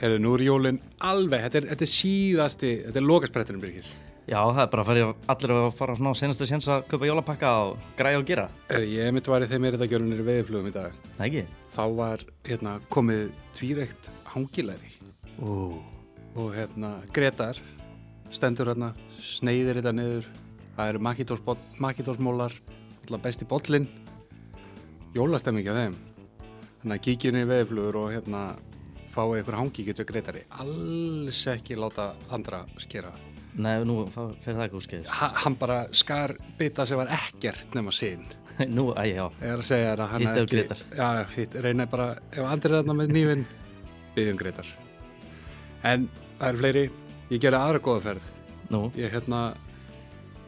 Herðu, nú er jólinn alveg, þetta er, þetta er síðasti, þetta er lokasprettinum, Birgir. Já, það er bara að fara allir að fara svona senastu séns að köpa jólapakka og græja og gera. Herðu, ég mitt var í þeim er þetta gjörunir veiðflugum í dag. Það ekki? Þá var, hérna, komið tvírekt hangilæri Ú, og, hérna, Gretar stendur, hérna, sneiðir þetta niður. Það eru makitósmólar, alltaf besti bollin, jólastemming af þeim. Þannig að kíkjunni í veiðflugur og, hérna, fáið ykkur hangi getur Gretari. Alls ekki láta andra skera. nei, nú fer það ekki úr skeiðis. Ha, hann bara skar bita sem var ekkert nema sín nú, æ, já, ég er að segja að hann Hitt Grétar. já, hitt, reyna bara ef andri er þarna með nýfin byggjum Gretar en það eru fleiri ég gerði aðra góða ferð nú, ég hérna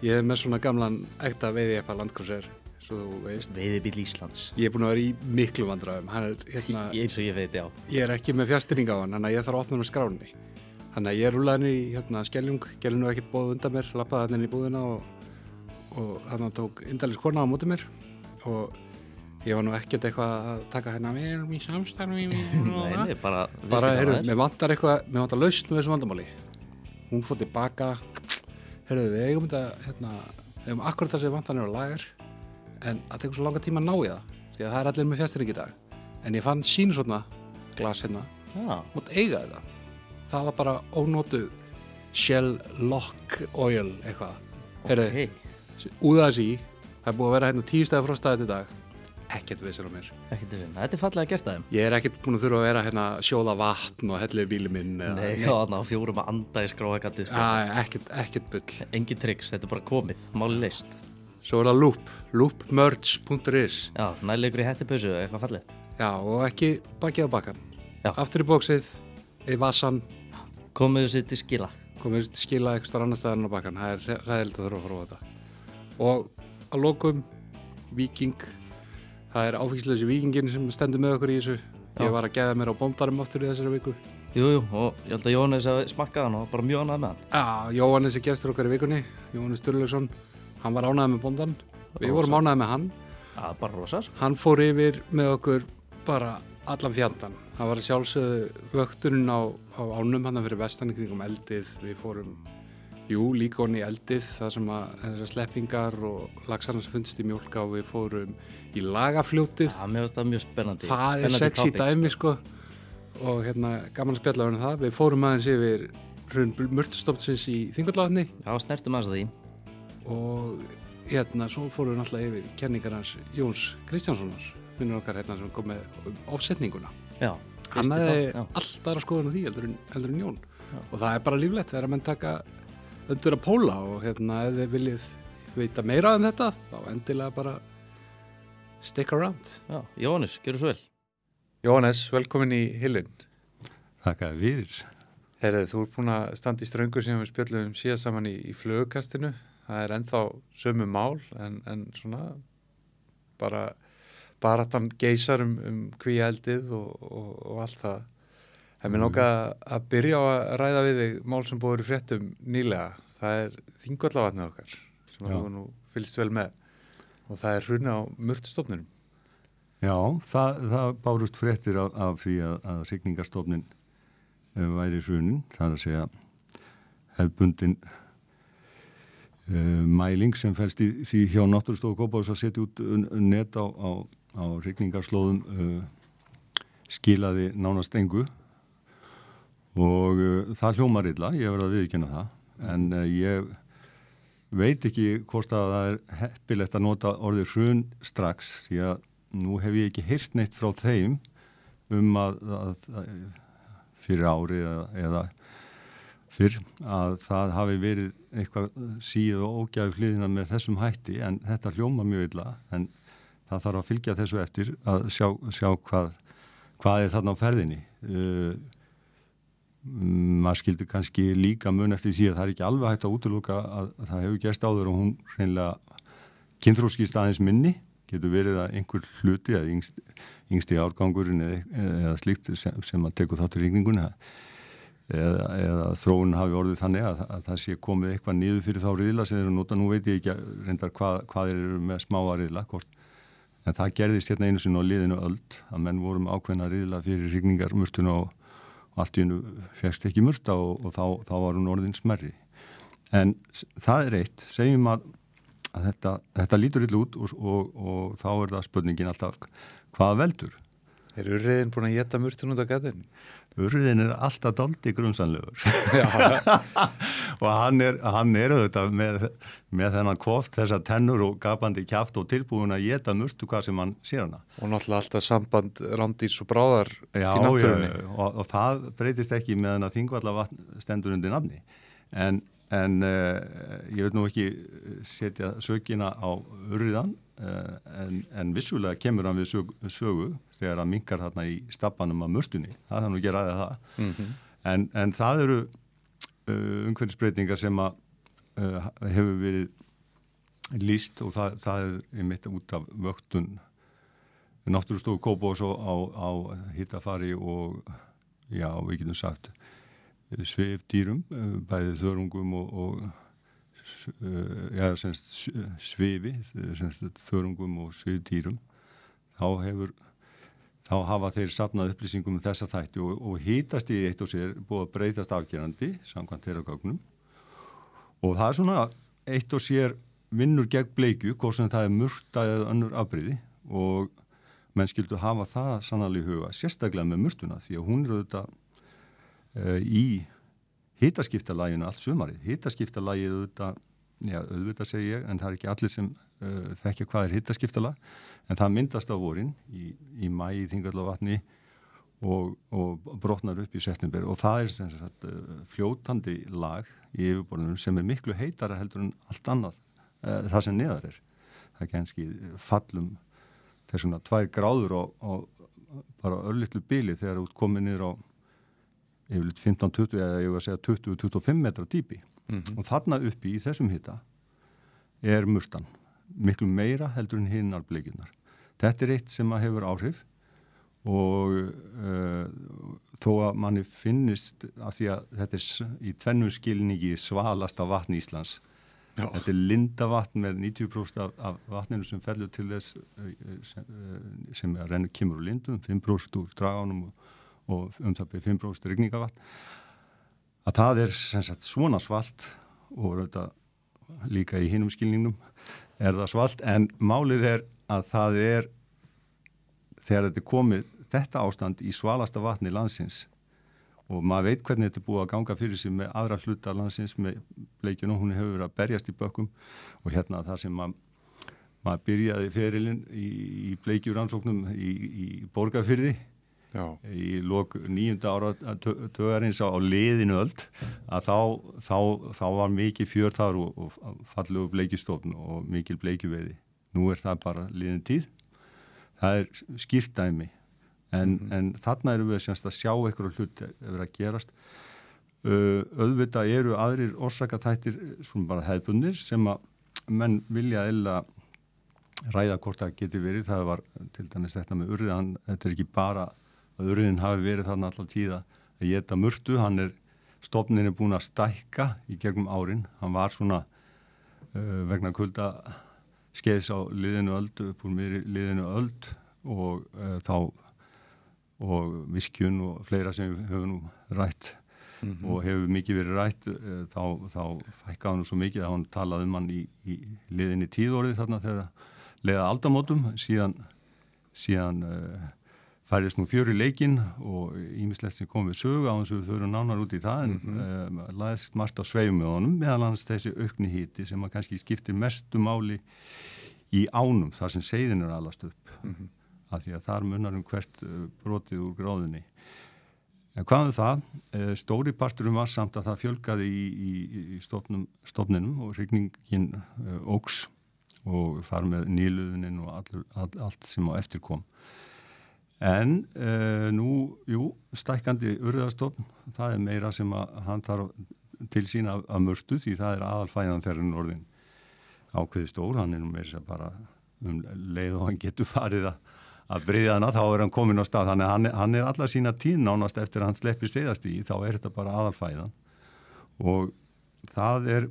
ég er með svona gamlan ekta veiði epa landkrúser svo þú veist. Veiðibíl Íslands. ég er búin að vera í miklu vandræðum. Hann er hérna eins og ég veit, já. ég er ekki með fjastýring á hann þannig að ég þarf að opna hann með skráni þannig að ég er rúlaðin í hérna, skelljung gerði nú ekkert bóð undan mér, lappaði hann inn í búðina og, og þannig að tók indælis kona á móti mér. Og ég var nú ekkert eitthvað að taka hérna við erum í erum Nei, bara, bara, heyrðu, mér vantar eitthvað mér vantar lausn með þessu vandamáli. Hún fór tilbaka heyrðu, við eigum þetta hérna, við eigum akkurat það sem vantar nefnir lagar en það tekur svo langa tíma að ná í það því að það er allir með fjastýring í dag. En ég fann sín svona glas hérna. Já, mátt eiga þetta. Það var bara ónótuð Shell Lock Oil eitthvað. Heyrðu, ok, úða þessi í það er búið að vera hérna tíu stæði fróstaðið í dag. Ekkert við sér á mér. Til. Þetta er fallega gert að þeim. ég er ekkert búin að þurfa að vera hérna sjóða vatn og hellið bíli minn Nei, já, þannig á fjórum að anda í skróakatti, sko. Ekkert, ekkert bull. Engi triks, þetta er bara komið, máli leist. Svo er það loop, loopmerch.is Já, næleikur í hættipausu, eitthvað fallið. já og ekki bakið á bakkan aftur í bóksið, í vassan Komiðu sér til skila. komið til skila eitthvað starf annar staðar en á bakkan það er ræðilegt að þurfa að fara á þetta. Og að lokum Viking það er áfengslösi Vikingin sem stendur með okkur í þessu. Já. ég var að geða mér á bóndarum aftur í þessari viku. Jú, jú, og ég held að Jóhannes hafi smakkað hann og bara mjög ánægð með hann. Já, Jóhannes er gestur okkar í vikunni Jóhannes Sturluson, hann var ánægð með bóndan við Rosa. vorum ánægð með hann. Já, bara rosa, sko. hann fór yfir með okkur bara allan fjandan það var sjálfsögðu vökturinn á, á ánum hann fyrir vestan í kringum eldið. Við fórum, jú, líka honni eldið það sem að þessar sleppingar og lagsarna sem fundist í mjólka og við fórum í lagafljótið. Finnst það mjög spennandi. það er Spennandi sexy topic, dæmi sko. Og hérna gaman að spjalla um það. Við fórum aðeins yfir hrun mörtustofnsins í Þingvallavatni. Já, snertum aðeins að því. Og hérna svo fórum við náttúrulega yfir kenningar hans Jóns Kristjánssonar vinnur okkar hérna sem kom með ofsetninguna Já, hann hefði þátt, já. allt aðra skoðun á því heldur en, heldur en Jón Já. og það er bara líflegt þegar að menn taka öndur að póla og hérna ef þið viljið veita meira en þetta þá endilega bara stick around Já, Jóhannes, gjör svo vel. Jóhannes, velkomin í Hillin Þakka fyrir. Herðið, þú ert búin að standa í ströngu sem við spjöllum síðan saman í, í flugkastinu. Það er ennþá sömu mál en, en svona bara baratan geysar um, um kvíeldið og, og, og allt það. En mér lóka að byrja á að ræða við þig mál sem búið í fréttum nýlega. Það er þingvallavatnið okkar sem þú nú fylgst vel með og það er hruna á mörtustofnunum. Já, það, það bárust fréttir af, af því að, að signingarstofnin væri hrunin, það er að segja hefbundin mæling sem fælst í því hjá Náttúrstofu Kópáðs að setja út un- net á, á, á signingarslóðum uh, skilaði nánast engu. Og uh, það hljómar illa, ég verði að viðkynna það. En uh, ég veit ekki hvort að það er heppilegt að nota orðið hrun strax því að nú hef ég ekki heyrt neitt frá þeim um að, að, að fyrir ári eða, eða fyrr að það hafi verið eitthvað síð og ógæðu hliðina með þessum hætti en þetta hljóma mjög illa en það þarf að fylgja þessu eftir að sjá, sjá hvað, hvað er þarna á ferðinni. Uh, maður skildur kannski líka mun eftir því að það er ekki alveg hægt að útluka að, að það hefur gerst áður og hún hreinlega kynþróskist aðeins minni. Getur verið að einhver hluti eða yngst, yngsti árgangurinn eða, eða slíkt sem, sem að teku þáttur ringningun eða, eða þróun hafi orðið þannig að, að það sé komið eitthvað niður fyrir þá riðla sem eru nota, nú veit ég ekki reyndar hvað, hvað eru með smáa riðla hvort en það gerðist hérna einu sinni á liðinu öll að menn vorum ákveðna riðla fyrir ringningar mörtuna og, og allt í hennu fegst ekki mörta og, og þá, þá var hún orðin smerri en það er eitt. Segjum að, að þetta, þetta lítur illa út og, og þá er það spurningin alltaf hvað veldur Er urriðin búin að geta mörtun út á gatinn? Urriðin er alltaf doldi grunnsanlegur og hann er, hann er auðvitað með, með þennan koft, þessar tennur og gapandi kjáft og tilbúin að geta mörtu hvað sem hann sér hana. Og náttúrulega alltaf samband randís og bráðar já, í náttúrunni. Já, og, og það breytist ekki með hann að þingvalla stendur undir nafni en en uh, ég vil nú ekki setja sökina á urriðan en, en vissulega kemur hann við sög, sögu þegar hann minkar þarna í stappanum af mörtunni, það er hann að gera það mm -hmm. en, en það eru uh, umhverfisbreytingar sem að hefur verið líst og það, það er einmitt út af vöktun náttúrustofu Kópós á, á, á hittafari og já, við getum sagt svifdýrum, eh, bæðið þörungum og, og eh, ja, semst, svifi, semst, þörungum og svifdýrum, þá hefur þá hafa þeir sapnað upplýsingum um þessa þætti og, og hýtast í eitt og sér búið að breytast afgerandi samkvæmt þeirra gögnum. Og það er svona eitt og sér vinnur gegn bleikju, hvort sem það er murta eða önnur afbríði og menn skildu hafa það sannalíð huga, sérstaklega með murtuna því að hún eru auðvitað uh, í hitaskiptalæginu allt sumari. Hitaskiptalægið auðvitað, já auðvitað segi ég, en það er ekki allir sem uh, þekkja hvað er hitaskiptalag, en það myndast á vorin í, í mæi, þingarlavatni og, og brotnar upp í september og það er sagt, fljótandi lag í yfirborðunum sem er miklu heitara heldur en allt annað uh, það sem neðar er. Það er kannski fallum þessuna tvær gráður og, bara örlittlu bíli þegar út komið niður á yfirleitt 15-20 eða ég var að segja 20-25 metra dýpi mm -hmm. og þarna uppi í þessum hitta er murtan miklu meira heldur en hinnar bleikinnar. Þetta er eitt sem að hefur áhrif og uh, þó að manni finnist að því að þetta er í tvennum skilningi svalasta vatn Íslands Já. Þetta er lindavatn með 90% af, af vatninu sem fellur til þess sem, sem er rennur kemur úr lindum, 5% úr dragánum og og um það byrjum 5% regningavatn að það er sagt, svona svalt og þetta, líka í hinum skilningnum er það svalt en málið er að það er þegar þetta er komið þetta ástand í svalasta vatni landsins og maður veit hvernig þetta er búið að ganga fyrir sig með aðra hluta landsins með bleikinu, hún hefur verið að berjast í bökkum og hérna það sem maður maður byrjaði ferilinn í, í bleikjuransóknum í, í borgarfyrði Já. í lok nýjunda ára tögarins á, öll að þá, þá, þá var mikið fjör þar og, og fallegu bleikistofn og mikil bleikjuveiði. Nú er það bara liðin tíð. Það er skýrtæmi en, mm en þarna eru við semst að sjá eitthvað hlut ef að gerast. Auðvitað eru aðrir orsakatættir svona bara hefðbundir sem að menn vilja eða ræða hvort það geti verið. Það var til dæmis þetta með urðan þetta er ekki bara að urðin hafi verið þarna alltaf tíða að geta mörtu, hann er stofnin er búin að stækka í gegnum árin, hann var svona uh, vegna kulda skeiðs á liðinu öld upp úr mér liðinu öld og uh, þá og viskjun og fleira sem við höfum nú rætt. Mm -hmm. og hefur mikið verið rætt uh, þá, þá fækka hann svo mikið að hann talaði um hann í, í liðinni tíðorði þarna þegar leiða aldamótum. Síðan síðan færðist nú fjöri leikin og ímislegt sem kom við sögu á að við förum nánar út í það en mm -hmm. uh, laðist margt á sveimöðunum meðal hans þessi aukni híti sem að kannski skiptir mestu máli í ánum þar sem seiðin er allast upp mm -hmm. af því að þar munnar um hvert uh, brotið úr gráðinni en hvað er um það? Uh, stóri parturum var samt að það fjölgaði í, í, í stofnum, stofninum og regningin óks og þar með nýluðinin og all, all, allt sem á eftir kom En uh, nú, jú, stækandi urðastofn, það er meira sem að hann þarf til sín af, af mörstu því það er aðalfæðan þegar hann orðin ákveði stór, hann er nú meira sem bara um leið og hann getur farið að, að breyða hana, þá er hann komin á stað, þannig að hann, hann er alla sína tíð nánast eftir að hann sleppi segast í, þá er þetta bara aðalfæðan. Og það er,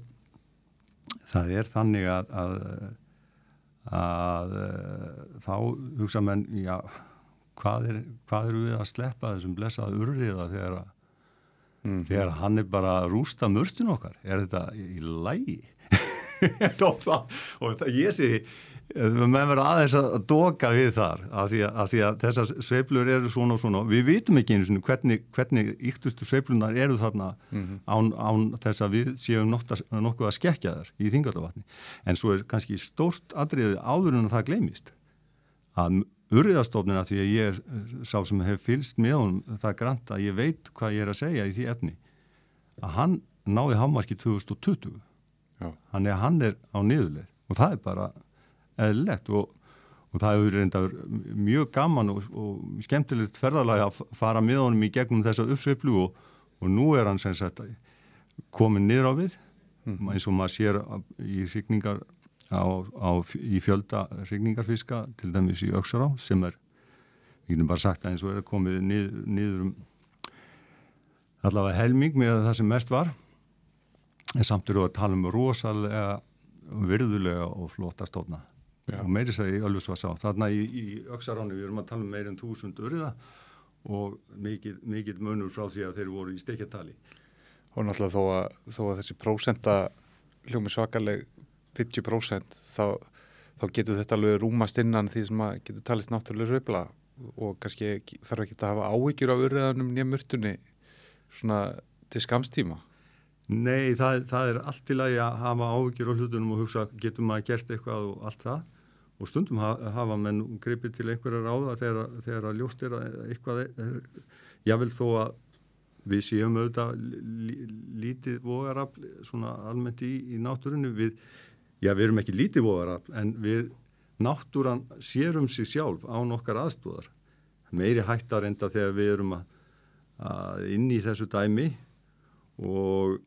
það er þannig að, að, að þá hugsa menn, já, hvað, er, hvað eru við að sleppa þessum blessaða urriða þegar, Mm. þegar hann er bara að rústa mörtun okkar? Er þetta í lægi og, það, og það, ég sé menn verður aðeins að doka við þar af því að, af því að þessar sveiflur eru svona og svona. Við vitum ekki einu hvernig, hvernig yktustu sveiflunar eru þarna án, án þess að við séum nokta, nokkuð að skekja þar í þingardavatni en svo er kannski stórt atriði áður en það gleymist að urriðastofnina því að ég er sá sem hef fylst með honum það grant að ég veit hvað ég er að segja í því efni að hann náði hámarki 2020 Já. þannig að hann er á niðurleið og það er bara eðlilegt og, og það hefur reynda mjög gaman og, og skemmtilegt ferðalega að fara með honum í gegnum þessa uppsveiflu og, og nú er hann sem sagt komin niður á við eins og maður sér í hrigningar á, á, í fjölda hrigningarfiska til dæmis í Öksará sem er, við getum bara sagt að eins og er komið niður, niður um allavega helming með það sem mest var. En samt eru að tala um rosalega virðulega og flotta stofna. Og meiri segi Ölfusvarsá þarna í, í Öksaráni við erum að tala um meir en þúsund urða og mikið munur frá því að þeir voru í stekjartali Og náttúrulega þó að, þó að þessi prósenta hljómi svakaleg 50% þá, þá getur þetta alveg rúmast innan því sem getur talist náttúrulega sveifla og kannski þarf ekki að hafa áhyggjur á urriðanum nýja mörtunni svona til skamstíma. Nei, það, það er allt í lagi að hafa áhyggjur á hlutunum og hugsa getur maður gert eitthvað og allt það og stundum hafa, menn gripið til einhverja ráða þegar, þegar að ljóst er að eitthvað er, jável þó að við séum auðvitað lí, lítið vogarafl svona almennt í, í náttúrunni við, já við erum ekki lítið vogarafl en við náttúran sérum sig sjálf á nokkar aðstóðar meiri hættar enda þegar við erum að, að inn í þessu dæmi og,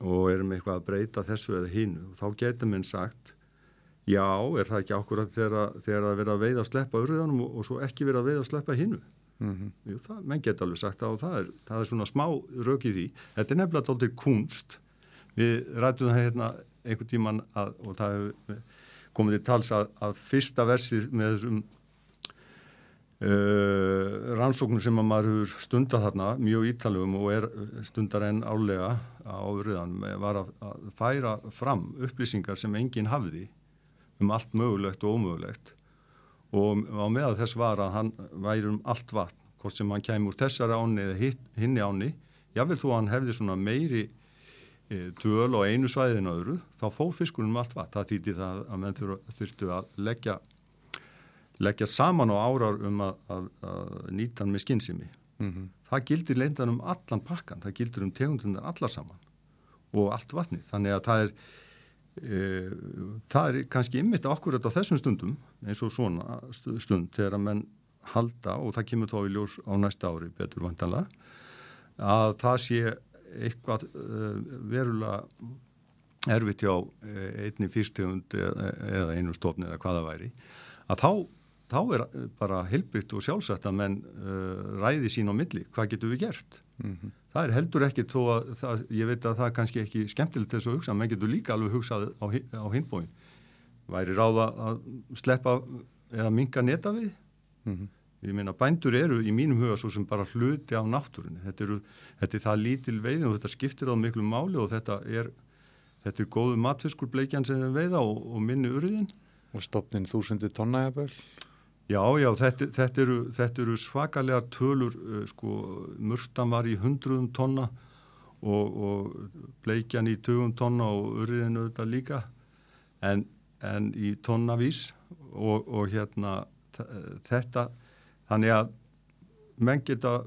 og erum eitthvað að breyta þessu eða hínu og þá getur minn sagt já, er það ekki ákvörðan þegar, þegar að vera að veiða að sleppa urðanum og, og svo ekki vera að veiða að sleppa hínu Mm Jú, það, menn geta alveg sagt það og það er, það er svona smá rauk í því. Þetta er nefnilega dálítið kunst. Við rættum það hérna einhvern tíman að, og það hefur komið til tals að, að fyrsta versið með þessum uh, rannsóknum sem að maður hefur stundað þarna mjög ítalugum og er stundar enn álega á öðruðan var að, að færa fram upplýsingar sem enginn hafði um allt mögulegt og ómögulegt. Og á meða þess var að hann væri um allt vatn, hvort sem hann kemur úr þessari áni eða hitt, hinni áni jável að hann hefði svona meiri e, töl á einu svæðin öðru, þá fóð fiskunum um allt vatn. Það þýtti það að menn þurftu að leggja, leggja saman á árar um að, að, að nýta hann með skinnsimi -hmm. það gildir leindan um allan pakkan það gildir um tegundunar allar saman og allt vatni, þannig að það er E, það er kannski ymmit akkurat á þessum stundum eins og svona stund þegar að menn halda og það kemur þá í ljós á næsta ári betur vantanlega að það sé eitthvað uh, verulega erfitt hjá einni fyrstegund eða, eða einu stofni eða hvaða væri að þá, þá er bara heilbyggt og sjálfsagt að menn uh, ræði sín á milli, hvað getur við gert Mm -hmm. Það er heldur ekki þó að það, ég veit að það er kannski ekki skemmtilegt þess að hugsa, menn getur líka alveg hugsað á, á hinbóin. Væri ráða að sleppa eða minga neta við? Mm -hmm. Ég meina bændur eru í mínum huga svo sem bara hluti af náttúrunni. Þetta, eru, þetta er það lítil veiðin og þetta skiptir á miklu máli og þetta er, þetta er góðu matfiskur bleikjan sem við veiða og, og minni urðin. Og stopnin þúsundu tonna eða börn? Já, já, þetta, þetta, eru, þetta eru svakalega tölur, uh, sko, mörtan var í hundruðum tonna og, og bleikjan í tögum tonna og urriðinu þetta líka, en, en í tonnavís og, og hérna þetta, þannig að menn geta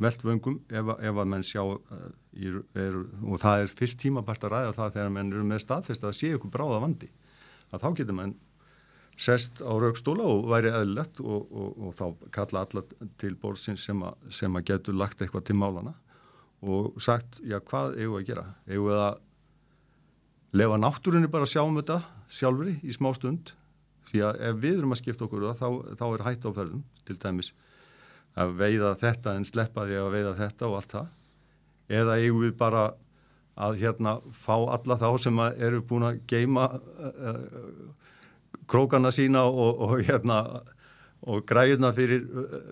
velt vöngum ef, ef að menn sjá uh, í, er, og það er fyrst tímabart að ræða það þegar menn eru með staðfest að sé ykkur bráða vandi, að þá getur menn sest á raukstóla og væri eðlilegt og, og, og þá kalla alla til borðsins sem, sem að getur lagt eitthvað til málana og sagt, já hvað eigum við að gera? Eigum við að lefa náttúrunni bara að sjá um þetta sjálfri í smá stund því að ef við erum að skipta okkur það, þá, þá er hætt á ferðum, til dæmis að veiða þetta en sleppa því að veiða þetta og allt það eða eigum við bara að hérna fá alla þá sem eru búin að geima uh, uh, krókana sína og, og hérna og græðuna fyrir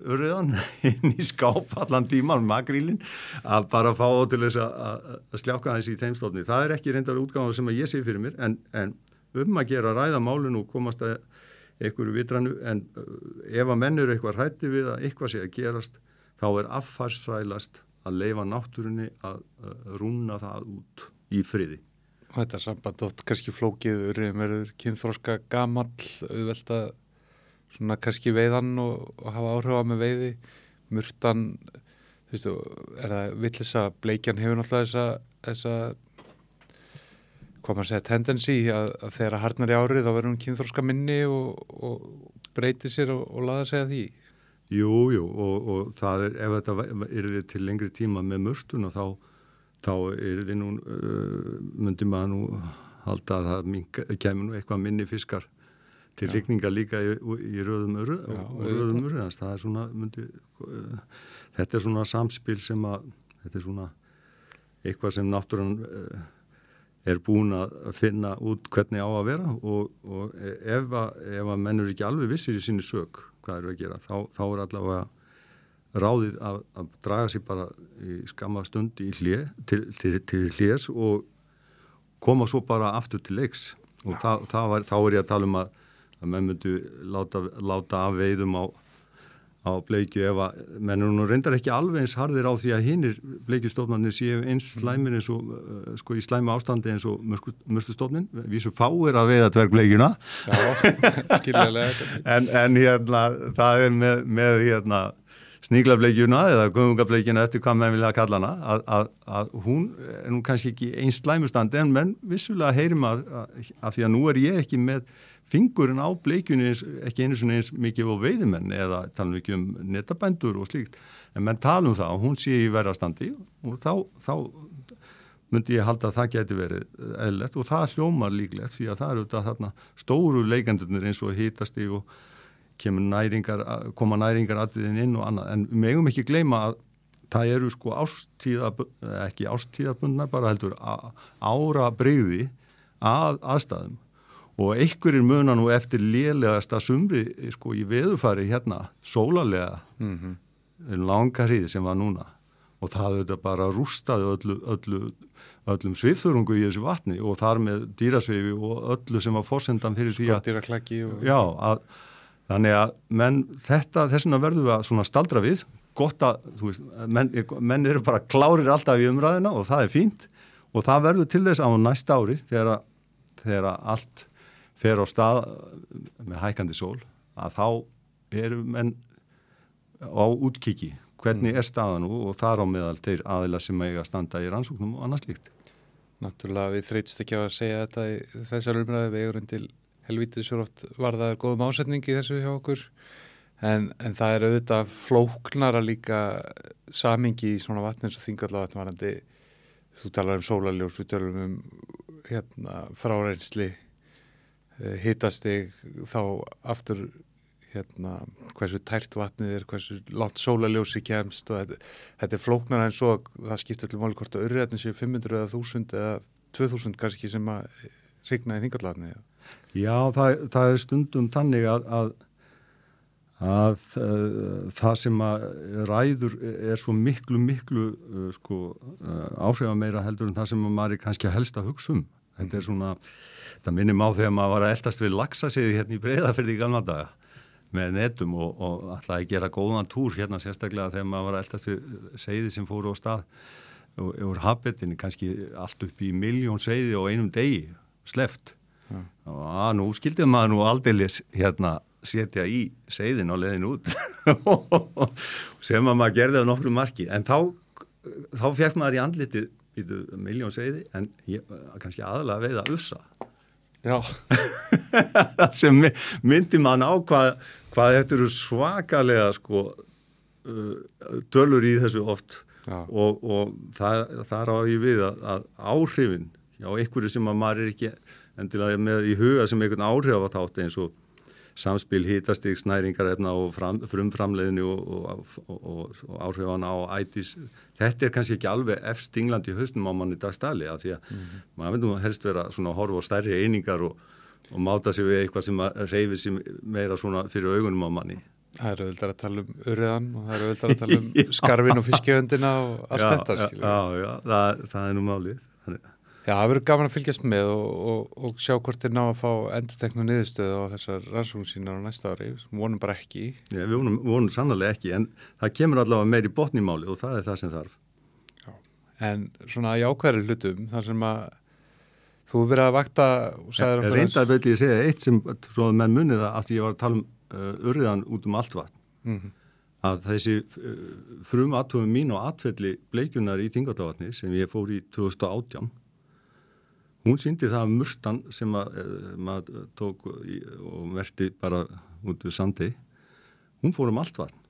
urriðan inn í skáp allan tíman, magrílin að bara fá til þess að sljáka þessi í þeimstofni. Það er ekki reyndar útgáðan sem að ég sé fyrir mér en, en um að gera ræða málun og komast að einhverju vitranu en ef að mennur eitthvað hrætti við að eitthvað sé að gerast þá er affarsrælast að leifa náttúrunni að rúna það út í friði. Og þetta samband oft kannski flókið verður kynþróska gamall auðvelt að svona kannski veiðan og, og hafa áhrifa með veiði murtan þú veist, er það villis að bleikjan hefur náttúrulega þessa, þessa hvað maður segja tendensi að, að þegar að harnar í árið þá verður hún kynþróska minni og, og breytir sér og, og laða segja því? Jú, jú og, og það er, ef þetta er til lengri tíma með mörstun og þá, þá er þið nú uh, myndi maður nú halda að það kemur nú eitthvað minni fiskar til likninga líka í, í röðum öru Já, og röðum öru, þannig að það er svona myndi, uh, þetta er svona samspil sem að þetta er svona eitthvað sem náttúrann uh, er búin að finna út hvernig á að vera og, og ef að, ef að mennur ekki alveg vissir í sinni sög hvað eru að gera, þá, þá er allavega ráðið að, að draga sér bara í skamma stund í hljé, til, til, til hljés og koma svo bara aftur til leiks. Og það, það var, þá er ég að tala um að að menn myndu láta, láta af veiðum á, á bleikju ef að mennur nú reyndar ekki alveg eins harðir á því að hinnir bleikjustofnarnir séu eins mm. slæmir eins og uh, sko í slæmu ástandi eins og mörstustofnin við sem fáir að veiða dvergbleikjuna. En, en hérna það er með, með hérna sníglafleikjuna eða gungableikjuna eftir hvað maður vilja að kalla hana að, að, að hún er nú kannski ekki eins slæmustandi en menn vissulega heyrim að, að því að nú er ég ekki með fingurinn á bleikjunni ekki einu svona eins mikið á veiðimenn eða tala ekki um netabændur og slíkt en menn tala um það og hún sé í verðarstandi og þá, þá myndi ég halda að það geti verið eðlert og það hljómar líklegt því að það eru þetta þarna stóru leikandurnir eins og hítasti og næringar, koma næringar aðviðin inn og annað. En við megum ekki gleyma að það eru sko ástíða, ekki ástíðabundnar bara heldur ára breyði að aðstæðum og einhverjir muna nú eftir lélegasta sumri sko í veðufari hérna sólarlega mm -hmm. langa hríði sem var núna. Og það auðvitað bara rústaði öllu, öllu, öllum svifþurungu í þessu vatni og þar með dýrasvifi og öllu sem var fórsendan fyrir því að, og... já, að þannig að menn þetta þessuna verður við að staldra við. Gott að, veist, menn, menn eru bara klárir alltaf í umræðina og það er fínt. Og það verður til þess á næsta ári þegar, þegar allt fer á stað með hækandi sól að þá eru menn á útkiki hvernig mm. er staðan og þar á meðal þeir aðila sem eiga að standa í rannsóknum og annars líkt. Náttúrulega við þreytist ekki á að segja þetta í þessar umræðu við eigum til helvítið svo oft var það góðum ásetningi þessu hjá okkur en, en það er auðvitað flóknara líka samingi í svona vatn eins og þingallavatti varandi þú talar um sólaljós, við talum um hérna, fráreynsli Eh, hitastig þá aftur hérna hversu tært vatnið er, hversu látt sólaljósi kemst og þetta, þetta er flóknar en svo það skiptir til máli hvort að örriðatni séu 500 eða 1000 eða 2000 kannski sem að signa í þingallatni Já, það, það er stundum tannig að, að, að uh, það sem að ræður er svo miklu miklu uh, sko, uh, áhrifa meira heldur en það sem maður er kannski að hugsa um. Þetta er svona það minnum á þegar maður var að eldast við laxasiði hérna í breyðafyrði í gamla daga með netum og, og alltaf að gera góðan túr hérna sérstaklega þegar maður var að eldast við seiði sem fóru á stað og úr habitin kannski allt upp í miljón seiði og einum degi sleft ja. og að nú skildið maður nú aldeilis hérna setja í seiðin á leðin út. Sem að maður gerði á nokkru marki. En þá, þá fekk maður í andlitið miljón seiði en ég, kannski aðalega veið að ussa sem myndi mann á hvað, hvað þetta eru svakalega sko uh, tölur í þessu oft. Og, og það, það á ég við að, að áhrifin já, einhverju sem að maður er ekki endilega með í huga sem einhvern áhrif á þátt eins og samspil hýtastíks næringar og fram, frumframleðinu og, og, og áhrifana á ætis þetta er kannski ekki alveg efst England í haustum á manni dagstæli af því að mm -hmm. maður finnum helst vera svona að horfa á stærri einingar og, og máta sig við eitthvað sem reyfi sig meira svona fyrir augunum á manni. Það eru auðvitað að tala um urriðan og það eru auðvitað að tala um skarfin og fiskjöndina og allt já, þetta, já, já, það, það er nú málið. Þannig, Já, það verður gaman að fylgjast með og, og, og sjá hvort þeir ná að fá endurteknu niðurstöðu á þessar rannsókn sínar á næsta ári, sem vonum bara ekki. já, við vonum, vonum sannlega ekki en það kemur allavega botn í máli og það er það sem þarf En svona jákvæðri hlutum, þar sem að þú hefur verið að vakta og sagðir okkur reyndar vil ég segja eitt sem svo að menn munið að því ég var að tala um uh, urriðan út um allt vatn Mhm. að þessi uh, frum aðtöfum mín og atfelli bleikunar í Tingardavatni sem ég fór í 2018 hún síndi það að murtan sem að, uh, maður tók í, og verti bara út við sandi hún fór um allt vatn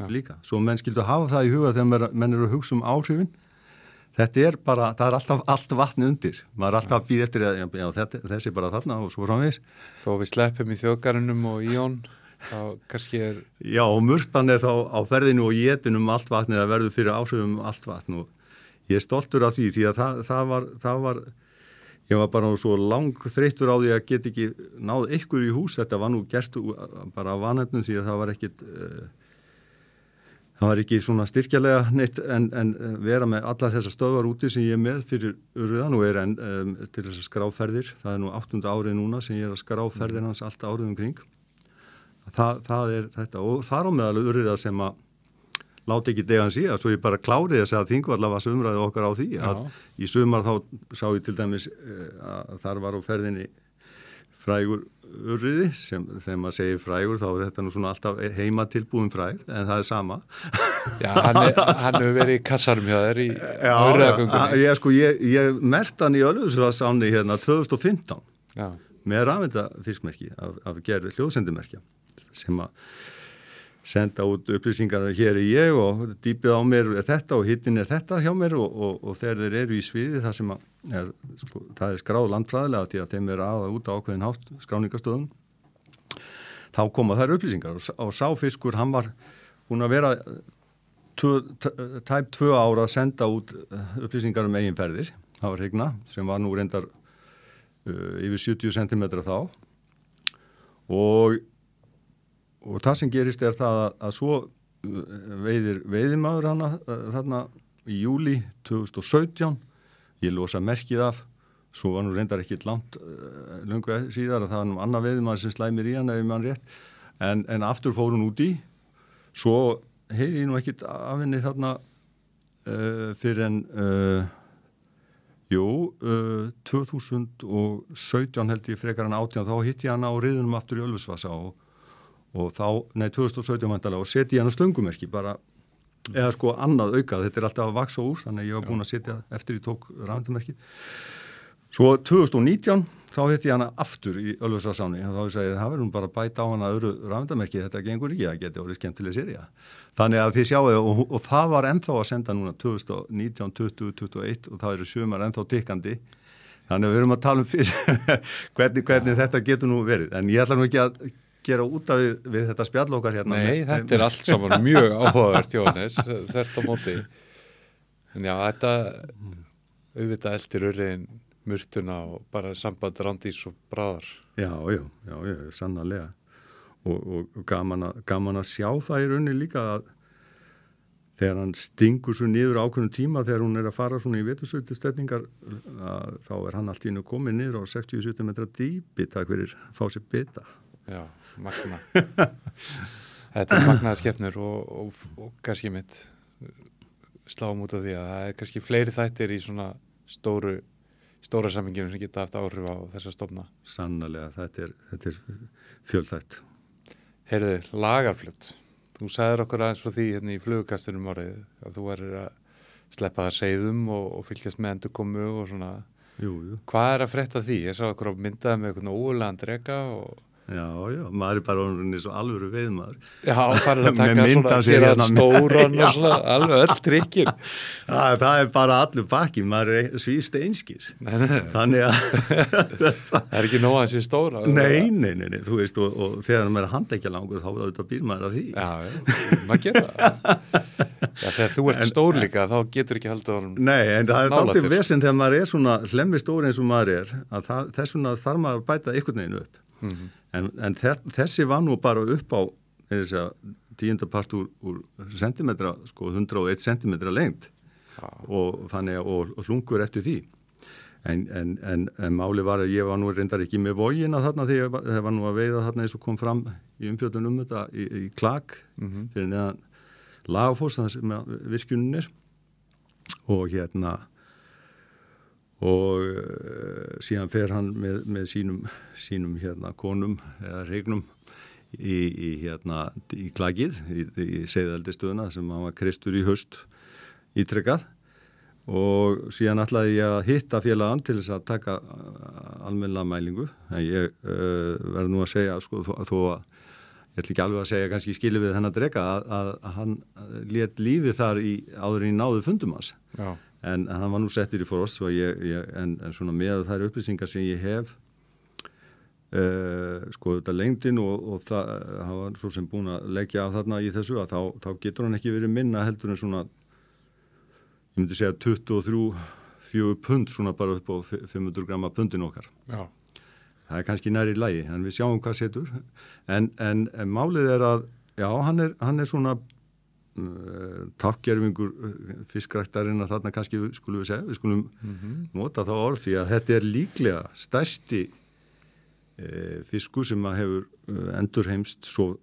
Já. líka, svo menn skildu hafa það í huga þegar menn- eru að hugsa um áhrifin. Þetta er bara, það er alltaf allt vatni undir, maður er alltaf að býða eftir að, já, þetta, þessi er bara þarna og svo framvegis. Þó við sleppum í þjóðgarunum og íón, þá kannski er, Já, og murtan er þá á ferðinu og jétin um allt vatni eða verður fyrir áhrifum um allt vatn og ég er stoltur af því því að það, það, var, það var, ég var bara svo lang þreyttur á því að get ekki náð ykkur í hús, þetta var nú gert bara af vanefnum því að það var ekkit, uh, það var ekki svona styrkjalega neitt en, en eh, vera með alla þessar stöðvar úti sem ég er með fyrir urðan og er enn um, til þess að skráferðir, það er nú áttunda árið núna sem ég er að skráferðir hans allt árið um kring. Það, það er þetta. Og þar á meðal urriða sem að láti ekki degan síðan, svo ég bara klári þess að þingvalla var sumraði okkar á því að í sumar þá sá ég til dæmis eh, að þar var á ferðinni frægur urriði sem þegar maður segir frægur þá er þetta nú svona alltaf heima tilbúin fræð en það er sama. Já, hann, er, hann hefur verið í kassarum hjá þér í Já, urriðagöngunni. ég, sko, ég, ég mert hann í Ölfusvarsáni hérna 2015 Já, með rafenda fiskmerki af, af gerði hljóðsendimerkja sem að senda út upplýsingar hér er ég og dýpið á mér er þetta og hittin er þetta hjá mér og, og, og þegar þeir eru í sviði það sem að er, sko, það er skráð landfræðilega því að þeim er aða út á ákveðin hátt skráningastöðum þá koma þær upplýsingar. Og, og sáfiskur hann var búin að vera tæp tvö ára að senda út upplýsingar um eiginferðir það var hregna sem var nú reyndar uh, yfir 70 cm þá. Og, og það sem gerist er það að, að svo uh, veiðir veiðimaður hana uh, þarna í júli 2017 ég losa merkið af. Svo var nú reyndar ekkit langt uh, lungu síðar að það var nú annað veiðimaður sem slæmir í hann ef mann rétt. En, en aftur fór hún út í svo heyri ég nú ekkit af henni þarna uh, fyrir en uh, Jú, uh, 2017 held ég frekar en 18 þá hitti ég hana á riðunum aftur í Ölfusvasa og, og þá, nei 2017 vandalega og seti ég hana slöngumerki bara, eða sko annað aukað, þetta er alltaf að vaksa úr þannig að ég var búin að setja eftir ég tók rafndumerki. Svo 2019 þá hitti ég hana aftur í Ölfusvasáni og þá ég segi það verður bara að bæta á hana öðru rafndumerki, þetta gengur ekki, það geti orðið skemmtileg serið. Þannig að þið sjáu og, og það var ennþá að senda núna 2019, 20, 21 og það eru sumar ennþá tikkandi. Þannig að við erum að tala um fyrir hvernig, hvernig þetta getur nú verið. En ég ætla nú ekki að gera út af við, við þetta spjall okkar hérna. Nei, þetta er allt saman mjög áhugavert, Jóhannes, þert á móti. En já, þetta auðvitað eldir urriðin murtuna og bara samband randís og bráðar. Já, já, já, já, sannarlega. Og, og, gaman, að, gaman að sjá það í rauninni líka að þegar hann stingur svo niður ákveðnum tíma þegar hún er að fara svona í vetusvöldu stetningar þá er hann allt í nú komið niður á 60-70 metra fyrir að fá sér bita. Já, magna. Þetta er magnaða skefnur og, og, og kannski mitt sláum út af því að það er kannski fleiri þættir í svona stóru stóra saminginu sem geta haft áhrif á þessa stofna. Sannarlega, þetta er, þetta er fjöldætt. Heyrðu, lagarflutt. Þú sagðir okkur aðeins frá því hérna í flugukastunum árið að þú erir að sleppa það segðum og, og fylgjast með endurkomu og svona. Jú, jú. Hvað er að frétta því? Ég sá okkur á myndaði með eitthvað óulegan drega og Já, já, maður er bara orðin eins og alvöru veiðmaður. Já, farin að Með taka svona af að hérna. stóran og svona, alveg öll trikkin. Það, það er bara allur bakki, maður er svíst einskis. Nei, nei, nei, Þannig að, það er ekki nóg að sé stóra. nei, nei, nei, nei, þú veist, og, og þegar maður er að handleikja langur þá er þetta býr maður að því. Já, já, maður gera það. Já, þegar þú ert stór líka, þá getur ekki haldið honum. Nei, en það er þér. vesinn þegar maður er svona hlemmi stóri eins og maður er, að það, upp. Mhm. En, en þe- þessi var nú bara upp á, tíundapart úr, úr sentimetra, sko 101 centimetra lengt og þannig og, og hlungur eftir því en, en, en, en máli var að ég var nú reyndar ekki með vógin að þarna þegar það var nú að veiða þarna eins og kom fram í umfjöldun um þetta í, í klag mm -hmm. fyrir neðan lagafós þannig sem virkjunin er og hérna og uh, síðan fer hann með, með sínum, sínum hérna konum eða regnum í, í hérna í klagið í, í segðaldistöðuna sem hann var kristur í höst ítrykkað og síðan ætlaði ég að hitta félagann til þess að taka almenna mælingu. En ég uh, verður nú að segja sko þó að ég ætla ekki alveg að segja kannski skilu við hennar drega að, að, að hann let lífið þar áður í náðu fundum hans. Já en hann var nú settir í ég, ég, en, en svona með þær upplýsingar sem ég hef uh, sko þetta lengdin og, og það hann var svo sem búin að leggja af þarna í þessu að þá, þá getur hann ekki verið minna heldur en svona ég myndi segja 23-4 pund svona bara upp á 500 gramma pundin okkar Já. það er kannski næri lægi en við sjáum hvað setur en, en, en málið er að já hann er, hann er svona takkjörfingur eh, fiskræktarinn að þarna kannski skulum við segja, við skulum mm -hmm. nota þá orð því að þetta er líklega stærsti e, fisku sem að hefur endur heimst svo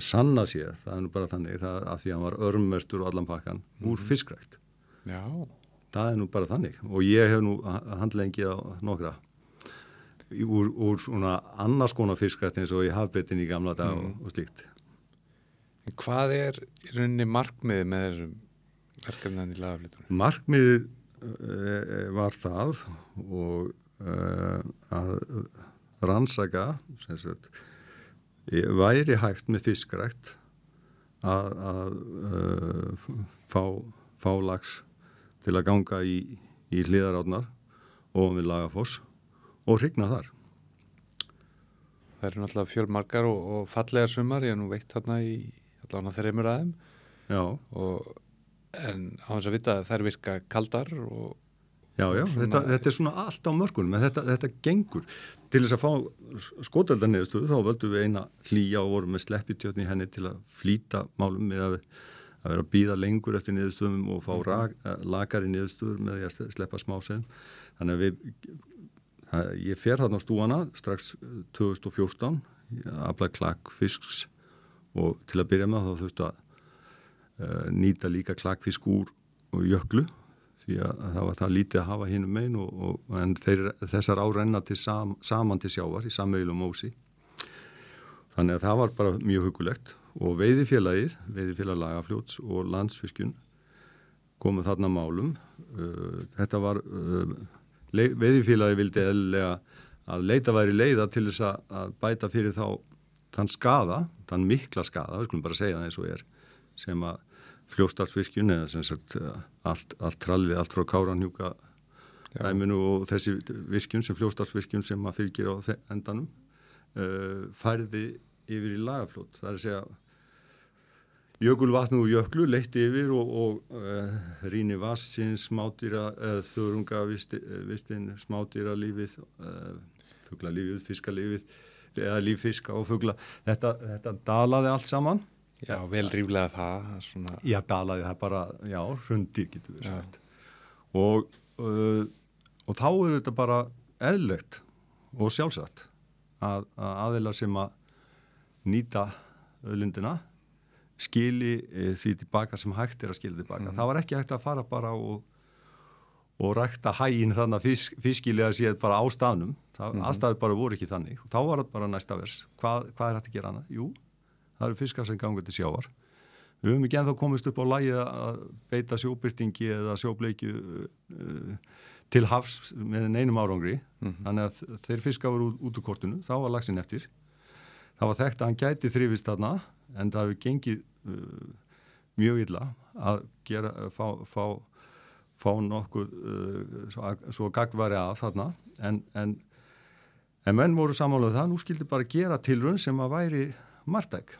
sanna sér, það er nú bara þannig það, að því að hann var örmmertur og allan pakkan mm -hmm. úr fiskrækt Já. það er nú bara þannig og ég hef nú handlengið á nokkra úr, úr svona annars konar fiskrækt eins og í hafbetin í gamla dag mm -hmm. og, og slíkt Hvað er í rauninni markmiði með þessum verkefnaðin í lagaflitunum? Markmiði uh, var það og uh, að rannsaka sagt, væri hægt með fiskrækt að, að uh, fá, fá lags til að ganga í, í hliðarátnar ofan við lagafoss og hrigna þar. Það eru náttúrulega fjölmarkar og, og fallega sumar, ég hef nú veitt þarna í allavega þreymur aðeim og, en á þess að vita að þær virka kaldar og Já, já, svona... þetta, þetta er svona allt á mörgunum en þetta, þetta gengur. Til þess að fá skotveldan neðustuðu þá völdum við eina hlýja og vorum með sleppitjötni henni til að flýta málum með að, að vera að býða lengur eftir neðustuðum og fá mm -hmm. lagari neðustuður með að sleppa smásegum. Þannig að við, að, ég fer þarna á stúana strax 2014, aflag klakk fisks og til að byrja með þá þurftu að uh, nýta líka klakfisk úr og jöklu því að það var það lítið að hafa hinnum megin og, og en þeir, þessar árenna til sam, saman til sjávar í samveilum ósi. Þannig að það var bara mjög hugulegt og veiðifélagið, veiðifélag lagafljóts og landsfiskjun komið þarna málum. Uh, þetta var uh, veiðifélagið vildi eðlega að leita væri leiða til þess að bæta fyrir þá þann skada, þann mikla skada, við skulum bara segja það eins og er, sem að fljóstartsvirkjun eða sem sagt eh, allt, allt trallið, allt frá Káranhjúka dæminu og þessi virkjun sem fljóstartsvirkjun sem að fylgir á endanum uh, færði yfir í lagaflót. Það er að segja jökulvatnu og jöklu leitti yfir og, og uh, rýni vassins, smátýra, uh, þörunga vistin, smátýra lífið, fuggla lífið, fiskalífið eða líffiska og fuggla þetta, þetta dalaði allt saman Já, vel ríflega það svona... Já, dalaði það bara, já, hundi getur við sagt og, uh, og þá er þetta bara eðlegt og sjálfsagt að, að aðeila sem að nýta öllundina skili e, því tilbaka sem hægt er að skilja tilbaka. Mm. Það var ekki hægt að fara bara og og rækta hægin þannig að fisk, fiskilega séð bara á staðnum. Það, mm -hmm. aðstæður bara voru ekki þannig. Og þá var þetta bara næsta vers. Hvað, hvað er hægt að gera hana? Jú, það eru fiskar sem gangur til sjávar. Við höfum ekki enþá komist upp á lægi að beita sjóbyrtingi eða sjóbleiki uh, til hafs með neinum árangri. Mm -hmm. þannig að þeir fiskar voru út, út úr kortinu. Þá var lagsin eftir. Það var þekkt að hann gæti þrifist þarna en það hefur gengið uh, mjög illa að gera, fá, fá fá nokkuð uh, svo, svo gagvari að þarna. En, en, en menn voru samálaðið um það, nú skildi bara gera tilrun sem að væri margtæk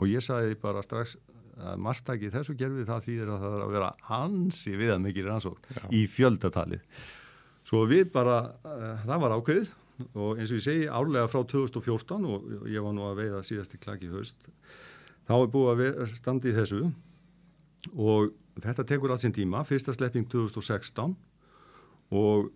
og ég sagði bara strax að margtæki þessu gerfi það þýðir að það er að vera ansi viða mikið rannsókn í fjöldatalið. Svo við bara, uh, það var ákveðið. Og eins og ég segi árlega frá 2014 og ég var nú að veiða síðasti klaki höst þá er búið að standa í þessu. Og þetta tekur alls einn tíma, fyrsta slepping 2016 og,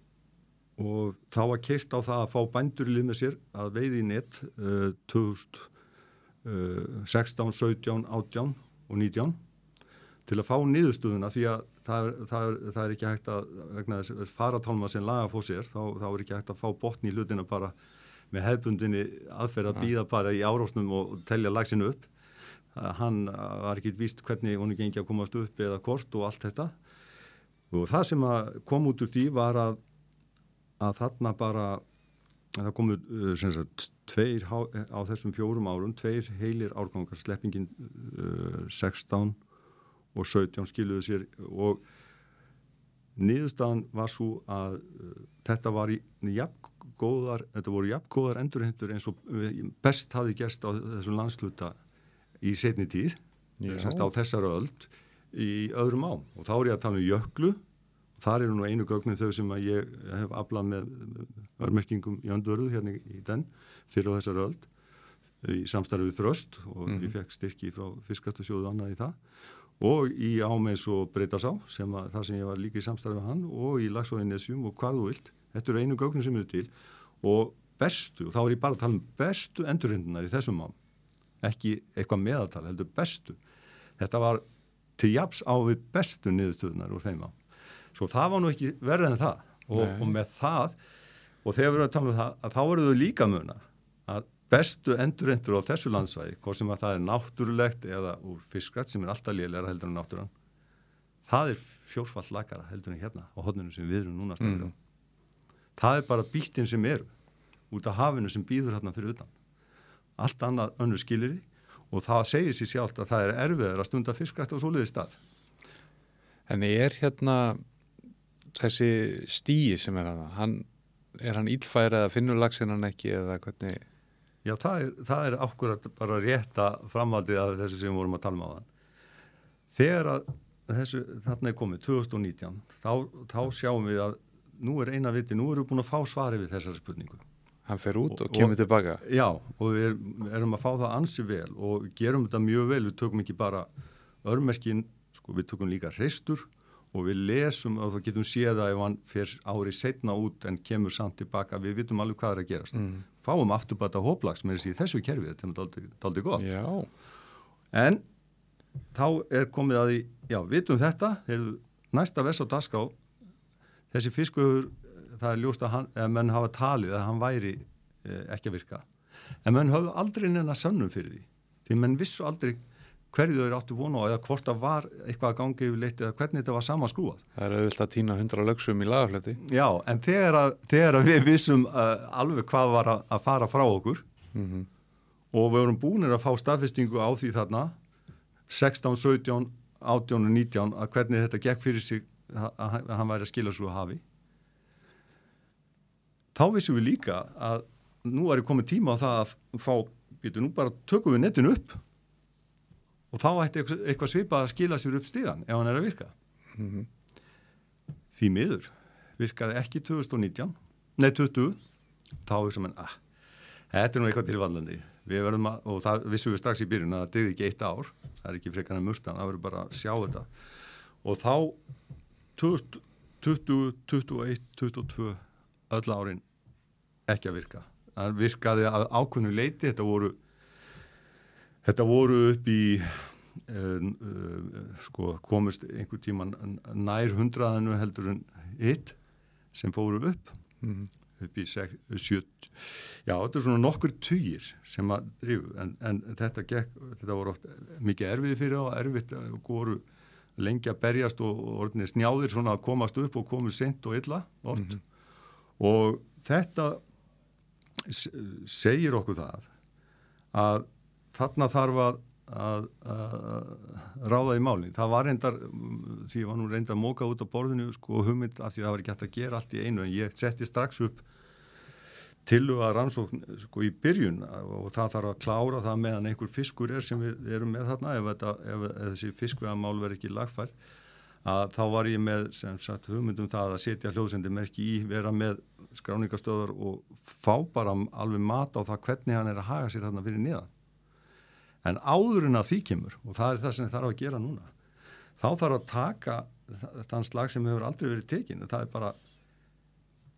og þá var keirt á það að fá bændur í lið með sér að veiði nett uh, 2016, 17, 18 og 19 til að fá niðurstöðuna því að það er, það er, það er ekki hægt að vegna þess faratálma sem laga fór sér þá, þá er ekki hægt að fá botni í hlutina bara með hefbundinni aðferð að býða bara í árósnum og telja lagsinu upp hann var ekki víst hvernig hún gengi að komast upp eða kort og allt þetta. Og það sem kom út úr því var að, að þarna bara það komu uh, sagt, tveir á þessum fjórum árum tveir heilir árgangar sleppingin uh, 16 og 17 skiluðu sér. Og niðurstaðan var svo að uh, þetta var í jafngóðar, þetta voru jafngóðar endurhendur eins og best hafi gerst á þessum landsluta í setni tíð, semst á þessar öld í öðrum ám. Og þá er ég að tala um jöklu. Þar eru nú einu gögnin þau sem að ég hef aflað með örmerkingum í öndvörðu hérna í den fyrir á þessar öld í samstarfið þröst. Og mm -hmm. ég fekk styrki frá fiskrættusjóðu annað í það. Og í ámeins og breytasá sem að það sem ég var líka í samstarfið hann og í lagsóðinnesjum og hvað þú vilt. Þetta eru einu gögnin sem eru til. Og bestu, og þá er ég bara að tala um bestu endurhindunar í þessum ám ekki eitthvað meðaltal, heldur bestu. Þetta var til japs á við bestu niðurstöðunar úr þeim á. Svo það var nú ekki verið en það. Og, og með það og þegar við erum að tala um það að þá eru þau líka muna að bestu endurendur á þessu landsvæði hvort sem að það er náttúrulegt eða úr fiskrætt sem er alltaf liðlega heldur en náttúran það er fjórfall lagara heldur en hérna á hodninu sem við erum núna mm. það er bara býttin sem eru út af hafinu sem býður hérna fyrir utan allt annað önnu skiliði og það segir sér sjálft að það er erfiður að stunda fiskrætt á svoleiði stað. En er hérna þessi stíi sem er að það, hann, er hann ílfærið að finnur lagsin hann ekki eða hvernig? Já, það er, það er ákvörðat bara rétta framhaldið af þessu sem við vorum að tala um á þann. Þegar að þessu, þarna er komið 2019, þá, þá sjáum við að nú er eina viti, nú erum við búin að fá svari við þessari spurningu Hann fer út og, og kemur tilbaka? Já, og við erum, að fá það ansi vel og gerum þetta mjög vel. Við tökum ekki bara örmerkin, sko, við tökum líka hreistur og við lesum og þá getum séða ef hann fer árið setna út en kemur samt tilbaka. Við vitum alveg hvað er að gerast. Mm. Fáum afturbata hóplags með þessu kerfið, þetta er aldrei gott. Já. En þá er komið að því, já, vitum þetta, næsta vers á dagská, þessi fiskuður það er ljóst að, hann, að menn hafa talið að hann væri eh, ekki að virka. En menn hafðu aldrei neina sönnum fyrir því. Því menn vissu aldrei hverju þau eru áttu vonu á eða hvort það var eitthvað að gangi yfir leitt eða hvernig þetta var samanskrúað Það er auðvitað að týna hundra lögsum í lagafleti Já, en þegar, að, þegar að við vissum uh, alveg hvað var að, að fara frá okkur mm -hmm. og við vorum búinir að fá staðfestingu á því þarna 16, 17, 18 og 19 að hvernig þetta gekk fyrir sig að hann væri að skila svo að hafi þá vissum við líka að nú er komið tíma á það að fá, getur nú bara tökum við netinu upp. Og þá ætti eitthvað svipað að skila sér upp stíðan ef hann er að virka. Mm -hmm. því miður virkaði ekki 2019 nei 20 þá er sem en að þetta er nú eitthvað tilvallandi. Að, og það vissum við strax í byrjun að það degði ekki eitt ár. Það er ekki frekar en mörgtan, það verður bara að sjá þetta. Og þá 20, 20 21, 22 öll árin ekki að virka. Það virkaði að ákveðnu leiti, þetta voru, þetta voru upp í, uh, uh, sko, komist einhver tíma nær hundraðinu heldur en hitt sem fóru upp, mm -hmm. upp í 70, já þetta er svona nokkur týjir sem að drifu, en, en þetta, gekk, þetta voru oft mikið erfiði fyrir og erfitt og voru lengi að berjast og orðinni snjáðir svona að komast upp og komu sent og illa oft mm -hmm. og þetta segir okkur það að þarna þarf að, að, að ráða í málinn. Það var reyndar, því ég var nú reyndar að móka út á borðinu sko hugmynd að því það var ekki hægt að gera allt í einu en ég setti strax upp tiluga rannsókn sko í byrjun og það þarf að klára það meðan einhver fiskur er sem við erum með þarna ef, þetta, ef, ef þessi fiskvegamál verður ekki lagfælt að þá var ég með sem sagt hugmyndum það að setja hljóðsendimerki í, vera með skráningastöðar og fá bara alveg mat á það hvernig hann er að haga sér þarna fyrir niðan. en áður en að því kemur og það er það sem þarf að gera núna þá þarf að taka þann slag sem hefur aldrei verið tekin það er bara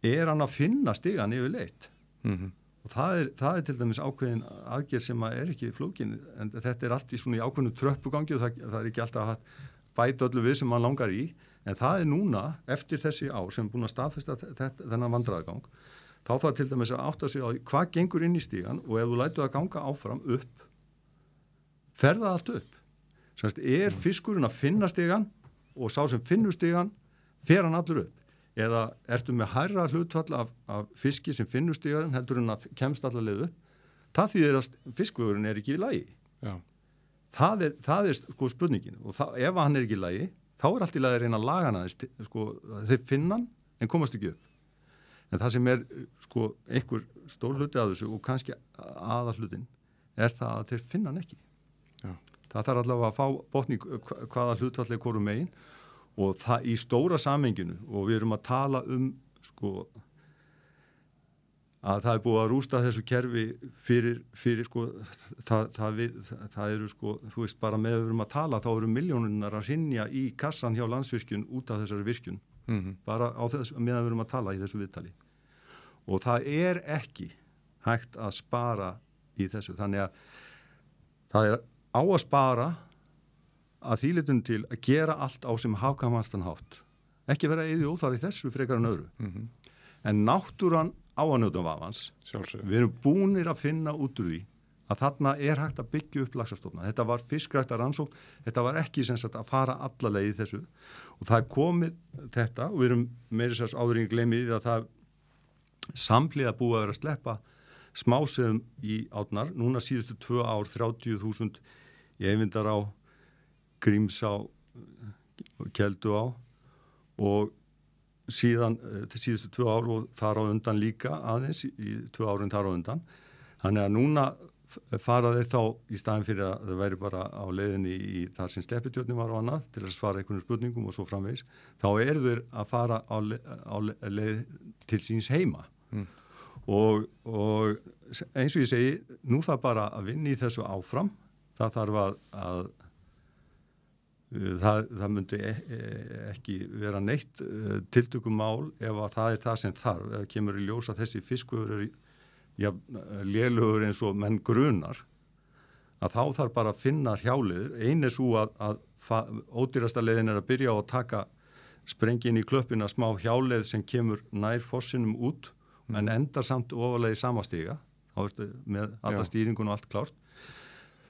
er hann að finna stigan yfir leitt mm -hmm. og það er, það er til dæmis ákveðin aðgerð sem að er ekki flókin en þetta er allt í svona í ákveðinu tröppugangi og það, það er ekki alltaf að bæta öllu við sem mann langar í. En það er núna eftir þessi ár sem er búin að staðfesta þennan vandraðgang þá þarf til dæmis að átta sig á hvað gengur inn í stígan og ef þú lætu að ganga áfram upp ferða allt upp. Sannst, er fiskurinn að finna stígan og sá sem finnur stígan fer hann allur upp? Eða ertu með hærra hlutfall af, af fiski sem finnur stígan heldur hann að kemst allar leið upp? Það þýðir að fiskvöðurinn er ekki í lagi það er, það er sko spurningin. Og það, ef hann er ekki í lagi þá er allt í lagi að reyna að laga hann sko, þeir finna hann en komast ekki upp. En það sem er sko einhver stór hluti að þessu og kannski aða hlutin er það að þeir finna hann ekki. Já. það þarf allavega að fá botni hvaða hlutvallega hverju megin. Og það í stóra samenginu og við erum að tala um sko að það er búið að rústa þessu kerfi fyrir, fyrir sko það, það, við, það eru sko þú veist bara með við erum að tala þá eru miljónunar að rinja í kassan hjá landsvirkjun út af þessari virkjun. Mm -hmm. bara á þess meðan við erum að tala í þessu viðtali. Og það er ekki hægt að spara í þessu. Þannig að það er á að spara að þýlitum til að gera allt á sem hafkamastan hátt. Ekki vera eða óþar í þessu frekar en öðru. Mm -hmm. en náttúran á að njóta vafans. Við erum búinir að finna út úr því að þarna er hægt að byggja upp lagsastofna. Þetta var fiskrækta rannsók, þetta var ekki sem sagt að fara allavega í þessu. Og það er komið þetta og við erum þess að áðurinn glemið að það samlega búið að vera að sleppa smásöðum í átnar, núna síðustu tvö ár 30.000 í einvindar á Grímsá Keldu á og síðan eh, síðustu tvö ár og þar á undan líka aðeins í tvö árun þar á undan. Þannig að núna fara þeir þá í staðin fyrir að það væri bara á leiðinni í þar sem sleppitjörnum var og annað til að svara einhvern spurningum og svo framvegs þá eru þeir að fara á, le, á leið til síns heima. Mm. og, og eins og ég segi nú það bara að vinni í þessu áfram. Það þarf að, að það, það myndi e, e, ekki vera neitt e, tiltökum mál ef að það er það sem þarf. Eða kemur í ljós að þessi fiskuður eru ja, lélugur eins og menn grunar að þá þarf bara að finna hjáliður einu svo að, að ódýrasta leiðin er að byrja á að taka sprengin í klöppina smá hjálið sem kemur nær fossinum út mm. en endar samt ofalega í samastíga með alla stýringun og allt klárt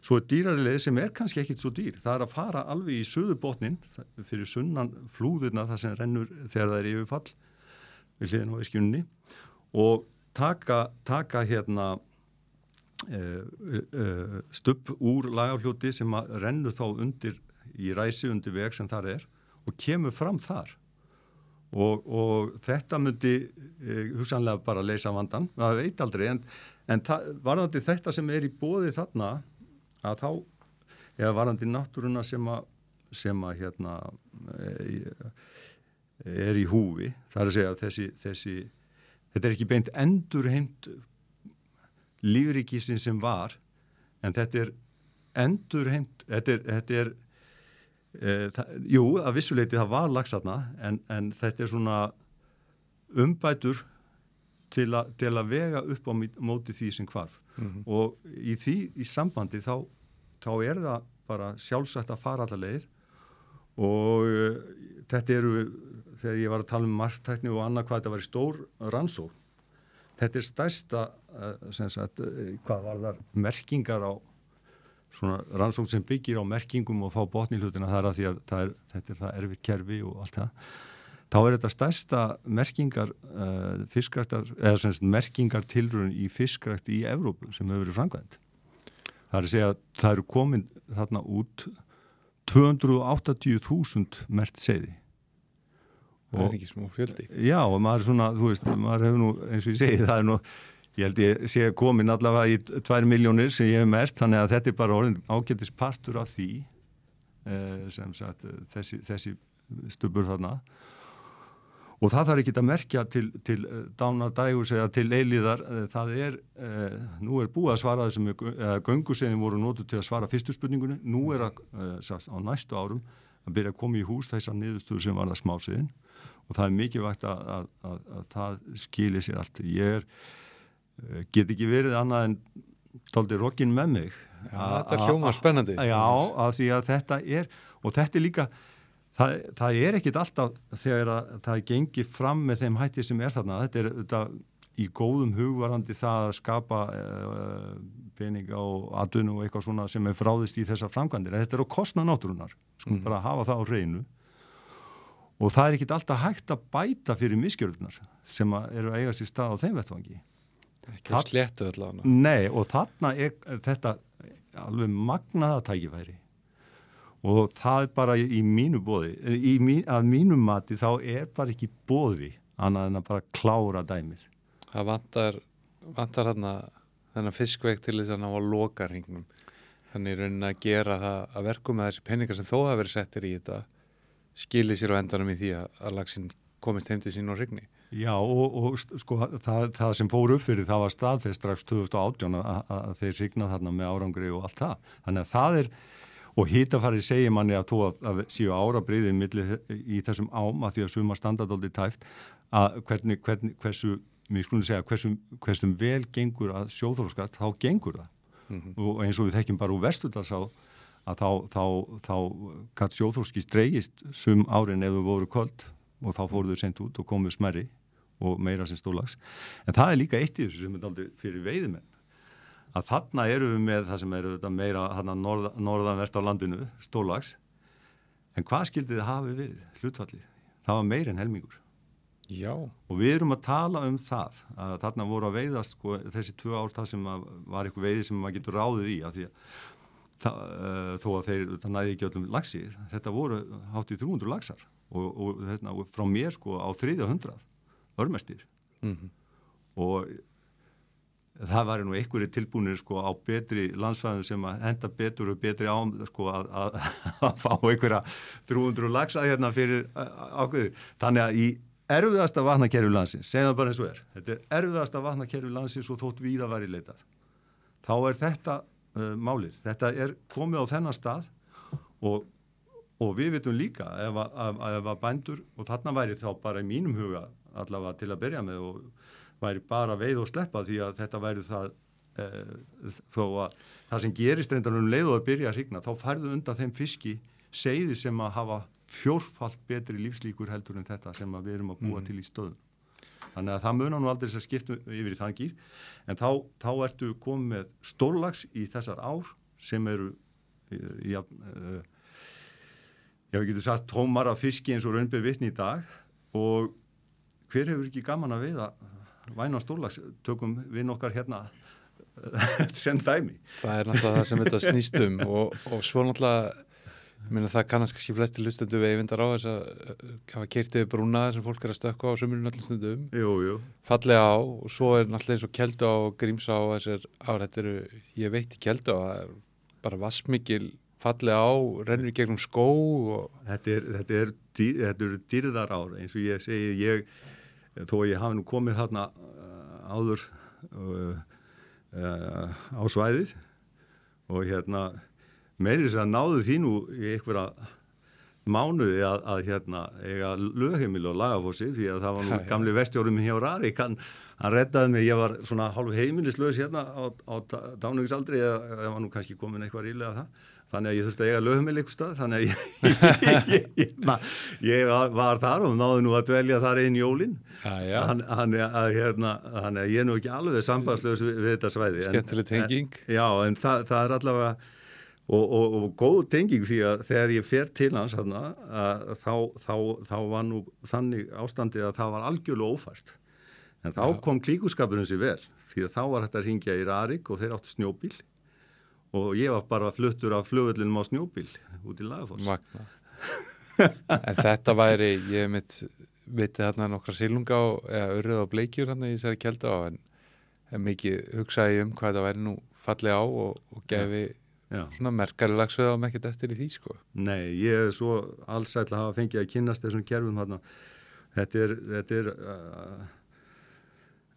svo er dýrari leið sem er kannski ekkit svo dýr. Það er að fara alveg í söðubotnin fyrir sunnan flúðurna það sem rennur þegar það er yfirfall við hliðin á eskjunni og taka, taka hérna uh, uh, stupp úr lagafljóti sem rennur þá undir í ræsi undir veg sem þar er og kemur fram þar. Og, og þetta myndi uh, hugsanlega bara leysa vandan, það veit aldrei en, en varðandi þetta sem er í bóði þarna að þá eða varðandi náttúruna sem að sem að hérna er í húfi, það er að segja að þessi, þessi þetta er ekki beint endurheimt lífrikisin sem var en þetta er endurheimt þetta er, þetta er e, það, jú, að vissuleiti það var lagsatna en, en þetta er svona umbætur til, a, til að vega upp á móti því sem hvarf mm -hmm. og í því í sambandi þá, þá er það bara sjálfsagt að fara allar leið. Og uh, þetta eru þegar ég var að tala um marktækni og annað hvað þetta var í stór rannsók þetta er stærsta uh, sagt, uh, hvað var þar merkingar á svona rannsók sem byggir á merkingum og fá botni hlutina. Þar að því að er, þetta er það erfitt kerfi og allt það þá er þetta stærsta merkingar uh, fiskræktar, eða semst merkingar tilröðin í fiskrækt í Evrópu sem hefur verið framkvæmt það er að segja að það eru komin þarna út 280.000 mert segði Það er ekki smó fjöldi. Já, og maður er svona, þú veist, maður hefur nú eins og ég segi, það er nú ég held ég sé komin allavega í 2 miljónir sem ég hef mert, þannig að þetta er bara orðin ágættis partur af því eh, sem sagt, þessi, þessi stubur þarna. og það þarf ekki að merkja til, til uh, dánar dægus eða til eiliðar uh, það er, uh, nú er búið að svara þessum göngusegjum voru nótu til að svara fyrstu spurningunni, nú er að á næstu árum að byrja að koma í hús þessar niðurstöður sem var það smásiðin og það er mikilvægt að, að, að, að það skilir sér allt. Ég er, get ekki verið annað en tóldi rokkin með mig. Já, þetta er hljóma spennandi. Já, að því að þetta er og þetta er líka það, það er ekkit alltaf þegar það gengi fram með þeim hætti sem er þarna. Þetta er þetta í góðum hugvarandi það að skapa uh, peninga og aðdunu og eitthvað svona sem er fráðist í þessar framkvæmdir. Þetta er á kostna náttúrunar sko mm. bara að hafa það á reynu og það er ekkit alltaf hægt að bæta fyrir miskjörðunar sem eru að eiga sér stað á þeim vettvangi. Ekki að sléttu allavega. Nei og þarna er þetta alveg magnaða tækifæri og það er bara í mínu bóði í mín, að mínum mati þá er bara ekki bóði annað en að bara klára dæmir Það vantar vantar hérna þennan fiskveik til þess að ná að loka hringnum. Þannig raunin að gera það að verku með þessi peningar sem þó hafa verið settir í þetta skilir sér á endanum í því að, að lagsin komist heim til sín og hrigni Já og, og sko það, það sem fór upp fyrir það var staðfest strax 2018 að, að þeir hrigna þarna með árangri og allt það. Þannig að það er og hýtafarið segir manni að þú að séu árabriðið í þessum ám að því að suma standardóldi tæft að hvernig, hvernig, hversu, mér skulum segja, hversu, hversum vel gengur að sjóþróskatt, þá gengur það. Mm -hmm. Og eins og við þekkjum bara úr vestutars á að þá, þá, þá gætt sjóþróski streyist sum árin ef þú voru kvöld og þá fóruðu sent út og komuðu smerri og meira sem stólags. En það er líka eitt í þessu sem er aldrei fyrir veiðimenn að þarna eru við með það sem eru meira norð, norðanvert á landinu, stólags en hvað skildið hafi verið, hlutfallið? Það var meir en helmingur. Já. og við erum að tala um það að þarna voru að veiðast sko, þessi tvö ár það sem var eitthvað veiði sem maður getur ráðið í að því að það, uh, þó að þeir það næði ekki öllum lagsi, þetta voru hátt í 300 lagsar og, og þetta, frá mér sko á 300 örmestir mm -hmm. og það var nú einhverju tilbúinir sko á betri landsfæðum sem að henda betur og betri ám sko að, að, að fá einhverja 300 lagsa hérna fyrir ákveði. Þannig að í erfiðasta vatnakerfi landsins, segja það bara eins og er, þetta er erfiðasta vatnakerfi landsins og þótt við að væri leitað. Þá er þetta uh, málið, þetta er komið á þennan stað og, og við vitum líka ef að, að bændur og þarna væri þá bara í mínum huga allavega til að byrja með og væri bara veið og sleppa því að þetta væri það e, þó að það sem gerist reyndar um leið og að byrja að hrigna þá færðu undan þeim fiski segði sem að hafa fjórfalt betri lífslíkur heldur en þetta sem við erum að búa mm. til í stöðun. Þannig að það munar nú aldrei þess að skiptu yfir í þann gýr en þá, þá ertu komið með stórlags í þessar ár sem eru já, uh, já við getum sagt tómar af fiski eins og raunbyrð vittni í dag og hver hefur ekki gaman að veiða væna stórlags tökum við nokkar hérna sem dæmi. Það er náttúrulega það sem þetta snýst um og, og svo náttúrulega Minna, það kannast kannski flesti lustendu við eyvindar á þess að hafa kertið brúna sem fólk er að stökka á sömurinn allir stundum jú, fallega á og svo er náttúrulega eins og keldu á og grímsa á þessar ár þetta eru, ég veit í keldu á það er bara vassmikil fallega á rennur í gegnum skó og... Þetta er, þetta er, dýr, er dýrðar ár eins og ég segi ég þó að ég hafi nú komið þarna uh, áður uh, uh, á svæðið og hérna meiris að náðu þínu í einhverja mánuði að, að hérna eiga lögheimil og lagafósi því að það var nú ja, gamli vestjórum hjá Rarik hann, hann reddaði mig, ég var svona hálf heimilislaus hérna á, á dánugisaldri eða var nú kannski komin eitthvað rílega það þannig að ég þurfti að eiga lögumil eitthvað stað þannig að ég, ég, ég, ég var, var þar og náðu nú að dvelja þar einn jólin. Þannig að, hérna, að ég er nú ekki alveg sambandslös við, við þetta svæði Skemmtileg tenging en, Já, en það, það er allavega og, og, og góð tenging því að þegar ég fer til hans þarna, þá, þá, þá var nú þannig ástandið að það var algjörlega ófært. En þá Já. kom klíkuskapurinn sér vel því að þá var þetta að ringja í Rarik og þeir áttu snjóbíl og ég var bara fluttur af flugvöldinum á snjóbíl út í Lagafoss Magna En þetta væri, ég mitt vitið hérna nokkra sílunga á, eða örrið á bleikjur hérna í þessari kjeldu á en, en mikið hugsaði um hvað það væri nú fallið á og, og gefi Já. svona merkari lagsveið á mekkit eftir í því sko. Nei, ég er svo allsætla að hafa fengið að kynast þessum kerfum hérna þetta er, þetta er uh,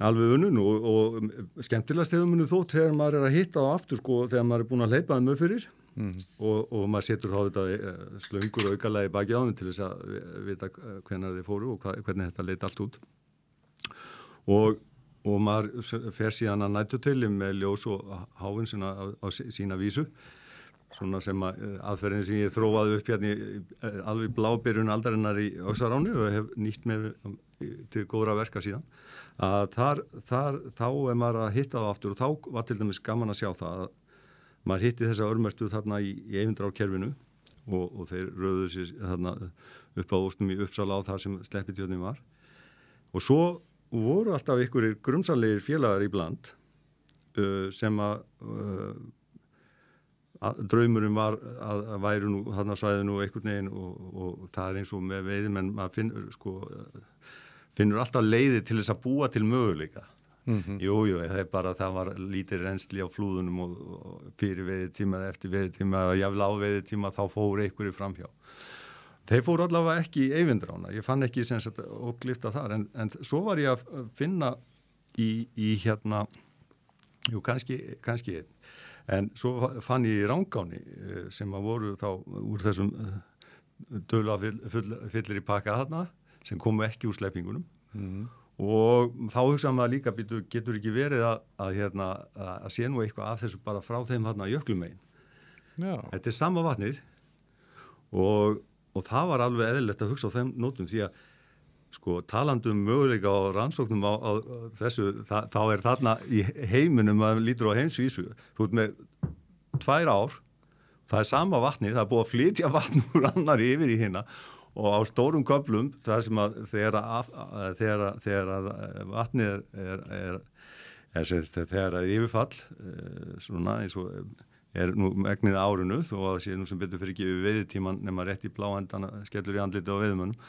alveg unnun og, og skemmtilegast hefur munið þótt þegar maður er að hitta á aftur sko þegar maður er búin að leipa þeim upp fyrir mm. og, og maður setur þá þetta uh, slöngur aukarlega í baki á þeim til þess að vita hvernig þeir fóru og hvernig þetta leiti allt út. Og, og maður fer síðan að nættu til með ljós og háinn sína sína vísu. Svona sem að aðferðin sem ég þróaði upp hérna í alveg blábyrjun aldarinnar í Öksaránu og hef nýtt með til góðra verka síðan að þar, þar þá er maður að hitta það aftur og þá var til dæmis gaman að sjá það að maður hitti þessa örmertu þarna í, í eyfindra á kerfinu og, og þeir rauðu sér þarna upp á óstum í uppsala á það sem sleppitjóðin var. Og svo voru alltaf ykkurir grumsanlegir félagar í bland uh, sem að uh, draumurum var að, að væru nú þarna svæðinu og einhvern veginn og, og, það er eins og með veiðum en maður finnur, sko, finnur alltaf leiði til þess að búa til möguleika. Mm -hmm. Jújú, jú, það er bara það var lítið reynsli á flúðunum og, og fyrir veiðtíma eða eftir veiðtíma eða jafnvel á veiðtíma þá fóru einhverju framhjá. Þeir fóru allavega ekki í eyvindrána, ég fann ekki sem sagt okklifta þar en, en svo var ég að finna í, í hérna, jú kannski, kannski einn. En svo fann ég í rángáni eh, sem að voru þá úr þessum eh, döla fyllir í pakka þarna sem komu ekki úr sleppingunum. Mm. og þá hugsaðum við að líka býtu, getur ekki verið að, að, hérna, að sé nú eitthvað af þessu bara frá þeim hérna jöklumegin? Þetta er sama vatnið og, og það var alveg eðlilegt að hugsa á þeim nótum því að sko talandum möguleika á rannsóknum á, á þessu, það, þá er þarna í heiminum að lítur á heimsvísu. Þú ert með tvær ár það er sama vatni, það er búið að flytja vatn úr annar yfir í hérna og á stórum köplum það sem að þegar að, þegar að, þegar að vatni er, er, er, er semst, þegar að yfirfall eh, svona eins og er nú megnið árinu þó að það sé nú sem betur fyrir ekki við veiðtíman nema rétt í bláendana skellur í andliti á veiðmönnum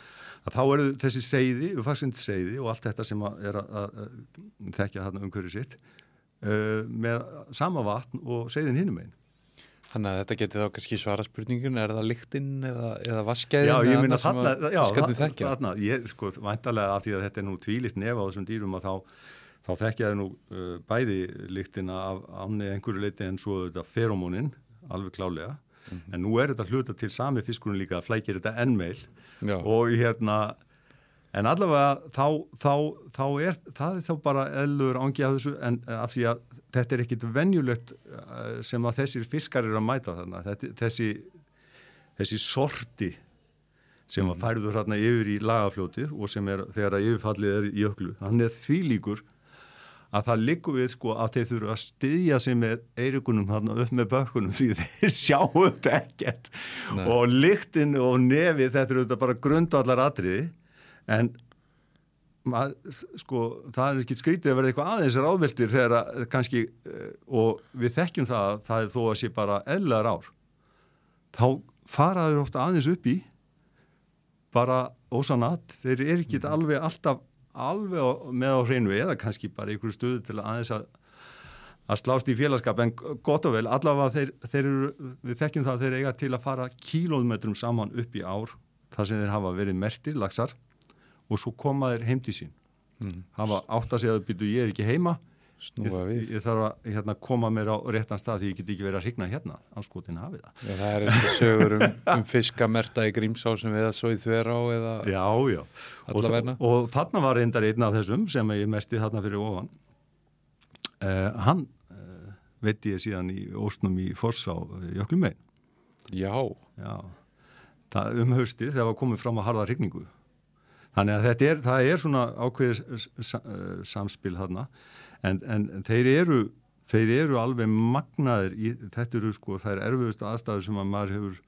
að þá eru þessi seiði, ufagsund seiði og allt þetta sem er að, að, að þekkja þarna umhverju sitt uh, með sama vatn og seiðin hinnum einn. Þannig að þetta geti þá kannski svara spurningun, er það lyktinn eða, eða vaskæðin? Já, ég minna þarna, já, þarna, ég sko, vantarlega af því að þetta er nú tvílitt nefa á þessum dýrum að þá, þá þekkjaði nú uh, bæði lyktina af ánni einhverju leiti en svo þetta feromónin, alveg klálega mm -hmm. en nú er þetta hluta til sami fiskunum líka að flækir þetta ennmeil og hérna en allavega þá, þá, þá er það er þá bara eðlur ángi af þessu en af því að þetta er ekkit venjulegt eh, sem að þessir fiskar eru að mæta þarna þetta, þessi, þessi sorti sem að mhm. færður hérna yfir í lagafljótið og sem er þegar að yfirfallið er í öklu hann er því líkur að það liggur við sko að þeir þurfa að styðja sig með eirikunum þarna upp með bökkunum því þeir sjáu þetta ekkert Nei. og lyktinn og nefið þetta eru þetta bara grundallar atriði en mað, sko það er ekki skrítið að vera eitthvað aðeins ráðviltir þegar að kannski eh, og við þekkjum það að það er þó að sé bara eðlar ár þá faraður ofta aðeins upp í bara ósanat þeir eru ekki mm. alveg alltaf alveg með á hreinu eða kannski bara einhverju stuðu til að aðeins að að slást í félagskap en gott og vel allavega þeir, þeir eru, við þekkjum það að þeir eiga til að fara kílómetrum saman upp í ár þar sem þeir hafa verið mertir, lagsar og svo koma þeir heim til sín mm. hafa átt að segja að byrju ég er ekki heima. Ég, ég þarf að hérna, koma mér á réttan stað því ég get ekki verið að hrigna hérna anskotin hafið það. Já, það er eins og sögur um, um fiskamerta í grímsá sem við að svo í þverá eða já, já. Og, og þarna var reyndar einn af þessum sem ég merti þarna fyrir ofan. Uh, hann uh, veit ég síðan í ósnum í Foss á Jöklumvein. Já. Já. Það um hausti þegar var komið fram að harða hrigningu. Þannig að þetta er, það er svona ákveðis samspil þarna. En, en þeir eru þeir eru alveg magnaðir í, þetta eru sko, það er erfiðustu aðstæður sem að maður hefur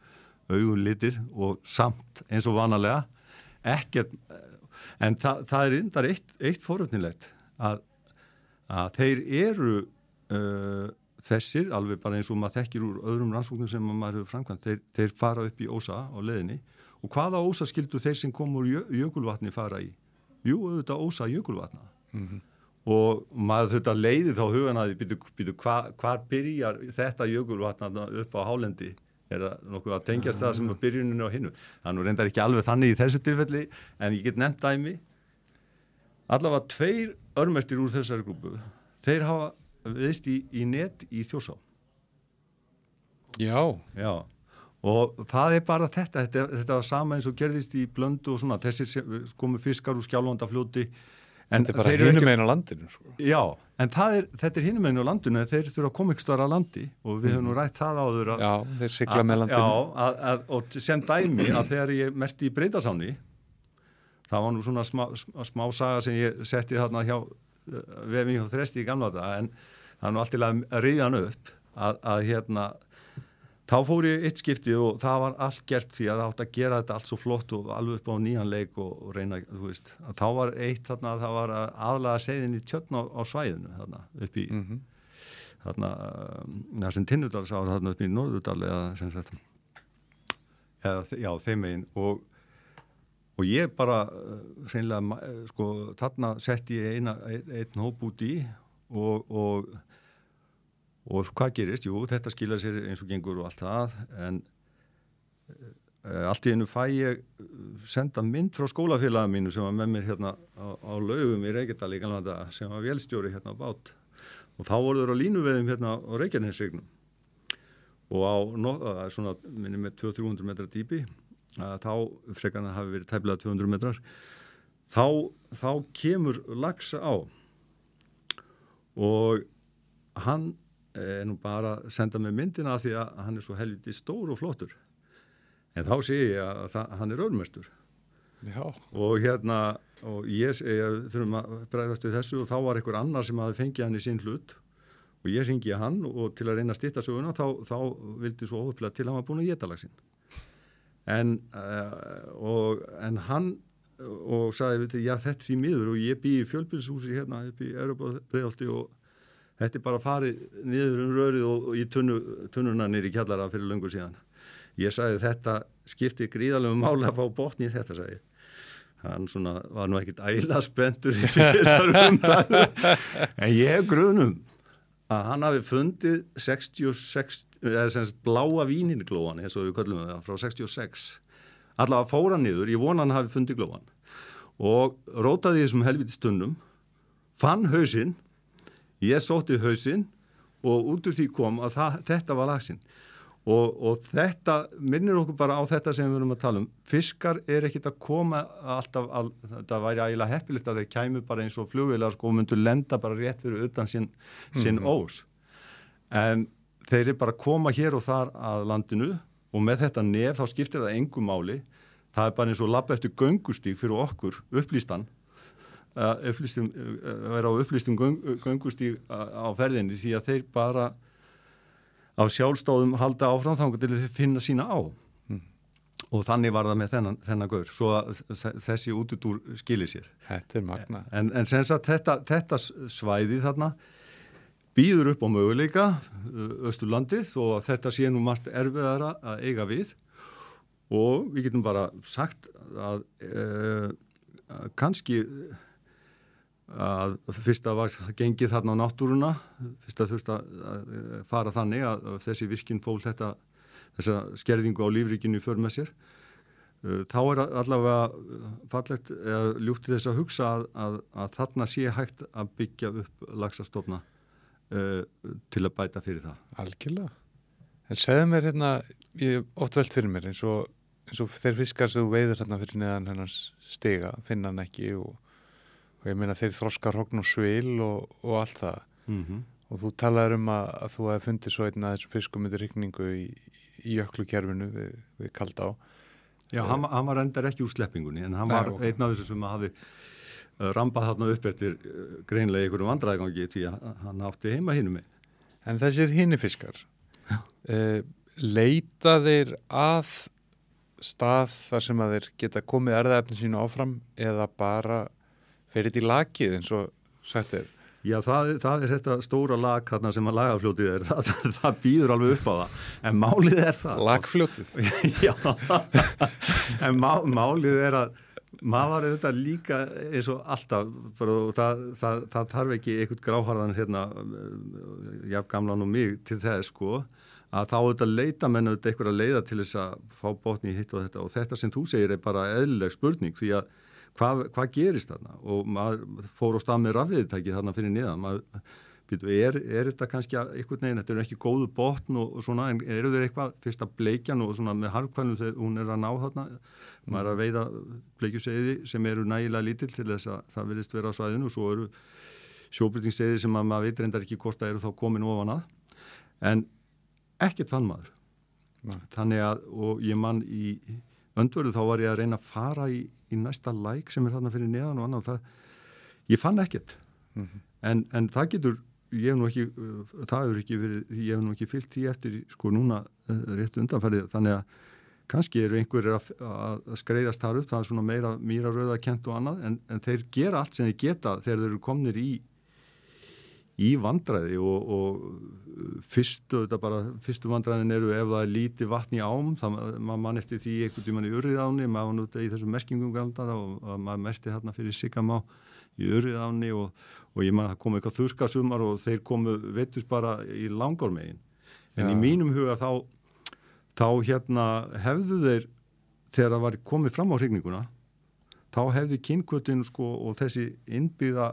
augun litið og samt eins og vanalega ekkert en það, það er yndar eitt, eitt foröfnilegt að, að þeir eru uh, þessir, alveg bara eins og maður þekkir úr öðrum rannsóknum sem maður hefur framkvæmt, þeir, þeir fara upp í ósa á leðinni og hvaða ósa skildu þeir sem kom úr jökulvatni fara í? Jú, auðvitað ósa jökulvatna. Mm -hmm og maður að leiði þá hugan að hvað byrjar þetta jökulvatna upp á hálendi? Er það nokkuð að tengjast það sem að byrjuninu á hinnu það nú reyndar ekki alveg þannig í þessu tilfelli en ég get nefnt dæmi. Allavega tveir örmestir úr þessari grúpu þeir hafa viðst í, í net í þjósá Já, já og það er bara þetta þetta, þetta var sama eins og gerðist í blöndu og svona þessir komu fiskar úr skjálfandafljóti þetta er bara hinum einn á landinu sko. Já, en er, þetta er hinum einn á landinu þeir þurfa að koma ykkur starf á landi og við höfum nú mhm. rætt það áður að, Já, þeir sigla með landinu Já, að, að, og sem dæmi að þegar ég merti í breytasáni það var nú svona smá, smá saga sem ég setti þarna hjá vefing hjá þresti í gamla þetta en það er nú alltaf að reyða hann upp að hérna þá fór ég eitt skipti og það var allt gert því að það átt að gera þetta allt svo flott og alveg upp á nýjan leik og, og reyna, þú veist, að þá var eitt þarna að það var aðlaga segðin í tjötn á, á svæðinu þarna upp í mm -hmm. þarna, það sem Tinnudal sá þarna upp í Norðurdal eða sem sagt eða, já, þeim megin og og ég bara hreinlega, sko, þarna sett ég eina, ein, einn hóp út í og, og og hvað gerist? Jú, þetta skilja sér eins og gengur og allt það en e, allt í hennu fæ ég eh, senda mynd frá skólafélaginu mínu sem var með mér hérna á, á laugum í Reykjadal í Galvanda sem var velstjóri hérna á bát. Og þá voru þeir á línuveðum hérna á Reykjanesregnum og á er svona minni með 200-300 metrar dýpi að þá frekarna hafi verið tæmlega 200 metrar þá, þá kemur lagsa á. Og hann er nú bara að senda mig myndina því að hann er svo helviti stór og flottur. En þá sé ég að það, hann er örmestur og hérna og ég þurfum að bregðast við þessu og þá var einhver annar sem hafi fengið hann í sín hlut. Og ég ringi hann og til að reyna að stýtta söguna þá, þá vildi svo ofuplega til að hann var búin að geta lagsin en, uh, og, en hann og sagði, veit, já þetta því miður og ég bý í fjölbilshúsi hérna upp í Európa bregðaldi og þetta er bara farið niður um rörið og, og í tunnu, tunnuna nýri kjallara fyrir lungu síðan. Ég sagði þetta skipti gríðalegu máli að fá botni í þetta, sagði. Hann svona var nú ekkit æla spendur í þessar umræðu. En ég hef grunum að hann hafi fundið 66, eða semst bláa víninglóan, eins og við kallum það, frá 66. Allavega fóra niður, ég vona hann hafi fundið glóan. Og rótaði þessum helvitistundum, fann hausinn ég sótti hausinn og út úr því kom að það, þetta var lagsinn og, og þetta minnir okkur bara á þetta sem við erum að tala um. Fiskar er ekkit að koma alltaf, all, þetta væri ægilega heppilegt að þeir kæmu bara eins og flugvilar sko og myndu lenda bara rétt fyrir utan sinn sin mm -hmm. ós. En þeir eru bara að koma hér og þar að landinu og með þetta nef þá skiptir það engum máli. Það er bara eins og lappa eftir göngustík fyrir okkur upplýstan að vera á upplýstum göngustíg á ferðinni því að þeir bara á sjálfstáðum halda áfram þangar til að finna sína á. Mm. og þannig var það með þennan, þennan gaur svo að þessi útutúr skilir sér. Þetta er magna En, en senst að þetta, þetta svæði þarna býður upp á möguleika Östurlandið og þetta sé nú margt erfiðara að eiga við. Og við getum bara sagt að e, kannski að fyrst að var gengið þarna á náttúruna fyrst að þurft að fara þannig að þessi virkinn fól þetta þessa skerðingu á lífrikinu för með sér. Þá er allavega fallegt eða ljúftið þess að hugsa að, að, að þarna sé hægt að byggja upp lagsastofna uh, til að bæta fyrir það. Algjörlega. En segðu mér hérna, ég oft veld fyrir mér eins og, eins og þeir fiskar sem þú veiður hérna fyrir neðan hennans stiga finna hann ekki og og ég meina þeir þroskar hogn og svil og, og allt það mm -hmm. og þú talaður um að, að þú hefði fundið svo einn að þessu fiskum yfir rikningu í, í jöklukerfinu við, við kalda á Já, hann, hann var endar ekki úr sleppingunni en hann var okay. einn af þessu sem hafi uh, rambað þarna upp eftir uh, greinlega einhverju vandræðgangi því að hann átti heima hinn með En þessir hinnifiskar uh, leita þeir að stað þar sem að þeir geta komið erðaefnin sínu áfram eða bara fer þetta í lakið eins og sagt er? Já, það, það er þetta stóra lag þarna sem að lagafljótið er, það, það, það býður alveg upp á það, en málið er það Lagfljótið? Já, en má, málið er að maður er þetta líka eins og alltaf, það, það þarf ekki einhvern gráharðan hérna, jafn gamlan og mig til þess sko, að þá auðvitað leita menn auðvitað að leiða til þess að fá botni í hitt og þetta. Og þetta sem þú segir er bara eðlileg spurning því að hvað, hvað gerist þarna? Og maður fór á stað með rafviðtæki þarna fyrir niðan maður, býtu, er, er þetta kannski eitthvað neginn, þetta er ekki góðu botn og, og svona en eru þeir eitthvað fyrst að bleikjan og svona með harkvælum þegar hún er að ná þarna? Maður er að veiða bleikjuseiði sem eru nægilega lítill til þess að það verðist vera á svæðinu og svo eru sjóbrytingseiði sem að maður veit reyndar ekki hvort það eru þá komin ofan að. En ekkert fann maður. Nei. þannig að og ég mann í öndvörðu þá var ég að reyna að fara í, í næsta læk sem er þarna fyrir neðan og annan það, ég fann ekkert mm -hmm. en, en það getur ég hef nú ekki, það hefur ekki verið ég hef nú ekki fyllt því eftir sko núna eh, rétt undanferðið þannig að kannski eru einhverjir að, að skreiðast þar upp, það er svona meira mýra rauða kent og annað en, en þeir gera allt sem þeir geta þegar þeir eru komnir í í vandræði og, og fyrstu, bara, fyrstu vandræðin eru ef það er líti vatn í ám þá maður mann eftir því einhvern tíman í urriðáni maður var núttið í þessum merkingum galdar og maður merti hérna fyrir Sigamá í urriðáni og, og ég mann að það kom eitthvað þurskasumar og þeir komu vettust bara í langormegin en ja. í mínum huga þá þá hérna hefðu þeir þegar það var komið fram á hrygninguna þá hefðu kynkvötinu sko og þessi innbyða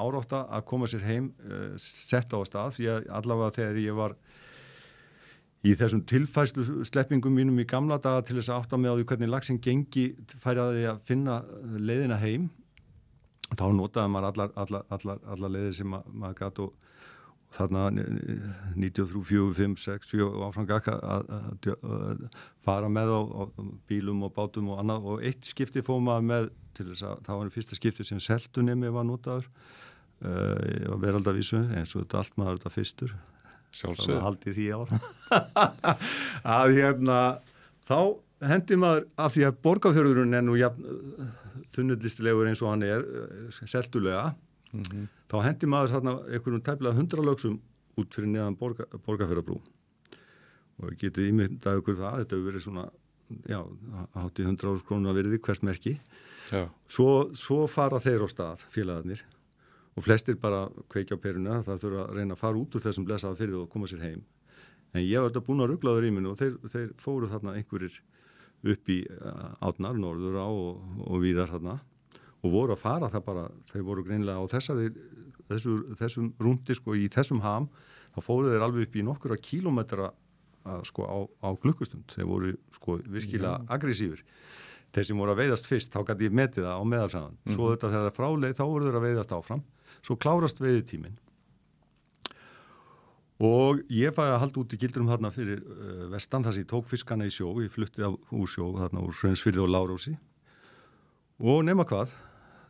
árátta að koma sér heim uh, sett á stað því að allavega þegar ég var í þessum tilfæslu sleppingum mínum í gamla daga til þess að átta með á því hvernig lagsin gengi færiði að finna leiðina heim þá notaði maður allar, allar, allar, allar leiðir sem ma maður gæti og þarna 93, 4, 5, 6, 7 og áframgaka að fara með á, á bílum og bátum og annað og eitt skipti fóð maður með til þess að það var fyrsta skipti sem seldunemi var notaður uh, veraldavísu eins og þetta allt maður þetta fyrstur. Sjálfsög haldið því ára að hérna þá hendi maður af því að borgarfjörðurinn er nú ja, þunnullistilegur eins og hann er eh, seldulega mm -hmm. þá hendi maður þarna einhvern tæmlega hundra lögsum út fyrir neðan borga, borgarfjörðarbrú og getið ímyndað ykkur það þetta hefur verið svona já, hátti hundra árs krónu að verði hvert merki. Svo, svo fara þeir á stað félagarnir og flestir bara kveikja á peruna það þurfa að reyna að fara út úr þessum blessaða fyrir og koma sér heim. En ég var þetta búin að rugglaður í minu og þeir, þeir fóru þarna einhverjir upp í uh, átnar, norður á og, og víðar þarna. Og voru að fara það bara, þeir voru greinlega á þessari, þessu, þessum rúndi sko í þessum ham, þá fóru þeir alveg upp í nokkura kílometra uh, sko á, á glukkustund, þeir voru sko virkilega aggressífur þeir sem voru að veiðast fyrst, þá gæti ég metið það á meðalsagan, mm -hmm. svo þetta þegar það fráleið þá voru þeir að veiðast áfram svo klárast veiðitímin og ég fæði að halda út í gildurum þarna fyrir uh, vestan þar sem ég tók fiskana í sjó. Ég flutti á úr sjó þarna úr Hraunsfyrði og Lárósi. Og nema hvað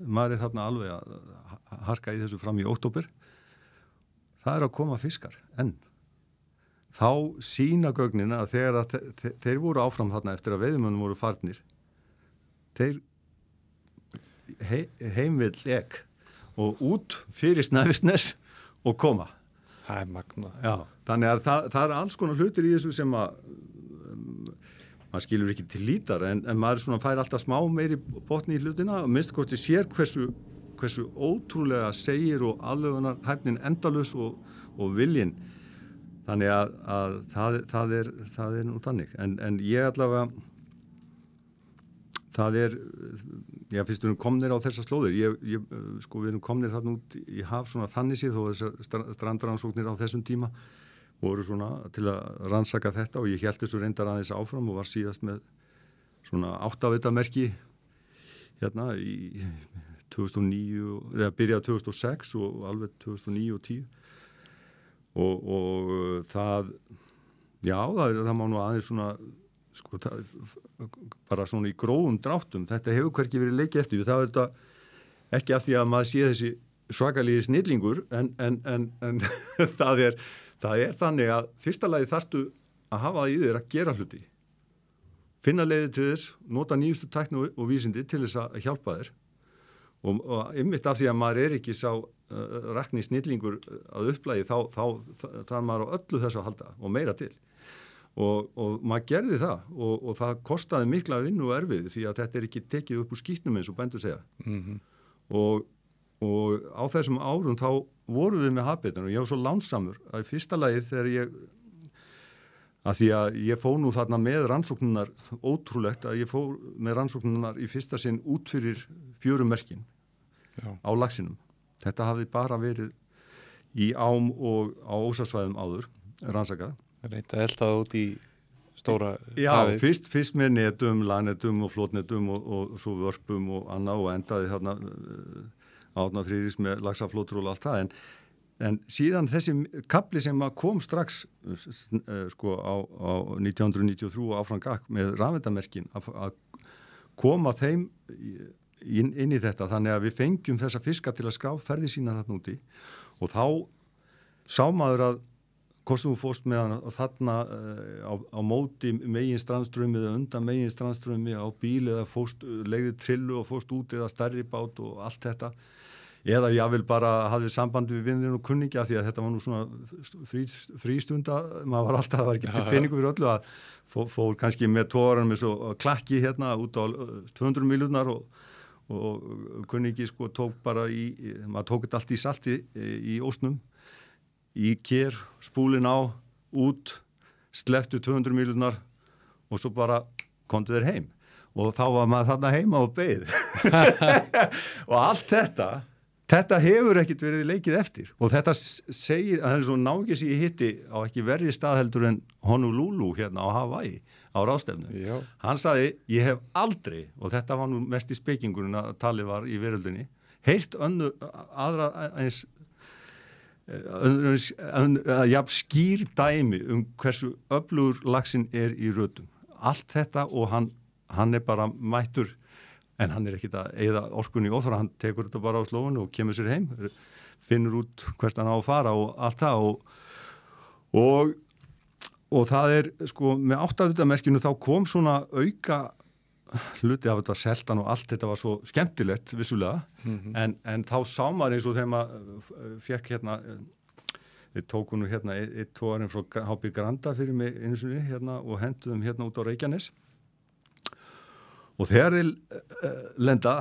maður er þarna alveg að harka í þessu fram í óttópir það er að koma fiskar en þá sína gögnin að þegar að þe þeir voru áfram þarna eftir að veiðmönnum voru farnir þeir he heimvill ekk og út fyrir snæfisnes og koma. Það er magna. Já, þannig að það, það er alls konar hlutir í þessu sem að um, maður skilur ekki til lítar en, en maður svona fær alltaf smá meiri botni í hlutina og minnst hvort ég sér hversu, hversu ótrúlega segir og alvegðunar hæfnin endalus og, og viljin þannig að, að það, það, er, það er nú þannig en, en ég allavega það er, já fyrst við erum komnir á þessa slóðir, ég, ég, sko við erum komnir þarna út í haf svona þannig síð þó þessar strandransóknir á þessum tíma voru svona til að rannsaka þetta og ég held þessu reyndar aðeins áfram og var síðast með svona áttavitamerki hérna í 2009, eða byrjað 2006 og alveg 2009 og 10 og, og það já það, það má nú aðeins svona sko, það, bara svona í gróðum dráttum, þetta hefur hverkið verið leikið eftir, það er þetta ekki af því að maður sé þessi svakalíði snillingur en, en, en, en það, er, það er þannig að fyrsta lagi þartu að hafa það í þér að gera hluti. Finna leiði til þess, nota nýjustu tæknu og vísindi til þess að hjálpa þér. Og, og ymmit af því að maður er ekki sá uh, rakni snillingur að upplægi þá, þá, þá, þá er maður á öllu þessu að halda og meira til og, og maður gerði það og, og það kostiði mikla vinnu og erfið því að þetta er ekki tekið upp úr skýtnum eins og bændur segja. Mm -hmm. og, og á þessum árum þá voru við með habitan og ég var svo lánsamur að í fyrsta lagi þegar ég að því að ég fó nú þarna með rannsóknunar ótrúlegt að ég fó með rannsóknunar í fyrsta sinn út fyrir fjörumerkin á lagsinum þetta hafði bara verið í ám og á ósasvæðum áður rannsakað Reynda elda út í stóra Já, hafið. fyrst, fyrst með netum, lagnetum og flótnetum og, og svo vörpum og annað og endaði þarna uh, átna frýris með lagsaflótur og allt það. En, en síðan þessi kapli sem kom strax uh, sko á, á 1993 áfram gakk með rafendamerkin að koma þeim inn, inn í þetta. Þannig að við fengjum þessa fiska til að skrá ferði sína þarna úti. Og þá sá maður að hvort sem þú fórst með hann og þarna uh, á, á móti megin strandströmi eða undan megin strandströmi á bíl eða fórst, legði trillu og fórst út eða stærri bát og allt þetta. Eða ég vil bara hafði samband við vinninu og kunningja því að þetta var nú svona frí, frístunda, maður var alltaf, það var ekki peningu fyrir öllu að fó, fór kannski með tóran með svo klakki hérna út á 200 miljónar og, og kunningi sko tók bara í, maður tók þetta allt í salti í ósnum í kér, spúlin á, út, sleftu 200 miljónar og svo bara komdu þér heim. Og þá var maður þarna heima og beigð og allt þetta þetta hefur ekkit verið leikið eftir. Og þetta segir að það er svo nákis í hitti á ekki verri staðheldur en Honolulu hérna á Hawaii á rástefnu. Hann saði ég hef aldrei, og þetta var nú mest í spekingurinn að talið var í veröldinni heilt önnu aðra eins jafn skýr dæmi um hversu öflugur lagsin er í rötum. Allt þetta og hann, hann er bara mættur en hann er ekkit að eigða orkunni óþra, hann tekur þetta bara á slóinu og kemur sér heim, finnur út hvert hann á að fara og allt það og, og, og það er sko með áttafutamerkinu þá kom svona auka hluti af þetta seltan og allt þetta var svo skemmtilegt vissulega. Mm -hmm. en, en þá sá maður eins og þegar maður fekk hérna við tókum nú hérna eitt tóarinn frá HB Granda fyrir mig eins og hérna og henduðum hérna út á Reykjanes. Og þegar þið uh, lenda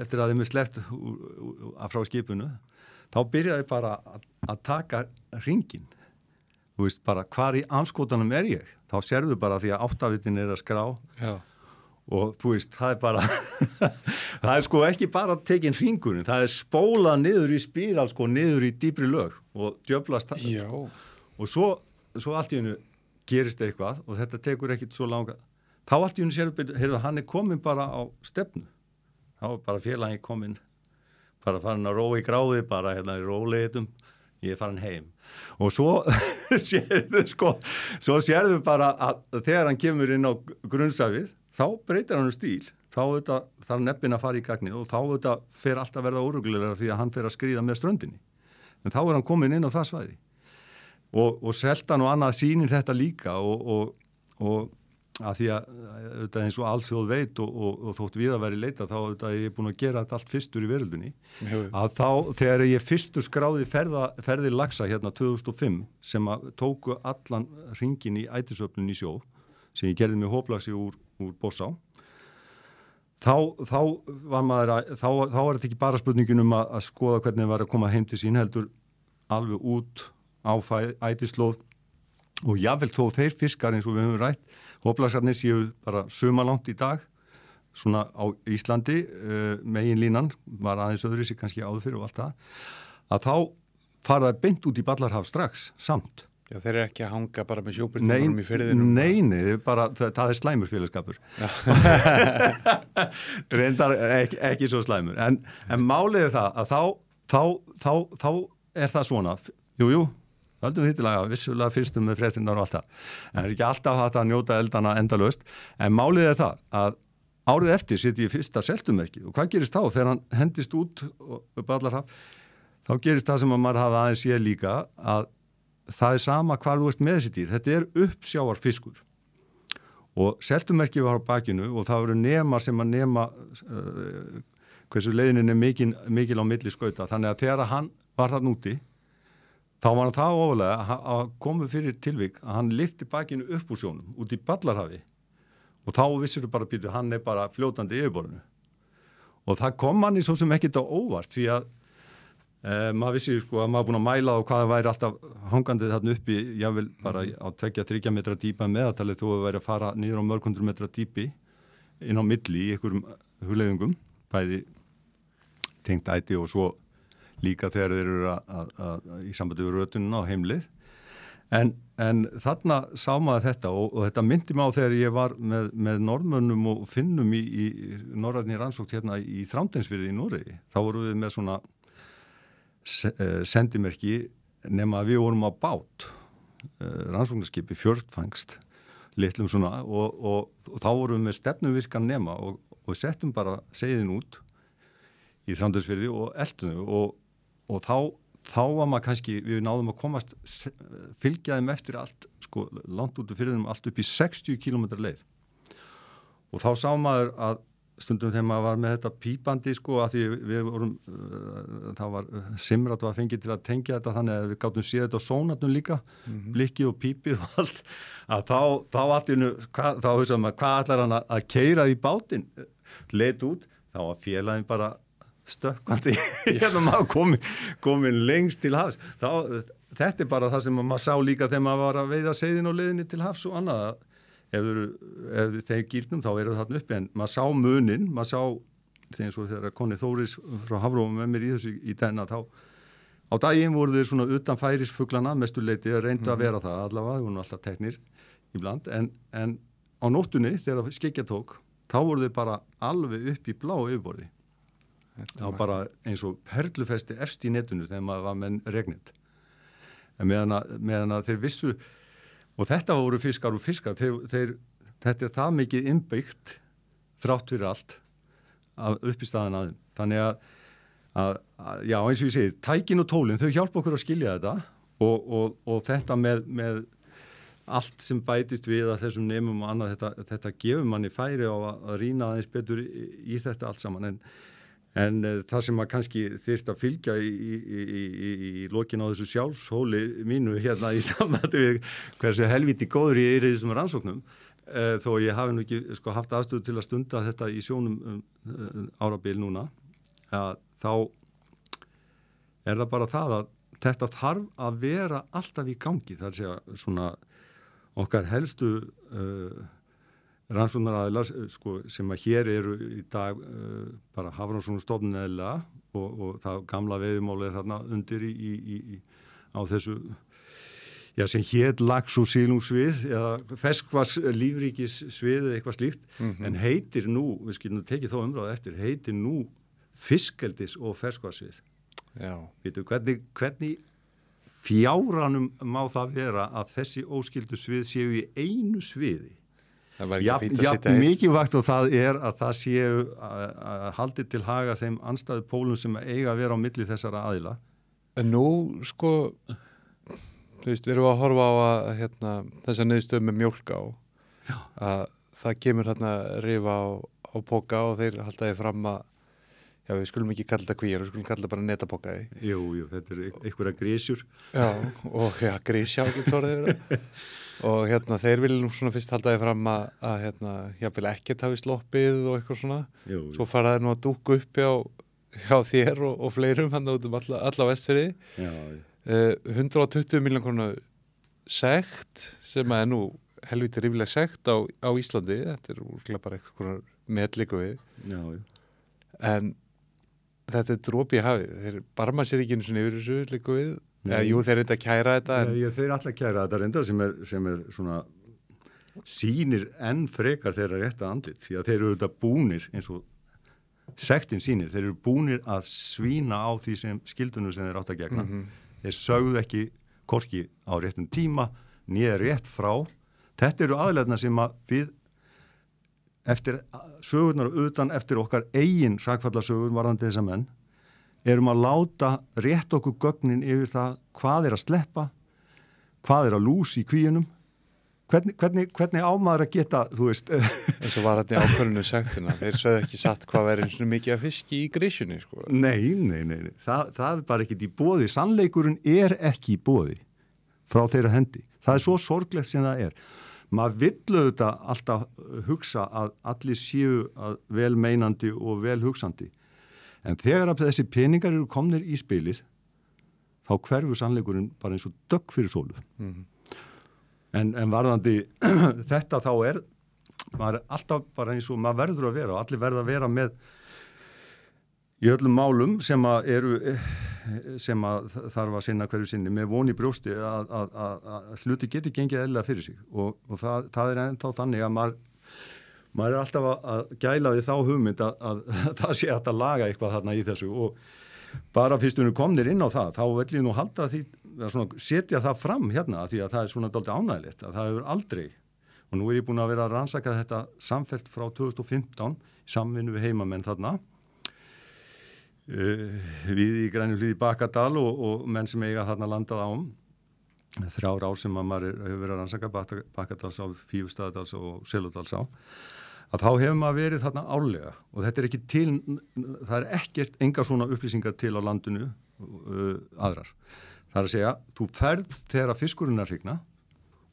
eftir að þið með sleft af frá skipunu þá byrjaði bara að, að taka ringin þú veist bara hvar í anskotanum er ég? Þá serðu bara því að áttavitin er að skrá Já og þú veist, það er bara það er sko ekki bara tekinn hringurinn, það er spólað niður í spíral sko, niður í dýbri lög og djöblast Já. og svo, svo allt í hennu gerist eitthvað og þetta tekur ekkit svo langa þá allt í hennu sér upp, heyrðu, hann er komin bara á stefnu, þá er bara félagi komin, bara farin að rói gráði, bara hérna í róleitum ég er farin heim. Og svo sérðu sko svo sérðu bara að þegar hann kemur inn á grunnsafið þá breytir hann um stíl. Þá auðvitað, þarf neppin að fara í gagni og þá auðvitað fer alltaf verða órugulegar því að hann fer að skrýða með ströndinni. En þá er hann komin inn á það svæði. Og, og seltan og annað sínir þetta líka og, og, og að því að auðvitað eins og allþjóð veit og þótt við að vera í leita þá auðvitað er ég búin að gera þetta allt fyrstur í veröldunni að þá þegar ég fyrstur skráði ferða, ferði lagsa hérna 2005 sem að tóku allan ringin í ætisöfnun í sjó sem ég gerði með hóplagsi úr, úr Bossá þá, þá var maður að, þá, þá er þetta ekki bara spurningin um að, að skoða hvernig það var að koma heim til sín heldur alveg út á ætislóð. Og jáfnvel þó þeir fiskar eins og við höfum rætt hóplagsarnir séu bara sumalangt í dag svona á Íslandi uh, megin línan var aðeins öðru sér kannski áður fyrir og allt það að þá faraði beint út í Ballarhaf strax samt Já, þeir eru ekki að hanga bara með sjóbyrnum í fyrðinum. Nei, nei, bara, það, það er slæmur félagskapur. Reyndar ekki, ekki svo slæmur. En, en málið er það að þá, þá, þá, þá er það svona, jú, jú, öldum hittilega, vissulega fyrstum með fréttinnar og allt það. En það er ekki alltaf hægt að njóta eldana endalöst. En málið er það að árið eftir sitt ég fyrsta seltumerki og hvað gerist þá þegar hann hendist út upp allar haf? Þá gerist það sem að maður hafa aðeins séð líka að það er sama hvað þú ert með þessi dýr. Þetta er uppsjáar fiskur. Og seltumerki var á bakinu og það voru nema sem að nema uh, hversu leiðinin er mikil, mikil á milli skauta. Þannig að þegar hann var það núti þá var hann það ofalega að komu fyrir tilvík að hann lifti bakinu upp úr sjónum út í Ballarhafi. Og þá vissir þú bara býtu hann er bara fljótandi yfirborðinu. Og það kom hann í svo sem ekkit á óvart því að Uh, maður vissi sko að maður búin að mæla á hvað það væri alltaf hangandið þarna uppi jável bara á 2-3 metra dýpa meðatalið þú væri að fara nýður á mörgundur metra dýpi inn á milli í einhverjum hugleðingum bæði tengt æti og svo líka þegar þeir eru að, að, að, í sambandi við rötununa á heimlið. En, en þarna sá maður þetta og, og þetta myndi á þegar ég var með, með normönnum og finnum í, í norræðinni rannsókt hérna í Þrándeinsfyrði í Noregi. Þá voru við með svona sendimerki nema að við vorum á bát. Eh, rannsóknarskipi fjörðfangst litlum svona og, og, og þá vorum við með stefnuvirkan nema og, og settum bara segðin út í þrándursfyrði og eldunum og þá, þá var maður kannski, við náðum að komast fylgjaðum eftir allt sko, langt út af fyrðinum allt upp í 60 km leið. Og þá sá maður að stundum þegar maður var með þetta pípandi sko að því við vorum uh, það var uh, simrat og að fengi til að tengja þetta þannig að við gáttum séð þetta á sónatun líka mm -hmm. blikki og pípið og allt að þá, þá allt innu þá hugsaðum maður hvað ætlar hann að, að keira í bátinn? Leitt út, þá var félagin bara stökkandi hérna maður komin, komin lengst til hafs. Þá, þetta er bara það sem maður sá líka þegar maður var að veiða segðin og leiðinni til hafs og annað að ef þeir gýrnum þá eru þarna uppi. En maður sá munin, maður sá þegar eins og þegar Conny Þóris frá Hafrófum með mér í þessu í denna þá á daginn voru þeir svona utan færisfuglana mestuleiti að reynda að mhm. vera það allavega, það voru alltaf teknir í bland. En, en á nóttunni þegar skikja tók þá voru þeir bara alveg upp í blá yfirborði. Þá bara eins og perlufesti efst í netunu þegar maður var með regnit en meðan að, meðan að þeir vissu og þetta voru fiskar og fiskar. Þeir, þeir, þetta er það mikið innbyggt þrátt fyrir allt upp í staðan aðeins þannig að, að, að já eins og ég segi tækin og tólinn þau hjálpa okkur að skilja þetta og, og, og þetta með, með allt sem bætist við að þessum nefnum og annað þetta, þetta gefur manni færi á að, að rýna aðeins betur í, í þetta allt saman. En En uh, það sem maður kannski þýrst að fylgja í, í, í, í lokin á þessu sjálfshóli mínu hérna í samvættu við hversu helviti góður ég er í þessum rannsóknum uh, þó ég hafi nú ekki sko, haft aðstöðu til að stunda þetta í sjónum um, um, árabil núna að þá er það bara það að þetta þarf að vera alltaf í gangi. Þar sé að svona okkar helstu uh, rannsóknar aðeins sko, sem að hér eru í dag uh, bara Hafranssonu stofnun eðla og, og það gamla veðumáli er þarna undir í, í, í, á þessu já, sem hér lags og sílungsvið eða feskvars lífríkis svið eða eitthvað slíkt mm -hmm. en heitir nú, við skiljum tekið þó umræðu eftir heitir nú fiskeldis og feskvarsvið hvernig, hvernig fjáranum má það vera að þessi óskildu svið séu í einu sviði Mikið vakt og það er að það séu að haldi til haga þeim anstæðu pólum sem eiga að vera á milli þessara aðila. En nú sko, þú veist, við erum að horfa á að hérna, þessa neðstöð með mjölk á, já. að það kemur hérna rifa á, á póka og þeir haldaði fram að Já, við skulum ekki kalla þetta kvíjar, við skulum kalla þetta bara netapokkaði. Jú, jú, þetta er einhverja grísjur. Já, og já, grísjá, svo er þetta. Og hérna, þeir vilja nú svona fyrst haldaði fram að, að hérna, jáfnvel ekkert hafi sloppið og eitthvað svona. Jú. Svo faraði nú að dúku uppi á, á þér og, og fleirum hann út um alla, alla vestfyrir. Uh, 120 miljón konar segt, sem er nú helviti rífilega segt á, á Íslandi, þetta er úrlega bara eitthvað meðliku við. Já, já. En þetta er drópi hafið, þeir barma sér ekki eins og yfir þessu líku við, eða jú þeir reynda að kæra þetta en... Nei, þeir alltaf kæra þetta reynda sem er, sem er svona sínir enn frekar þeirra rétta andlit því að þeir eru auðvitað búnir eins og sektin sínir, þeir eru búnir að svína á því sem skildunum sem þeir átt að gegna, mm -hmm. þeir sögðu ekki korki á réttum tíma nýja rétt frá, þetta eru aðlæðna sem að við eftir sögurnar utan eftir okkar eigin sakfallasögur varðandi þessa menn erum að láta rétt okkur gögnin yfir það hvað er að sleppa hvað er að lús í kvíunum. Hvernig, hvernig, hvernig ámaður að geta þú veist? Eins og var þetta í ákvörðinu sektina þeir sögðu ekki satt hvað verður eins og mikið að fiski í grísunni sko. nei, nei, nei, nei. Þa, það er bara ekkit í bóði sannleikurinn er ekki í bóði frá þeirra hendi. Það er svo sorglegt sem það er. Maður villu þetta alltaf hugsa að allir séu að vel meinandi og vel hugsandi en þegar að þessi peningar eru komnir í spilið þá hverfu sannleikurinn bara eins og dögg fyrir sólu Mhm. en, en varðandi þetta þá er maður er alltaf bara eins og maður verður að vera og allir verður að vera með í öllum málum sem að eru sem að þarf að sinna hverju sinni með voni brjósti að, að, að, að hluti getur gengið eðla fyrir sig og, og það, það er ennþá þannig að maður maður er alltaf að, að gæla við þá hugmynd að, að það sé að laga eitthvað þarna í þessu og bara fyrst við komnir inn á það þá vil ég nú halda því að svona, setja það fram hérna því að það er svona doldið ánægilegt að það hefur aldrei og nú er ég búin að vera að rannsaka þetta samfelt frá 2015 í samvinnu við heimamenn þarna. Uh, við í grænum hlýði Bakadal og, og menn sem eiga þarna landað ám þrjár ár sem að maður hefur verið að rannsaka Bakadals á Fífustadals og Seludals á að þá hefur maður verið þarna árlega. Og þetta er ekki til, það er ekkert enga svona upplýsingar til á landinu uh, aðrar. Það er að segja, þú ferð þegar fiskurinn er hrigna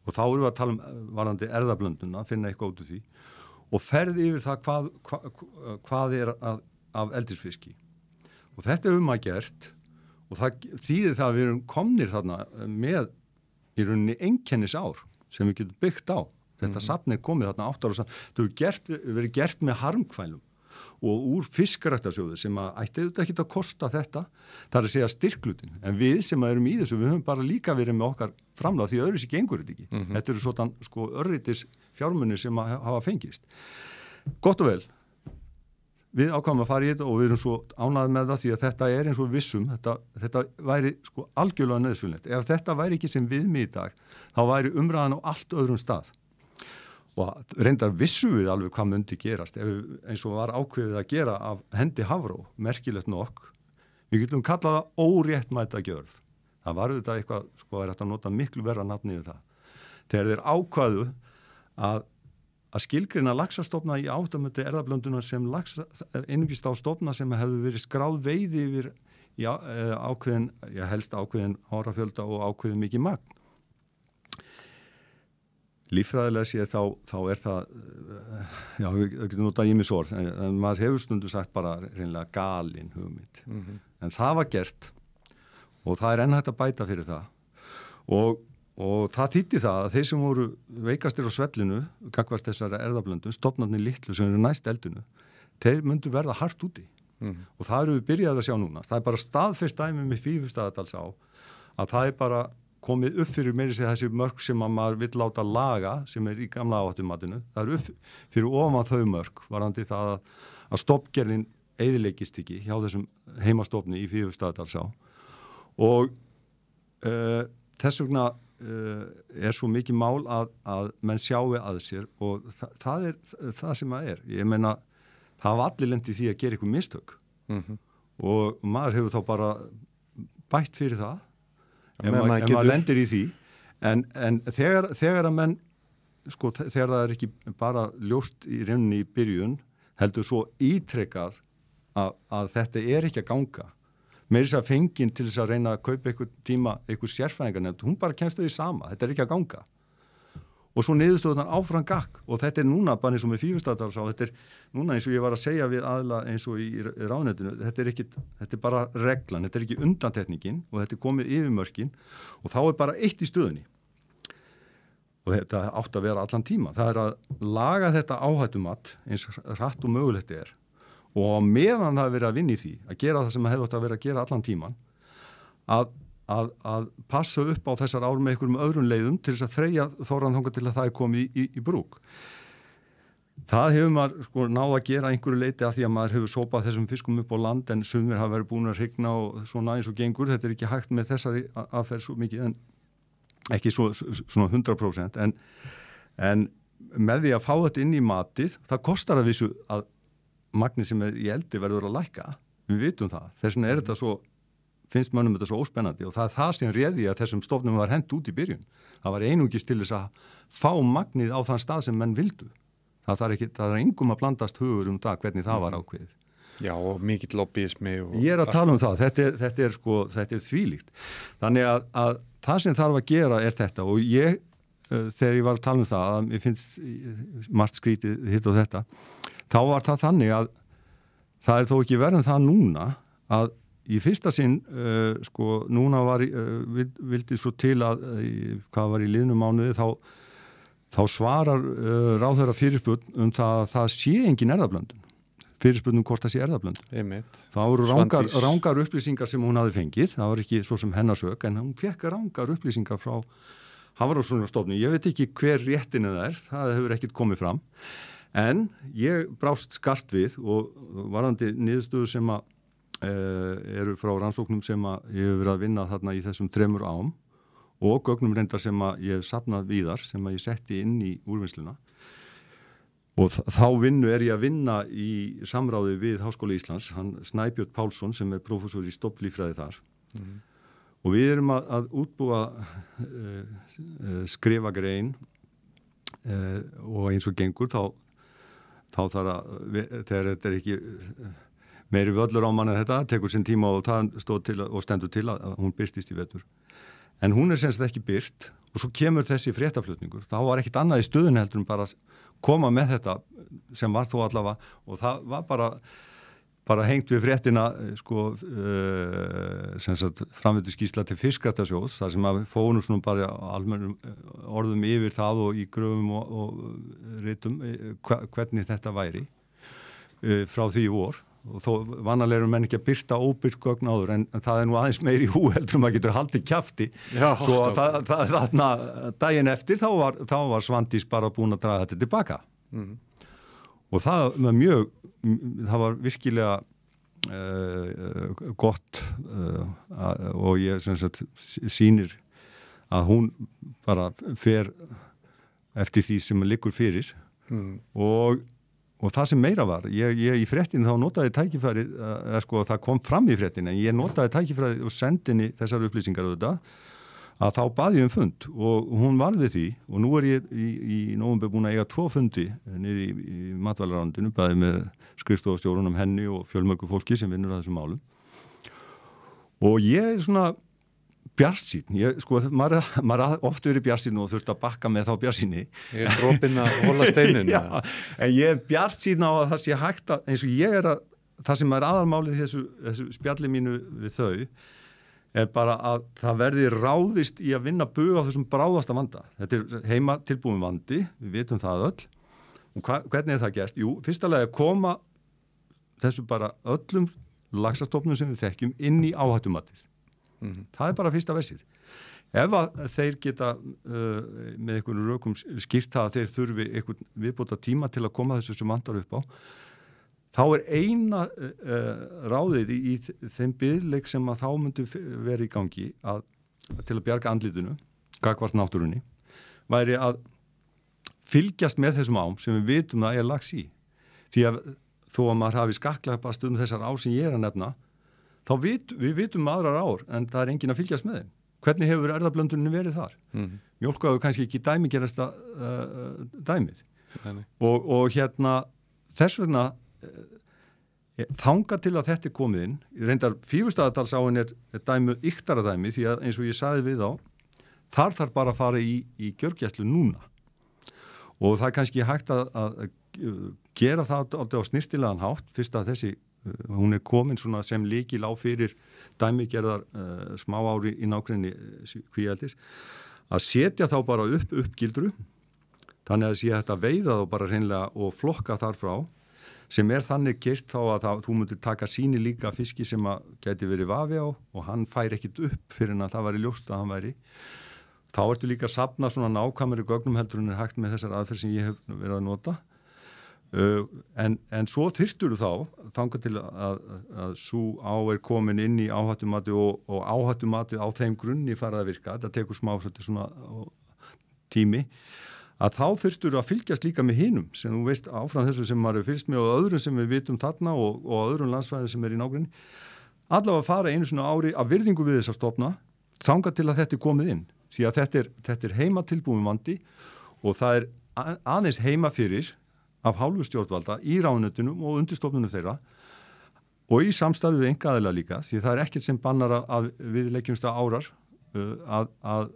og þá eru við að tala um varandi erðablönduna, finna eitthvað út úr því. Og ferði yfir það hvað, hvað, hvað er að, af eldisfiski. Og þetta er um að gert og það þýðir það að við erum komnir þarna með í rauninni enkennis ár sem við getum byggt á þetta mm -hmm. safn er komið þarna átt ára það hefur gert, verið gert með harmkvælum og úr fiskarættasjóðu sem að ætti auðvitað ekki að kosta þetta. Það er að segja styrklutin. En við sem erum í þessu, við höfum bara líka verið með okkar framláð því öðru sér gengur þetta ekki. Mm -hmm. þetta eru svona sko örritis fjármunni sem að hafa fengist. Gott og vel. Við ákvæmum að fara í þetta og við erum svo ánað með það því að þetta er eins og vissum þetta, þetta væri sko algjörlega nöðsvunlegt ef þetta væri ekki sem viðmi í dag þá væri umræðan á allt öðrum stað og reyndar vissu við alveg hvað myndi gerast ef, eins og var ákveðið að gera af hendi Havró, merkilegt nokk. Við getum kallað það óréttmæta gjörð. Það var þetta eitthvað, sko er þetta að nota miklu verra nafni við það. Þegar þeir ákvaðu að að skilgrina laxastofna í áttamöndi erðablönduna sem einungist á stofna sem hefðu verið skráð veiði yfir já, ákveðin, já helst ákveðin árafjölda og ákveðin mikið magn lífræðilega sé þá, þá er það já, við getum notað í mig sorð en, en maður hefur stundu sagt bara reynilega galin hugmynd mm -hmm. en það var gert og það er ennhægt að bæta fyrir það og, og það þýtti það að þeir sem voru veikastir á svellinu gagvart þessara erðablöndum, stopnarnir litlu sem eru næst eldinu, þeir myndu verða hart úti mm -hmm. og það eru við byrjaði að sjá núna, það er bara staðfest dæmi með fífustadadals á að það er bara komið upp fyrir meiri sig þessi mörg sem að maður vill láta laga sem er í gamla áttumatinu það er upp fyrir ofan þau mörg varandi það að, að stoppgerðin eðilegist ekki hjá þessum heimastofni í fífustadalsá og uh, þess vegna uh, er svo mikið mál að, að menn sjáu að sér og þa það er það sem það er. Ég meina það var allir lendið því að gera eitthvað mistök. Mm -hmm. og maður hefur þá bara bætt fyrir það ef maður, getur... maður lendir í því. En, en þegar, þegar að menn sko þegar það er ekki bara ljóst í rauninni í byrjun heldur svo ítrekkað að, að þetta er ekki að ganga. Með þess að fengin til þess að reyna að kaupa einhver tíma, einhver sérfæðingar hún bara kemst þau í sama, þetta er ekki að ganga og svo niðurstöðunar áfram gakk. Og þetta er núna bara eins og með fífustadals og þetta er núna eins og ég var að segja við aðla eins og í ráðnötinu þetta er, ekki, þetta er bara reglan, þetta er ekki undantekningin og þetta er komið yfir mörkin og þá er bara eitt í stöðunni. Og þetta átt að vera allan tíma það er að laga þetta áhættumatt eins rætt og mögulegt er. Og meðan það er verið að vinni því að gera það sem það hefði átt að vera að gera allan tíman að Að, að passa upp á þessar ár með einhverjum öðrun leiðum til þess að þreja þóran þonga til að það er komið í, í, í brúk. Það hefur maður sko náða að gera einhverju leiti að því að maður hefur sopað þessum fiskum upp á land en sumir hafa verið búin að regna og svona eins og gengur. Þetta er ekki hægt með þessari aðferð svo mikið en ekki svo, svona 100% en, en með því að fá þetta inn í matið það kostar að vissu að magni sem er í eldi verður að lækka. Við vitum það. Þess vegna er þetta svo finnst mönnum þetta svo óspennandi og það er það sem réði að þessum stofnum var hend út í byrjun. Það var einungist til þess að fá magnið á þann stað sem menn vildu. Það er, það er engum að blandast hugur um það hvernig það var ákveðið. Já og mikill lobbyismi. Og... Ég er að tala um það, þetta er, þetta er, sko, þetta er þvílíkt. Þannig að, að það sem þarf að gera er þetta og ég, uh, þegar ég var að tala um það, að ég finnst margt skrítið hitt og þetta, þá var það þannig að það er þó ekki verðan það núna að í fyrsta sinn uh, sko núna var uh, vildi svo til að uh, hvað var í liðnum mánuði þá, þá svarar ráðhverja fyrirspunn um það að það sé engin erðablöndun fyrirspunnum hvort það sé erðablöndun það voru rángar, rángar upplýsingar sem hún hafi fengið, það var ekki svo sem hennarsök en hún fekk rángar upplýsingar frá Havarósunarstofnun, ég veit ekki hver réttinu það er, það hefur ekkit komið fram. En ég brást skart við og varandi niðurstöðu sem að Eh, eru frá rannsóknum sem ég hef verið að vinna þarna í þessum tremur ám og gögnum reyndar sem ég hef sapnað víðar sem ég setti inn í úrvinnsluna og þá vinnu er ég að vinna í samráði við Háskóla Íslands, hann Snæbjörn Pálsson sem er profesor í stopplífræði þar mm. og við erum að, að útbúa uh, uh, skrifa grein uh, og eins og gengur þá, þá þarf að þegar þetta er ekki meiri völlur á mann en þetta, tekur sinn tíma og til og stendur til að hún byrstist í vetur. En hún er semst ekki byrst og svo kemur þessi fréttaflutningur. Það var ekkit annað í stöðun heldur en bara koma með þetta sem var þó allavega og það var bara, bara hengt við fréttina sko, uh, framvöldu skísla til fiskrættasjóðs þar sem að fónum svona bara almenum orðum yfir það og í gröfum og, og rítum hvernig þetta væri uh, frá því vor og þó vanalega eru menn ekki að byrta óbyrt gögn áður en, en það er nú aðeins meiri hú heldur að getur haldið kæfti svo að það, það, þarna daginn eftir þá var, þá var Svandís bara búin að draga þetta tilbaka mm. og það var mjög það var virkilega uh, gott uh, og ég sagt, sínir að hún bara fer eftir því sem liggur fyrir mm. og og það sem meira var, ég, ég í frettin þá notaði tækifæri, eða sko það kom fram í frettin, en ég notaði tækifæri og sendinni þessar upplýsingar auðvitað að þá baði um fund og hún varði því og nú er ég í, í nógum búin að eiga tvo fundi niður í, í matvælarandinu, baði með skrifstofastjórunum henni og fjölmörgu fólki sem vinnur að þessum málum. Og ég er svona bjarsýn, ég, sko, maður, maður oft verið bjarsýn og þurft að bakka með þá bjarsýni Ég er drópin að hóla steinin Já, en ég er bjarsýn á að það sé hægt að, eins og ég er að það sem er aðalmálið þessu, þessu spjalli mínu við þau er bara að það verði ráðist í að vinna buga á þessum bráðasta vanda. Þetta er heima tilbúin vandi við vitum það öll. Og hva, hvernig er það gert? Jú, fyrstulega koma þessu bara öllum lagsastofnum sem við þekkjum inn í áhættumatið Mm -hmm. Það er bara fyrsta versið. Ef þeir geta uh, með einhvern rökum skýrt það að þeir þurfi einhvern viðbúta tíma til að koma þessu sem vandar upp á, þá er eina uh, ráðið í, í þeim byggleik sem að þá myndu vera í gangi að, til að bjarga andlitinu, gagvart náttúrunni, væri að fylgjast með þessum ám sem við vitum að er lags í. Því að þó að maður hafi skaklapast um þessar á sem ég er að nefna, þá vit, við vitum aðrar ár en það er engin að fylgjast með þeim. Hvernig hefur erðablöndunni verið þar? Mm -hmm. Mjölkaðu kannski ekki dæmi gerast að uh, dæmið. Og, og hérna þess vegna uh, þanga til að þetta er komið inn, reyndar fígustadatalsáin er, er dæmu yktara dæmi því að eins og ég saði við á, þar þarf bara að fara í, í gjörgjæslu núna. Og það er kannski hægt að, að gera það á, snirtilegan hátt fyrst að þessi Eh, hún er komin sem líkil á fyrir dæmigerðar uh, smá ári í nákvæmni kvíaldis að setja þá bara upp uppgildru þannig að sé þetta veiða þá bara hreinlega og flokka þar frá sem er þannig gert þá að það, þú myndir taka síni líka fiski sem að geti verið vafi á og hann fær ekkit upp fyrir en að það væri ljóst að hann væri. Þá ertu líka að sapna svona nákvæmari gögnum heldur en er hægt með þessar aðferð sem ég hef verið að nota Uh, en, en svo þyrstur þá þanga til að, að, að svo á er komin inn í áhættumati og, og áhættumati á þeim grunni farað að virka, þetta tekur smá svona, tími. Að þá þyrstur að fylgjast líka með hinnum sem þú veist áfram þessu sem maður fylgst með og öðrum sem við vitum þarna og, og öðrum landsfæðin sem er í nákvæmni allavega að fara einu svona ári að virðingu við þess að stopna þanga til að þetta er komið inn. Því að þetta er, þetta er heima tilbúin vandi og það er aðeins heima fyrir af hálfu stjórnvalda í ránutunum og undirstofnunum þeirra og í samstarfið við engaðila líka því það er ekkert sem bannar að við leggjumst að árar uh, að, að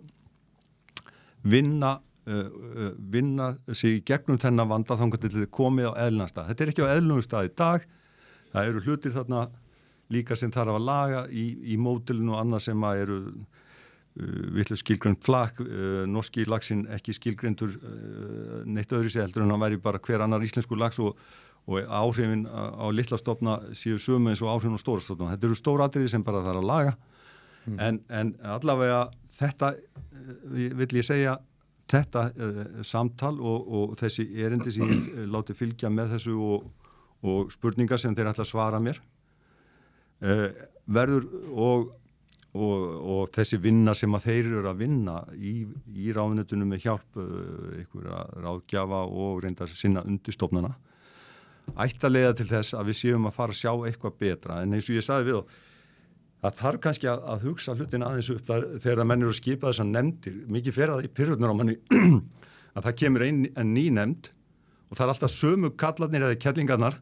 vinna uh, uh, vinna sig gegnum þennan vanda þá kannski til þið komið á eðlunarstað. Þetta er ekki á eðlunarstað í dag það eru hlutir þarna líka sem þarf að laga í, í mótilinu og annað sem að eru uh, villu skilgrend flak uh, norski lagsin ekki skilgrendur uh, neitt öðru sér heldur en hann væri bara hver annar íslensku lags og, og áhrifin á, á litla stofna séu sömu eins og áhrifin á stóra stofna þetta eru stóra atriði sem bara þarf að laga mm. en, en allavega þetta vill ég segja þetta samtal og, og þessi erindi sem ég láti fylgja með þessu og, og spurningar sem þeir ætla að svara mér uh, verður og, og þessi vinna sem að þeir eru að vinna í, í ráðunetunum með hjálp einhverja ráðgjafa og reynda sinna undistofnana ætti að leiða til þess að við séum að fara að sjá eitthvað betra en eins og ég sagði við og það þarf kannski að, að hugsa hlutin aðeins upp þar, þegar það mennir að skipa þess að nefndir mikið fer að í pyrrurnar á manni að það kemur einn en ný nefnd og það er alltaf sömu kallarnir eða kellingarnar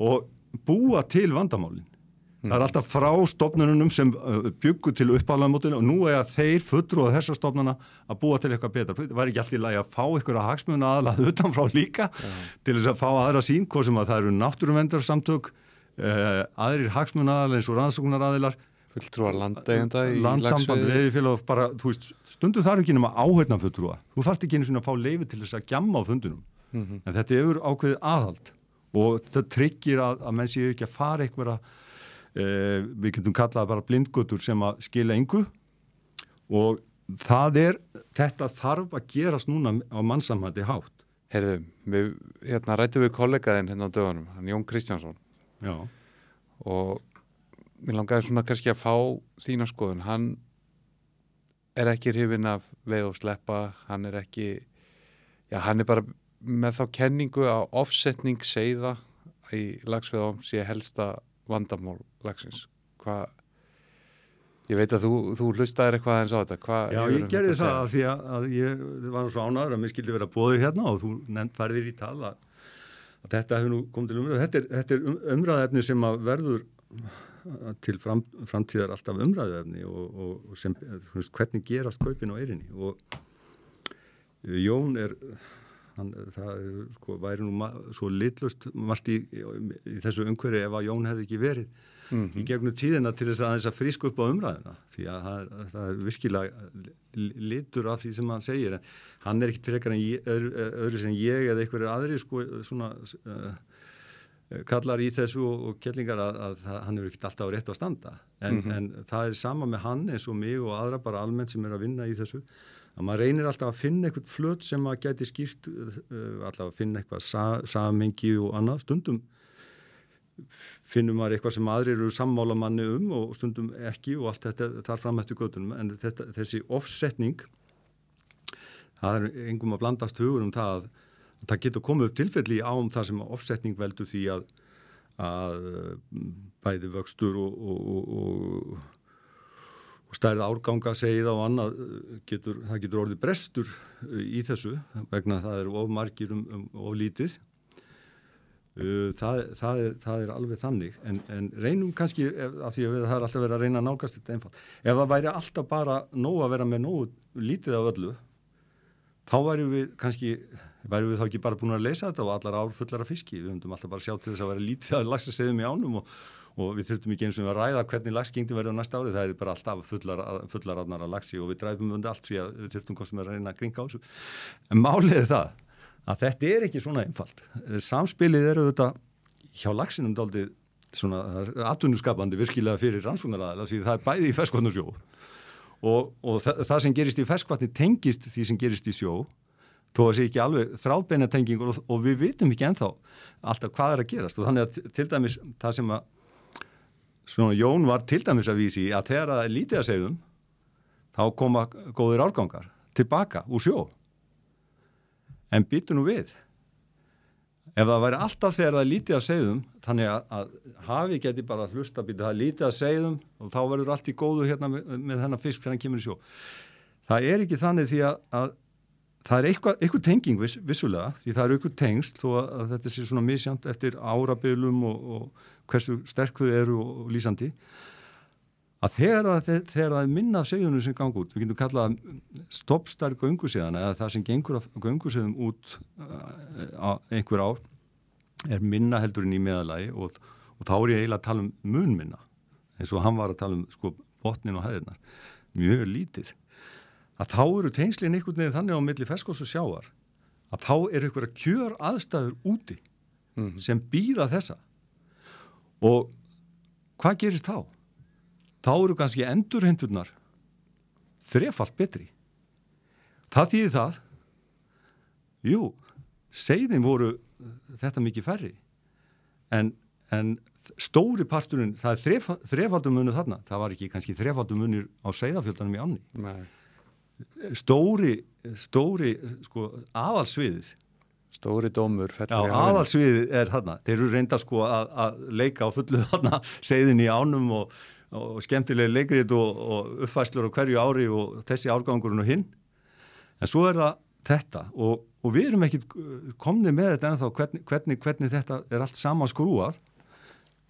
og búa til vandamálin mm. Það er alltaf frá stofnunum sem byggur til uppálaðamótinu og nú er að þeir fullur og þessar stofnuna að búa til eitthvað betra. Það var ekki alltaf í lagi að fá ykkur að hagsmuna aðlað utanfrá líka mm. til þess að fá aðra sín, hvað sem að það eru náttúruvendarsamtök Uh, aðrir hagsmunnaðal eins og rannsóknaraðilar fulltrúar landeigenda í landsamband veðifélag bara, veist, stundu þarf ekki nema áheitna fulltrúa, þú þarf ekki einu svona að fá leifi til þess að gjamma á fundunum mm -hmm. en þetta er ákveðið aðhald og þetta tryggir að, að menn séu ekki að fara eitthvað uh, við getum kallað bara blindgötur sem að skila yngu og það er þetta þarf að gerast núna á mannsamhætti hátt. Herðu, við hérna, rættum við kollegaðinn hérna á dögunum, hann Jón Kristjánsson. Já. og mér langaði svona kannski að fá þína skoðun, hann er ekki hrifin af veið og sleppa, hann er ekki já, hann er bara með þá kenningu að offsetning segða í lagsveðum sé helsta vandamál lagsins? Hvað Ég veit að þú, þú hlustaðir eitthvað eins á þetta. Hvað Já, ég gerði það að því að, að ég var svo ánaður að mér skildi vera bóðið hérna og þú færðir í tala að þetta hefur nú komið til umræðu. Þetta er, þetta er um, umræðefni sem að verður til fram, framtíðar alltaf umræðefni og, og, og sem, hvernig gerast kaupin á eirinni og Jón er hann, það sko, væri nú svo litlust margt í, í, þessu umhverju ef að Jón hefði ekki verið mm -hmm. í mhm. gegnum tíðina til þess að þess að frísku upp á umræðina því að það, það er virkilega litur af því sem hann segir en hann er fyrir eitthvað en öðru, öðru sem ég eða einhverju aðri sko svona uh, kallar í þessu og, og kellingar að, að það, hann er ekkert alltaf rétt á standa en, mm -hmm. en það er sama með hann eins og mig og aðra bara almennt sem er að vinna í þessu að maður reynir alltaf að finna eitthvað flöt sem að geti skýrt uh, alltaf að finna eitthvað sa, samengi og annað. Stundum finnum maður eitthvað sem aðrir eru sammála manni um og stundum ekki og allt þetta þar fram eftir göttunum en þetta, þessi offsetning það er engum að blandast hugur um það að, að það getur komið upp tilfelli ám það sem offsetning veldur því að, að bæði vöxtur og, og, og, og stærð árganga segið á annað getur, það getur orðið brestur í þessu vegna það eru of margir um, um of lítið. Uh, það, það, er, það er alveg þannig. En, en reynum kannski af því að það er alltaf verið að reyna að nákast þetta einfalt. Ef það væri alltaf bara nóg að vera með nóg lítið af öllu þá væri við kannski væri við þá ekki bara búin að leysa þetta og allar ár fullar af fiski, við höfum alltaf bara sjá til þess að vera lítið af lagsastegðum í ánum og, og við þurftum ekki eins og að ræða hvernig lagsgengdi verður næsta ári, það er bara alltaf fullar, fullar átnar af lagsi og við dræfum undir allt því að við þurftum er að reyna að gringa á þessu. En málið er það að þetta er ekki svona einfalt. Samspilið eru þetta hjá lagsinum daldið svona atvinnuskapandi virkilega fyrir rannsóknaraðala því það er bæði í ferskvatn og og, og það, sem gerist í ferskvatni tengist því sem gerist í sjó. Þó að það sé ekki alveg þráðbeina tengingur og, og við vitum ekki enþá alltaf hvað er að gerast. Og þannig að til dæmis það sem að svona Jón var til dæmis að vísi að þegar er lítið að segðum þá koma góðir árgangar tilbaka úr sjó. En býtu nú við. Ef það væri alltaf þegar það er lítið að segðum þannig að, að hafi geti bara hlusta býtu það er lítið að segðum og þá verður allt í góðu hérna með, með þennan fisk þegar hann kemur í sjó. Það er ekki þannig því að, að það er eitthvað, eitthvað tenging viss, vissulega því það eru eitthvað tengst þó að, að þetta sé svona misjant eftir árabilum og, og hversu sterk þau eru og, lýsandi að þegar það, er minna af segjunum sem gang út, við getum kallað stoppstark göngusíðan eða það sem gengur af göngusíðum út uh, einhver ár er minna heldur en í meðalagi og, og þá er ég eiginlega að tala um munminna eins og hann var að tala um sko botnin og hæðirnar. Mjög lítið. Að þá eru teinslinn einhvern veginn þannig á milli ferskos og sjáar að þá eru einhverja kjör aðstæður úti mm -hmm. sem býða þessa og hvað gerist þá? Þá eru kannski endurhendurnar þrefalt betri það þýðir það jú, segðin voru þetta mikið færri en, en stóri parturinn, það er þref, þrefaldum munur þarna, það var ekki kannski þrefaldum munur á segðafjöldanum í ánni Nei. stóri stóri, sko, aðalsviðið Stóri dómur Já, aðalsviðið er þarna. Þeir eru reynda sko að, að leika á fullu þarna segðin í ánum og, og skemmtilegi leikrið og, og uppfæslur á hverju ári og þessi árgangurinn og hinn. En svo er það þetta og, og við erum ekki komnið með þetta ennþá hvernig, hvernig, hvernig þetta er allt saman skrúað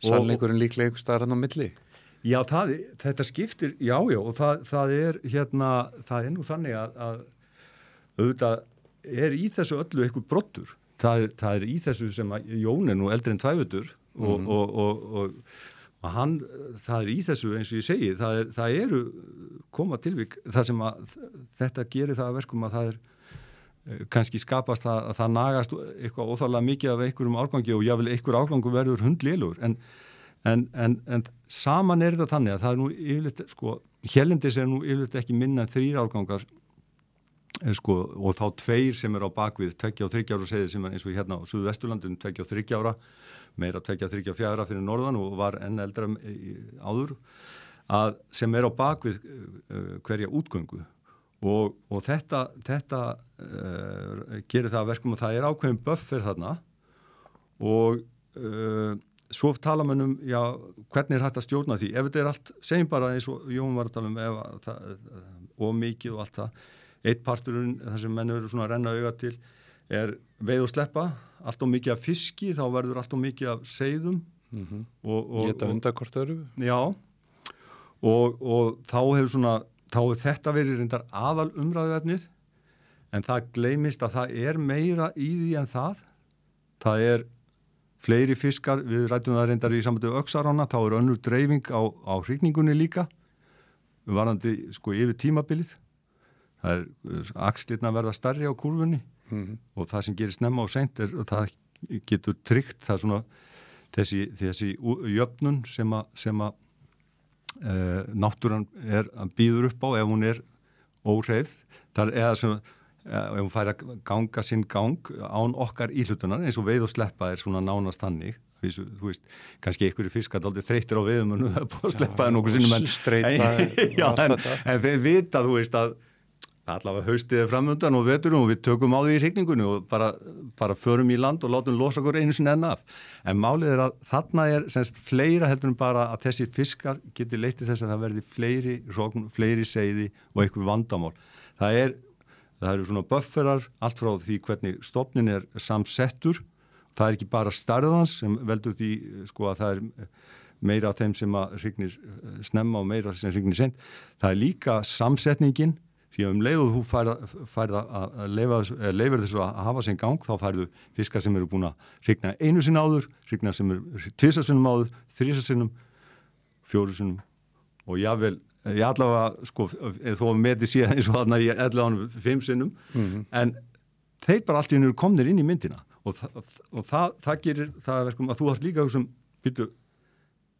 Sannleikurinn líklega ykkur starran á milli. Já, það, þetta skiptir, já, já, og það, það er hérna, það er nú þannig að, að auðvitað er í þessu öllu eitthvað brottur. Það er, það er í þessu sem Jón er nú eldri en tvæfutur og, mm. og, og, og hann, það er í þessu eins og ég segi, það, er, það eru koma tilvík, það sem að þetta gerir það að verkum að það er eh, kannski skapast að, að það nagast eitthvað óþálega mikið af einhverjum árgangi og jável einhver árgangu verður hundlélur en En, en, en saman er þetta þannig að það er nú yfirleitt, sko, helindis er nú yfirleitt ekki minna en þrýr árgangar sko, og þá tveir sem er á bakvið, tveggja og þryggjára segið sem er eins og hérna á Suðu Vesturlandun, tveggja og þryggjára, meira tveggja og þryggja og fjara fyrir norðan og var enn eldra áður, að sem er á bakvið uh, hverja útgöngu. Og, og þetta, þetta uh, gerir það verkum og það er ákveðin böffer þarna og uh, svo tala mann um, já, hvernig er hægt að stjórna því, ef þetta er allt, segjum bara eins og Jón var að tala um, ef það og mikið og allt það, eitt parturinn þar sem menn eru svona að renna auga til er veið og sleppa allt og mikið af fiski, þá verður allt og mikið af seiðum. Mm -hmm. Geta undakort öru Já, og, og þá hefur svona, þá hefur þetta verið reyndar aðal umræðuverðnið en það gleimist að það er meira í því en það. Það er fleiri fiskar, við rætum það reyndar í samvættu auksarána, þá er önnur dreifing á, á hrigningunni líka varandi sko yfir tímabilið það er axlirna verða starri á kurfunni mm -hmm. og það sem gerir snemma og seint er það getur tryggt það svona þessi, þessi jöfnun sem að, sem að e, náttúran er að býður upp á ef hún er óreif, það er eða sem ef hún fær að ganga sinn gang án okkar íhlutunar eins og veið og sleppa er svona nánast hannig þú veist, kannski einhverju fiskar aldrei þreytir á veðum en það er búin að sleppa það nokkuð sinnum en, en, en við vita þú veist að allavega haustið er framöndan og vetur og við tökum á því í hrigningunni og bara, bara förum í land og látum losa okkur einu sinni enn af. En málið er að þarna er semst fleira heldur en bara að þessi fiskar getur leytið þess að það verði fleiri, fleiri segði og einhver vandamál. Það er það eru svona bufferar allt frá því hvernig stopnin er samsettur. Það er ekki bara starðans sem veldur því sko að það er meira af þeim sem að hrygnir eh, snemma og meira sem hrygnir sent það er líka samsetningin því að um leið og þú færð að leifir þessu að hafa sem gang þá færðu fiskar sem eru búin að hrygna einu sinna áður, hrygna sem eru tvisasunum áður, þrísasunum fjórusunum og jável ég allavega, sko, þó að meti síðan eins og þarna í ellanum fimm sinnum, mm -hmm. en þeir bara allt í hennur komnir inn í myndina og, þa og það, það gerir það verkum að þú hast líka þessum byttu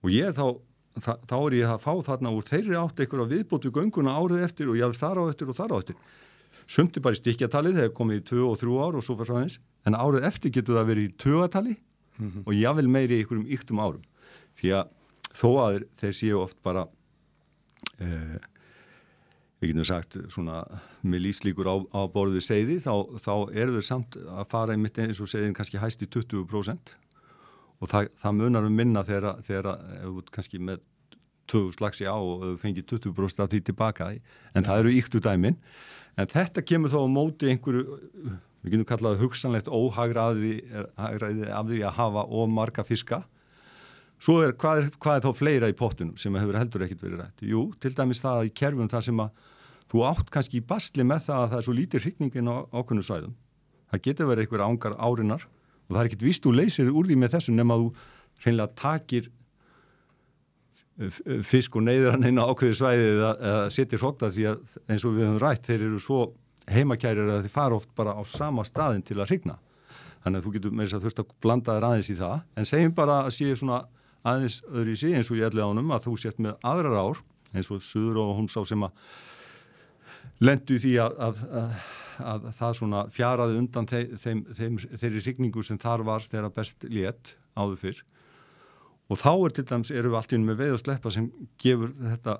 og ég þá þa þá er ég að fá þarna úr þeirri átt eitthvað viðbótu gönguna árið eftir og ég hafði þar á eftir og þar á eftir. Sumti bara í stikkjatalið þegar komið í 2 og 3 ár og svo fyrir aðeins en árið eftir getur það verið í 2 tali mm -hmm. og vil meiri í einhverjum yktum árum. Því að þó að þeir séu oft bara eh, við getum sagt svona með lífslíkur á, á borðu segði þá, þá eru þau samt að fara einmitt eins og segðin kannski hæst í 20% og það, það munar um minna þegar, þegar kannski með 20 slags í á og fengið 20% af því tilbaka en það eru yktu dæmin en þetta kemur þá á móti einhverju við getum kallað hugsanlegt óhagraði af því að hafa ómarga fiska Svo er hvað, er, hvað er þá fleira í pottunum sem hefur heldur ekkit verið rætt? Jú, til dæmis það að í kerfum það sem að þú átt kannski í basli með það að það er svo lítið hrykningin á ákveðnu svæðum. Það getur verið einhver ángar árinar og það er ekkit vist úr leysir úr því með þessu nema þú hreinlega takir fisk og neyður hann á ákveði svæði eða, eða setir hrótta því að eins og við höfum rætt þeir eru svo heimakærir að þeir fara oft bara á sama staðin til að hrigna þannig að þú getur með þess að þurft að blanda þér aðeins í það. En segjum bara að sé svona aðeins öðru í sig eins og ég ætla ánum að þú sért með aðrar ár eins og Suður og hún sá sem að lendu því að, að, að, að það svona fjaraði undan þeim, þeim, þeim, þeirri hrigningu sem þar var þegar best létt áður fyrr og þá er til dæms, eru við allt unum með veið og sleppa sem gefur þetta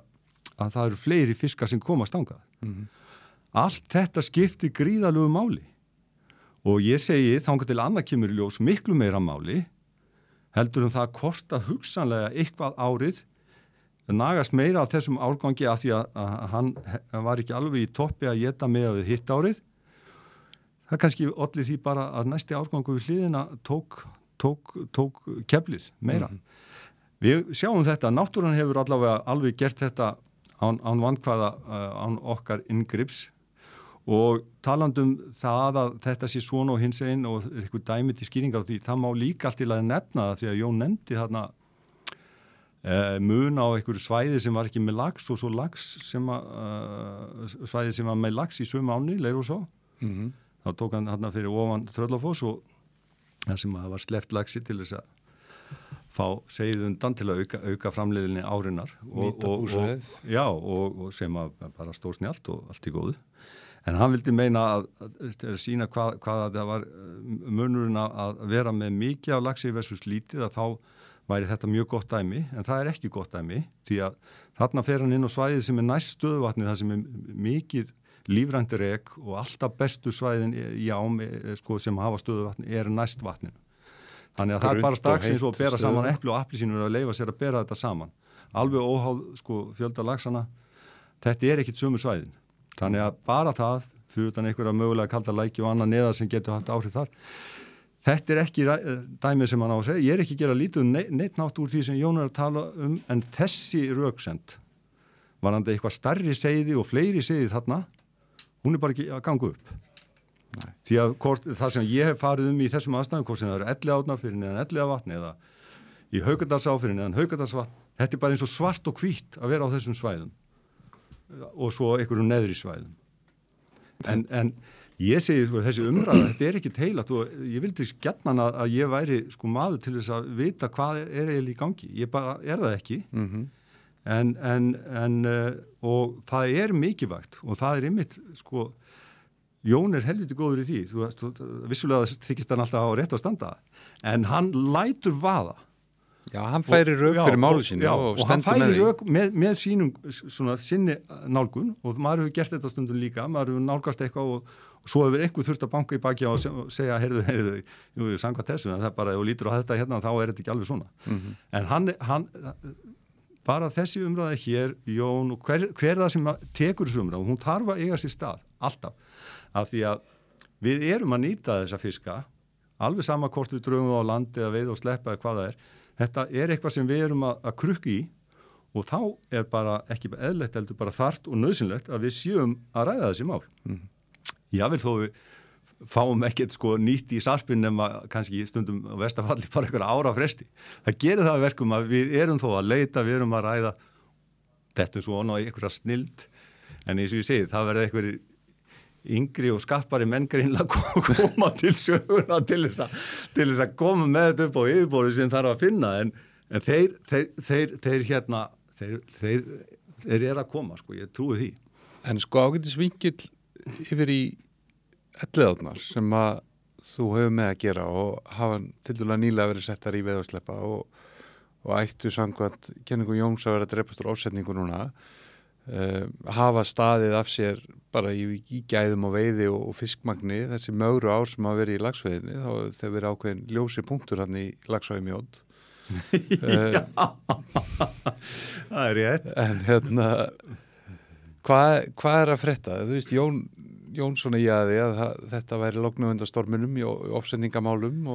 að það eru fleiri fiskar sem koma stangað. Mm -hmm. Allt þetta skiptir gríðalögu máli og ég segi þángar til í ljós miklu meira máli heldur um það að hugsanlega eitthvað árið nagast meira af þessum árgangi af því að, að hann var ekki alveg í toppi að geta með hitt árið. Það kannski allir því bara að næsti árgangu við hliðina tók, tók, tók keflið meira. Mm -hmm. Við sjáum þetta, náttúran hefur allavega alveg gert þetta án, án vankvæða, uh, án okkar ingrips og talandum það að þetta sé svona og hins einn og eitthvað dæmi til skýringa á því, það má líka allt til að nefna það því að Jón nefndi þarna uh, mun á einhverju svæði sem var ekki með lags og svo lags sem að, uh, svæði sem var með lags í sömu áni, leir og svo. Mm -hmm. Þá tók hann hérna fyrir ofan Þröllafós og það sem var sleft lagsi til þess að fá segið undan til að auka, auka framleiðinni árinar og, og, og, já, og sem að bara stóð snjált og allt í góðu en hann vildi meina að, að, að sína hvað, hvað það var munurinn að vera með mikið af lagsi versus lítið að þá væri þetta mjög gott dæmi en það er ekki gott dæmi því að þarna fer hann inn á svæðið sem er næst stöðvatni það sem er mikið lífrændir ek og alltaf bestu svæðin í ám sko, sem hafa stöðvatni er næst vatninu Þannig að það er bara strax eins og að bera saman eppli og applisínur að leifa sér að bera þetta saman. Alveg óháð sko, fjölda lagsana, þetta er ekkit sumu svæðin. Þannig að bara það, fyrir utan einhverja mögulega kalda læki og annað neðar sem getur haft áhrif þar, þetta er ekki dæmið sem hann á að segja. Ég er ekki að gera lítið neitt nátt úr því sem Jón er að tala um, en þessi rauksend var hann eitthvað starri segði og fleiri segði þarna, hún er bara ekki að ganga upp. Nei. Því að hvort, það sem ég hef farið um í þessum aðstæðum, hvort sem það eru elli átnar fyrir neðan elli vatn eða í haugardalsá fyrir neðan haugardalsvatn, þetta er bara eins og svart og hvít að vera á þessum svæðum og svo einhverjum neðri svæðum. En, en ég segi sko, þessi umræða, þetta er ekki teilat og ég vildi skjarnan að, að ég væri sko maður til þess að vita hvað er eiginlega í gangi. Ég bara er það ekki. Mm -hmm. En, en, en uh, og það er mikilvægt og það er ymitt sko Jón er helviti góður í því, þú veist, vissulega þykist hann alltaf á rétt á standa, en hann lætur vaða. Já, hann færi rauk fyrir málu sínu og, og. Og hann færi rauk með, með sínum, svona, sinni nálgun og maður hefur gert þetta stundum líka, maður hefur nálgast eitthvað og svo hefur einhver þurft að banka í baki og segja, heyrðu, heyrðu, jú, ég sanga þessu, en það er bara, ef þú lítur á þetta hérna, þá er þetta ekki alveg svona. Mm -hmm. En hann, hann, bara þessi umræði hér, Jón, hver, hver það sem tekur þessu umræði, hún þarf að eiga sér stað, alltaf af því að við erum að nýta þessa fiska alveg sama hvort við drögum það á landi eða veið og sleppa eða hvað það er þetta er eitthvað sem við erum að, að krukki í og þá er bara ekki eðlegt heldur bara þart og nöðsynlegt að við séum að ræða þessi mál mm. Jável þó við fáum ekkert sko nýtt í sarpin nema kannski stundum á vestafalli bara einhverja ára fresti. Það gerir það verkum að við erum þó að leita, við erum að ræða þetta er svona einhverja snild. En eins og ég segi það verður einhverjir yngri og skappari menn greinlega koma til söguna til þess, að, koma með þetta upp á yfirbóri sem þarf að finna. En, en þeir, þeir, þeir, þeir hérna þeir er að koma sko, ég trúi því. En sko ágættis vingill yfir í elliðátnar sem að þú hefur með að gera og hafa til dæla nýlega verið settar í veðarsleppa og, og ættu samkvæmt kenningu Jóns að vera dreipastur ásetningu núna Uh, hafa staðið af sér bara í, í gæðum og veiði og, og fiskmagni þessi mögru ár sem hafa verið í lagsveiðinni þá þeir verið ákveðin ljósi punktur hann í lagsvæði mjótt uh, það er rétt. en hérna hvað hva er að fretta? þú veist Jón Jónsson í aði að þetta væri loknu undan storminum í ofsendingamálum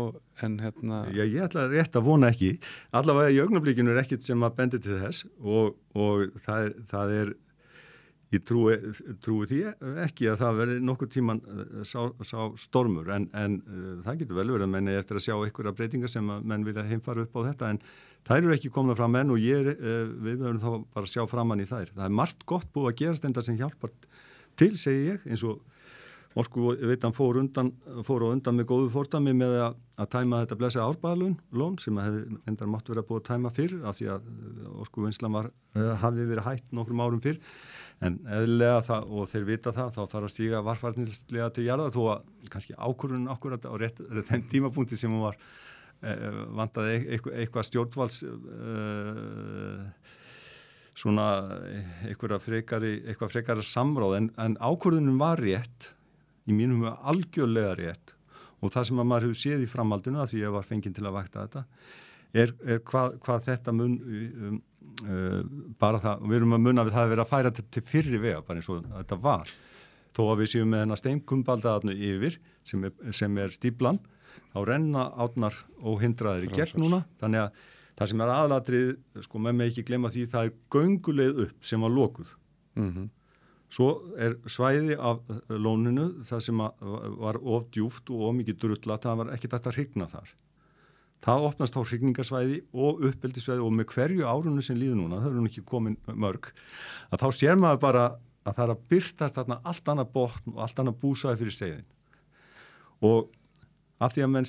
en hérna Já, ég ætla rétt að vona ekki allavega í augnablíkinu er ekkit sem að bendi til þess og, og það, það er ég trúi, trúi því ekki að það verði nokkur tíman sá, sá stormur en, en uh, það getur vel verið að menni eftir að sjá einhverja breytingar sem að menn vilja heimfara upp á þetta en þær eru ekki komna fram enn og ég, uh, við verðum þá bara að sjá framann í þær. Það er margt gott búið að gerast enda sem hjálpar til, segi ég, eins og Morsku veit hann fór, fór og undan með góðu fórtami með að, að tæma þetta blessa árbæðalun sem hefði endar mátt verið að búið að tæma fyrr af því að Morsku vinslan var, hafi verið hætt nokkrum árum fyrr. En eðlega það og þeir vita það þá þarf að stíga varfarninslega til jarða þó að kannski ákvörðun ákvörðan á rétt, rétt tímapunkti sem hún var eh, vandaði eitthvað, eitthvað stjórnvalds eh, svona frekari, eitthvað frekari samráð en, en ákvörðunum var rétt í mínum huga algjörlega rétt. Og það sem að maður hefur séð í framhaldinu að því ég var fenginn til að vakta þetta er, er hvað, hvað þetta mun um, uh, bara það, við erum að munna að það hefur verið að færa þetta til fyrri vega bara eins og þetta var. Þó að við séum með hennar steinkumbaldaðarnu yfir sem er, sem er stíblan þá renna átnar og hindraðir í gegn núna. Þannig að það sem er aðlatrið sko með mig ekki glemma því það er gönguleið upp sem var lokuð mm -hmm. Svo er svæði af lóninu það sem var of djúft og of mikið drullat, það var ekki dætt að hrigna þar. Það opnast á hrigningasvæði og uppeldisvæði og með hverju árunni sem líður núna, það eru ekki komin mörg, að þá sér maður bara að það er að byrtast þarna allt annað botn og allt annað búsaði fyrir segðin. Og af því að menn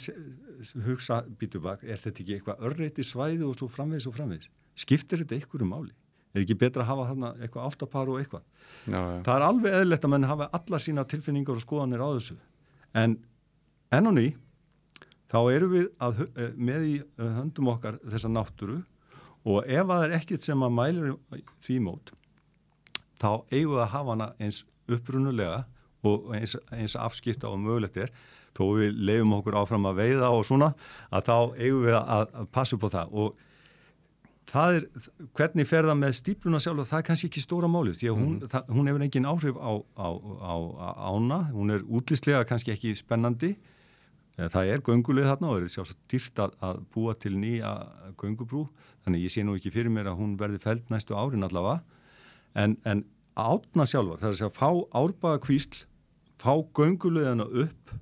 hugsa, býtu bak, er þetta ekki eitthvað örreiti svæði og svo framvegis og framvegis? Skiptir þetta einhverju máli? Er ekki betra að hafa þarna eitthvað áttapar og eitthvað? Já, já. Það er alveg eðlert að mann hafa allar sína tilfinningar og skoðanir á þessu. En enn og ný, þá eru við að, eh, með í eh, höndum okkar þessa náttúru og ef það er ekkit sem að mælir því mót, þá eigum við að hafa hana eins upprunulega og eins, eins afskipta og mögulegt er, þó við leiðum okkur áfram að veiða og svona, að þá eigum við að, passa upp á það. Og það er, hvernig fer það með stípluna sjálf? Og það er kannski ekki stóra málið því að hún, mm. það, hún hefur engin áhrif á, á, á, á ána, hún er útlýslega kannski ekki spennandi. Eh, það er göngulið þarna og það er sjálfsagt dýrt að, að búa til nýja göngubrú, þannig ég sé nú ekki fyrir mér að hún verði fælt næstu árin allavega. En, en átna sjálfa, það er að fá árbaga kvísl, fá gönguliðana upp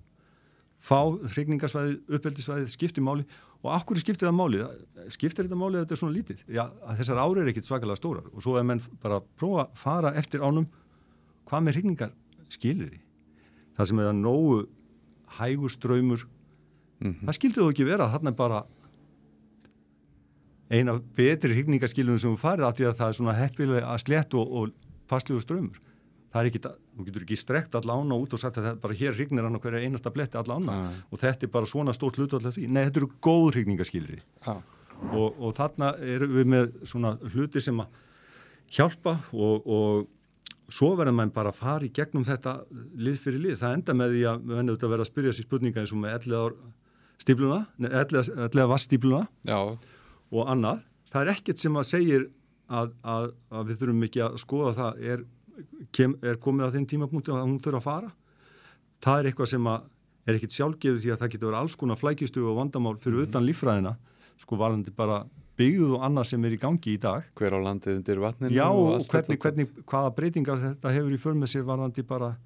fá hrigningarsvæðið, uppeldisvæðið, skiptimáli og akkur skiptir það málið, skiptir þetta málið að þetta er svona lítið, já þessar ári er ekkit svakalega stórar. Og svo er menn bara að prófa að fara eftir ánum hvað með hrigningar skilir því? Það sem er að nógu hægur ströymur mm -hmm. það skildi þú ekki vera, þarna er bara eina betri hrigningaskilunum sem við farið af því að það er svona heppilega að slett og, og passluðu ströymur það er ekki, þú getur ekki strekt alla ána út og sagt að bara hér hrygnir hann á hverja einasta bletti alla ána. Ah. og þetta er bara svona stórt hlut alltaf því, nei þetta eru góð hrygningaskilri ah. og, og þarna erum við með svona hluti sem að hjálpa og, og svo verður mann bara að fara í gegnum þetta lið fyrir lið, það enda með því að við vennum auðvitað að vera að spyrja sér spurninga eins og með elliðar stípluna, elliðar vaststípluna og annað, það er ekkert sem að segir að, að, að við þurfum ekki að skoða það er kem, er komið á þeim tímapunkti að hún þurfa að fara það er eitthvað sem er ekkit sjálfgeðu því að það getur verið alls konar flækistu og vandamál fyrir mm -hmm. utan lífræðina sko varðandi bara byggðu og annað sem er í gangi í dag hver á landið undir vatninu já og hvernig, hvernig, hvaða breytingar þetta hefur í förmið sér varðandi bara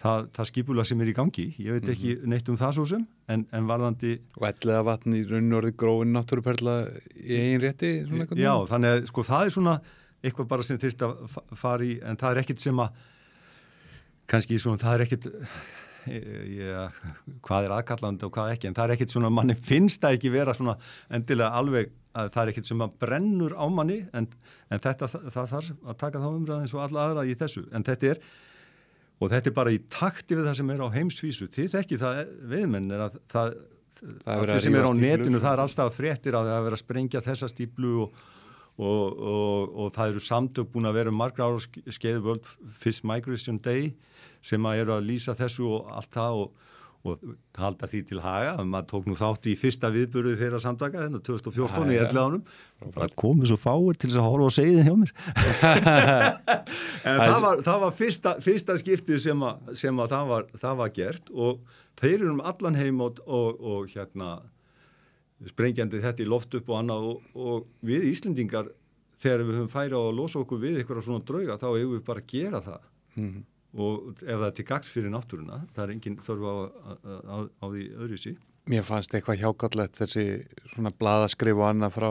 það, það skipula sem er í gangi ég veit ekki mm -hmm. neitt um það svo sem en, en varðandi og ellega vatn í raun og orði gróin náttúruperla í eigin rétti já þannig að sko það er svona eitthvað bara sem þurft að fara í en það er ekkit sem að kannski svona það er ekkit ja, hvað er aðkallandi og hvað ekki en það er ekkit svona, manni finnst það ekki vera svona endilega alveg að það er ekkit sem að brennur á manni en, en þetta það þarf að taka þá umræðin og alla aðra í þessu. En þetta er og þetta er bara í takti við það sem er á heimsvísu. Til þekki það viðmenn er að það, það, það sem er á netinu það er alltaf fréttir að það er að vera að sprengja þessa stíplu og og, og, og það eru samtök búin að vera um margra ára skeiði World Fish Migration Day sem að eru að lýsa þessu og allt það og, og halda því til haga. Maður tók nú þátt í fyrsta viðböruði þeirra samtaka þennan 2014 í elli ánum bara komið svo fáir til þess að horfa og segja þið hjá mér. En það var, það var fyrsta, fyrsta skiptið sem, að, sem að það, var, það var gert og þeir eru um allan heim og hérna sprengjandi þetta í loft upp og annað og, og við Íslendingar þegar við höfum á að losa okkur við eitthvað svona drauga þá hefur við bara að gera það. Mm. og ef það er til gags fyrir náttúruna það er engin þörf á, á, á, á því öðru sí Mér fannst eitthvað hjákallett þessi svona blaðaskrif og annað frá,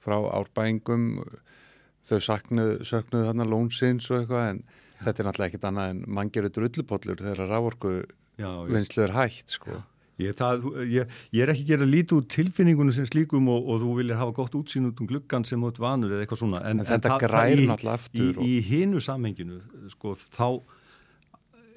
frá árbæingum. Þau saknuð, söknuð þarna lónsins og eitthvað en þetta er náttúrulega ekkit annað en mann gerur drullupollur þegar rávorku Já, ég, vinslu er hægt sko. Ég, það, ég, ég er ekki að gera lítið úr tilfinningunum sem slíkum og, og þú viljir hafa gott útsýn út um gluggan sem út vanur eða eitthvað svona En þetta grær það í- náttúrulega aftur í, og- í hinu samhenginu sko, þá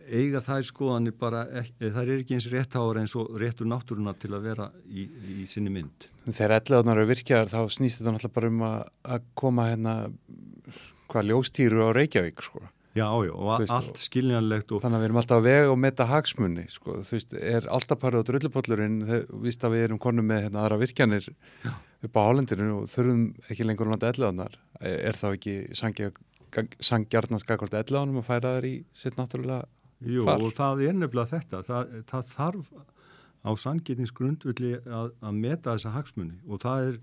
eiga þær skoðanir bara ekki, þær er ekki eins réttáður eins og réttur náttúruna til að vera í, í sinni mynd Þegar elleðunar eru virkjaðar þá snýst þetta náttúrulega bara um að, að koma hérna hvað ljóstýru á Reykjavík sko. Já, já, og veist, allt skiljanlegt og Þannig að við erum alltaf að vega og meta hagsmunni sko. Þú veist, er alltaf parið á drullupollurinn víst að við erum konum með hérna, aðra virkjanir Já. upp á Hálendinu og þurfum ekki lengur að nota elleðunar er þá ekki sangjarnast gagvart elleðunum að færa þær í sitt náttúrulega Jú, far? og það er nefnilega þetta það, það þarf á sangetningsgrundvilli að, að meta þessa hagsmunni og það er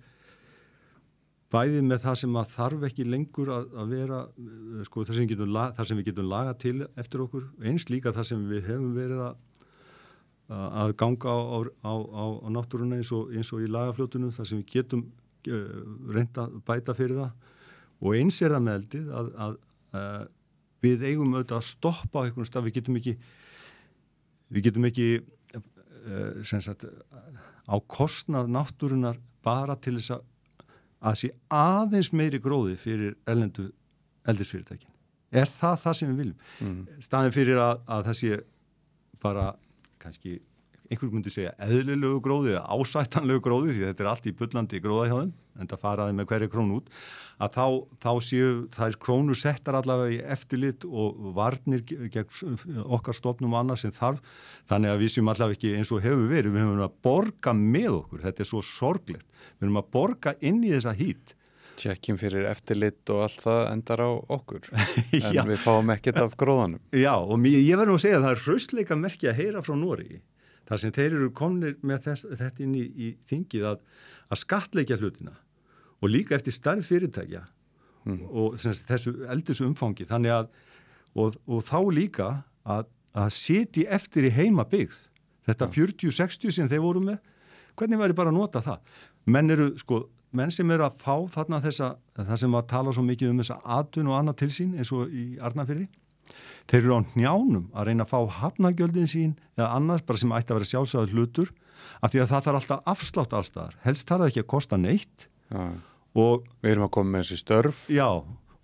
bæðið með það sem að þarf ekki lengur að, að vera eh, sko, það, sem getum, la- það sem við getum laga til eftir okkur, eins líka það sem við hefum verið að, að ganga á, á, á, á, náttúruna eins og, eins og í lagafljótunum það sem við getum uh, reynda að bæta fyrir það. Og eins er það með eldið að, að, að við eigum auðvitað að stoppa á einhvern stað, við getum ekki við getum ekki uh, sagt á kostnað náttúrunar bara til þess að að sé aðeins meiri gróði fyrir ellendu eldisfyrirtækin. Er það það sem við viljum? mm. Staðin fyrir að, að það sé bara kannski einhver myndi segja eðlilegu gróði eða ásættanlegu gróði því þetta er allt í bullandi gróða hjá þeim en það faraði með hverju krón út að þá, þá séu er krónu settar allavega í eftirlit og varnir gegn okkar stofnum og annað sem þarf. Þannig að við séum allavega ekki eins og hefur verið. Við höfum að borga með okkur. Þetta er svo sorglegt, við höfum að borga inn í þessa hít. Tjekkjum fyrir eftirlit og allt það endar á okkur. En við fáum ekkert af gróðanum. Já, og mér, ég verður nú að segja að það er hraustleika merki að heyra frá Nóri þar sem þeir eru komnir með þess, þetta inn í, í þingið að, að skatleikja hlutina og líka eftir stærð fyrirtækja Mhm. og þess, þessu eldisum umfangi. Þannig að og, og þá líka að, að siti eftir í heima byggð þetta 40-60 sem þeir voru með hvernig væri bara að nota það? Menn eru sko, menn sem eru að fá þarna þessa, það sem að tala svo mikið um þessa atun og annað til sín eins og í Arnafyrði þeir eru á njánum að reyna að fá hafnagjöldin sín eða annars bara sem ætti að vera sjálfsögður hlutur af því að það þarf alltaf afslátt allstaðar helst þarf það ekki að kosta neitt. Já. og Við erum að koma með þessi störf. Já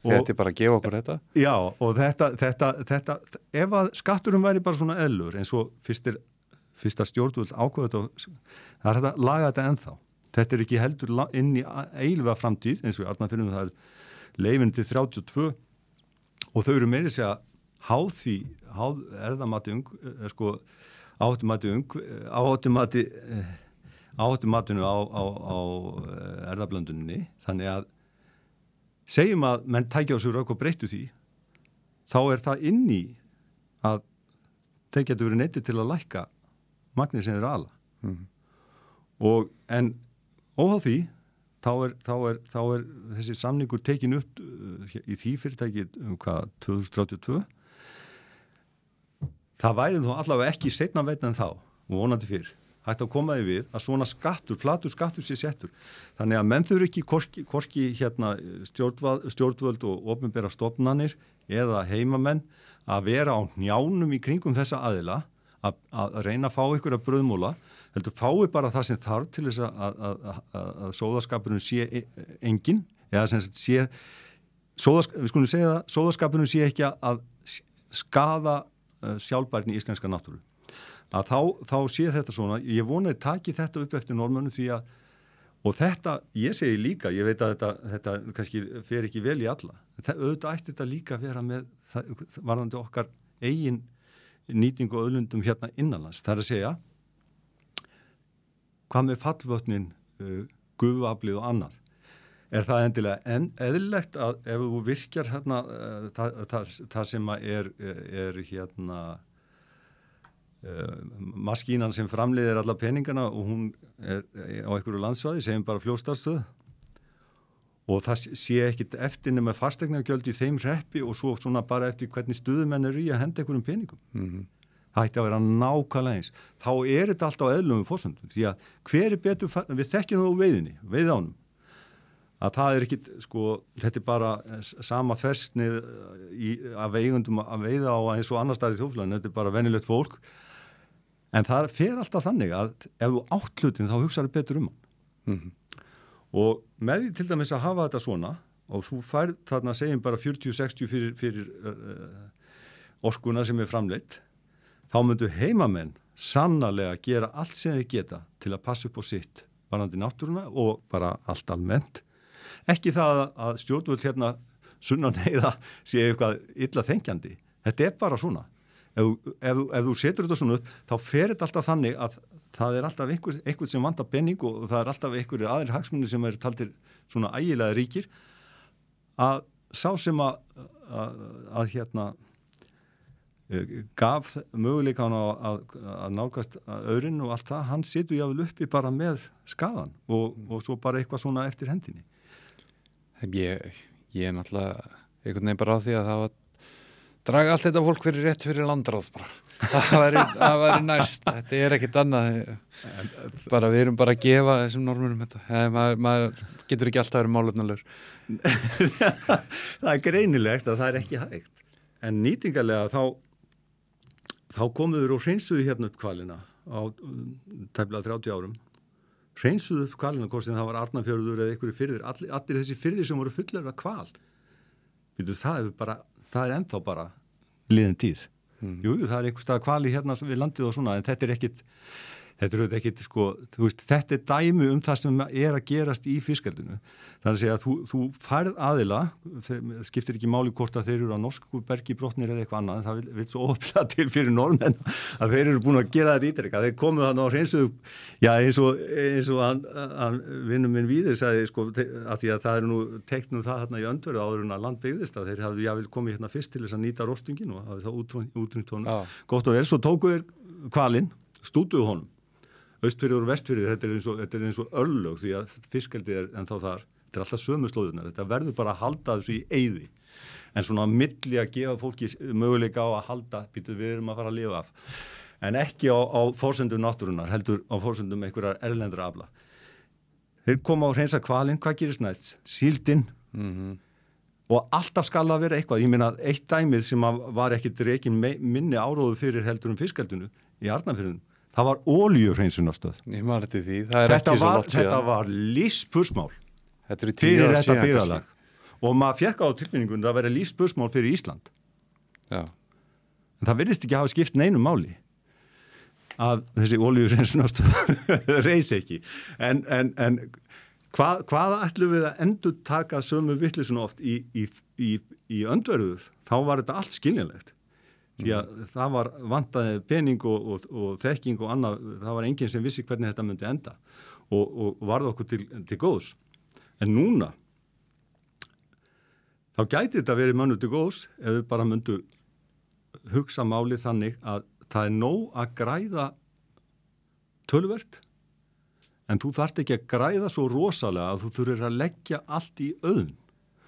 þetta er bara að gefa okkur þetta. Já, og þetta, þetta, þetta ef að skatturum væri bara svona eðlur eins og fyrstir, fyrsta stjórnvöld ákvöðu þetta það er hægt að laga þetta ennþá. Þetta er ekki heldur inn í eilva framtíð eins og í Arnarfinnum það er leifin til 32 og þau eru meiri segja háð því, háð erðamati ung, eh, sko, áhættumati ung, áhættumati áhættumatinu á, á, á eh, erðablönduninni þannig að segjum að menn tækja á sig rauk og breyttu því þá er það inn í að þeir getur verið neytti til að lækka magnir sem þeir ala. Mhm. og en óháð því þá er, þá er, þá er þessi samningur tekin upp í því fyrirtæki um hvað 2032 það væri þó allavega ekki setna veitna en þá og vonandi fyrr hægt að koma því við að svona skattur, flatur skattur sé settur. Þannig að menn þurfi ekki korki, korki hérna, stjórnvöld, og ofnbæra stofnanir eða heimamenn að vera á njánum í kringum þessa aðila að, að reyna að fá ykkur að bröðmúla heldur fái bara það sem þarf til þess að, að, að, sóðaskapurinn sé e- engin eða sem sé sóðask, við skulum segja það, sóðaskapurinn sé ekki að skada sjálfbærni í íslenska náttúru. Að þá, þá sé þetta svona ég vonaði taki þetta upp eftir normönu því að og þetta, ég segi líka ég veit að þetta, þetta kannski fer ekki vel í alla, það, auðvitað ætti þetta líka vera með það, varðandi okkar eigin nýtingu og öðlundum hérna innanlands, það er að segja hvað með fallvötnin uh, guðaflið og annað er það endilega en, eðlilegt að ef þú virkjar hérna uh, það, það, það sem er, er hérna uh, maskínan sem framleiðir alla peningana og hún er á einhverju landsvæði, segjum bara fljóstarstöð og það sé ekkit eftir nema fastegnargjöld í þeim reppi og svo svona bara eftir hvernig stuðumenn eru í að henda einhverjum peningum. Mm -hmm. Það ætti að vera nákvæmlega eins. Þá er þetta alltaf eðlum við fórsöndum því að hver er betur, við þekkjum það á veiðinni, veið ánum, að það er ekkit, sko, þetta er bara sama þversnið af veigundum að veiða á eins og annar staðir í þjóflæðinu, þetta er bara venilegt fólk. En það fer alltaf þannig að ef þú átt hlutin þá hugsaður betur um hann. Mm -hmm og með því til dæmis að hafa þetta svona og þú færð þarna segjum bara 40-60 fyrir, fyrir uh, orkuna sem er framleitt þá myndu heimamenn sannarlega gera allt sem þið geta til að passa upp á sitt varandi náttúruna og bara allt almennt ekki það að stjórnvöld hérna sunna neyða sé eitthvað illa þengjandi þetta er bara svona ef, ef, ef þú setur þetta svona upp þá fer þetta alltaf þannig að það er alltaf einhver, einhver sem vantar penning og það er alltaf einhverju aðri hagsmunni sem er taldir svona ægilega ríkir að sá sem að, að, að hérna eh, gaf möguleikan að, að nákast öðrun og allt það, hann situr jáfnvel uppi bara með skadan og, mm. og svo bara eitthvað svona eftir hendinni Ég, ég er náttúrulega einhvern veginn bara á því að það var draga allt þetta fólk fyrir rétt fyrir landráð bara. Það væri, næst. Þetta er ekkit annað. Bara við erum bara að gefa þessum normunum þetta. Maður, maður getur ekki alltaf verið málefnalur það er greinilegt að það er ekki hægt. En nýtingarlega þá þá komuður og hreinsuðu hérna upp kvalina á tæmlega 30 árum hreinsuðu upp kvalina hvort sem það var Arnafjörður eða einhverju fyrðir allir, allir þessi fyrðir sem voru fullar af kval það er bara það er ennþá bara liðin tíð. Mm. Jú, það er einhver stað kvali hérna við landið og svona en þetta er ekkit þetta er auðvitað ekkit sko veist, þetta er dæmi um það sem er að gerast í fiskaldinu þannig að þú, þú færð aðila skiptir ekki máli hvort að þeir eru á norsku bergi brotnir eða eitthvað annað það vil, vil svo ofla til fyrir normen að þeir eru búin að gera þetta ítrykka þeir komuð þannig á hreinsuðu já eins og, eins og hann, hann vinnum minn víðir sagði sko að því að það er nú teiknum það hérna í öndverðu áður en að land byggðist að þeir hafði jáfnvel komið hérna fyrst til þess að nýta rostungin og það útrúnt honum. Gott og vel, svo tókuður kvalinn, stútuðu honum austfyrður og vestfyrður, þetta er eins og, þetta er eins og öllög því að fiskaldi er en þá þar. Þetta er alltaf sömu slóðunar, þetta verður bara að halda þessu í eyði. En svona að milli að gefa fólki möguleika á að halda, býtu við erum að fara að lifa af. En ekki á, á fórsendum náttúrunar, heldur á fórsendum einhverjar erlendra afla. Þeir koma á hreinsa kvalinn, hvað gerist næst? Síldinn mm -hmm. og alltaf skal það vera eitthvað, ég minna eitt dæmið sem var ekki reygin minni áróðu fyrir heldur um fiskaldunu í Arnafjörðunum það var óljurhreinsunastöð þetta, þetta var lífspursmál. Fyrir þetta byggðalag og maður fjekk á tilfinningun að vera lífspursmál fyrir Ísland. Já. en það verðist ekki að hafa skipt neinum máli að þessi óljurhreinsunastöð reysi ekki. En, en, en hvað, hvaða ætlum við að endur taka sömu vittlisun oft í, í, í, í öndverðuð þá var þetta allt skiljanlegt því að það var vantaði pening og, og, og þekking og annað, það var enginn sem vissi hvernig þetta myndi enda og, og varði okkur til, til góðs. En núna þá gæti þetta verið mönnu til góðs ef við bara myndu hugsa málið þannig að það er nóg að græða tölvert en þú þart ekki að græða svo rosalega að þú þurfir að leggja allt í auðn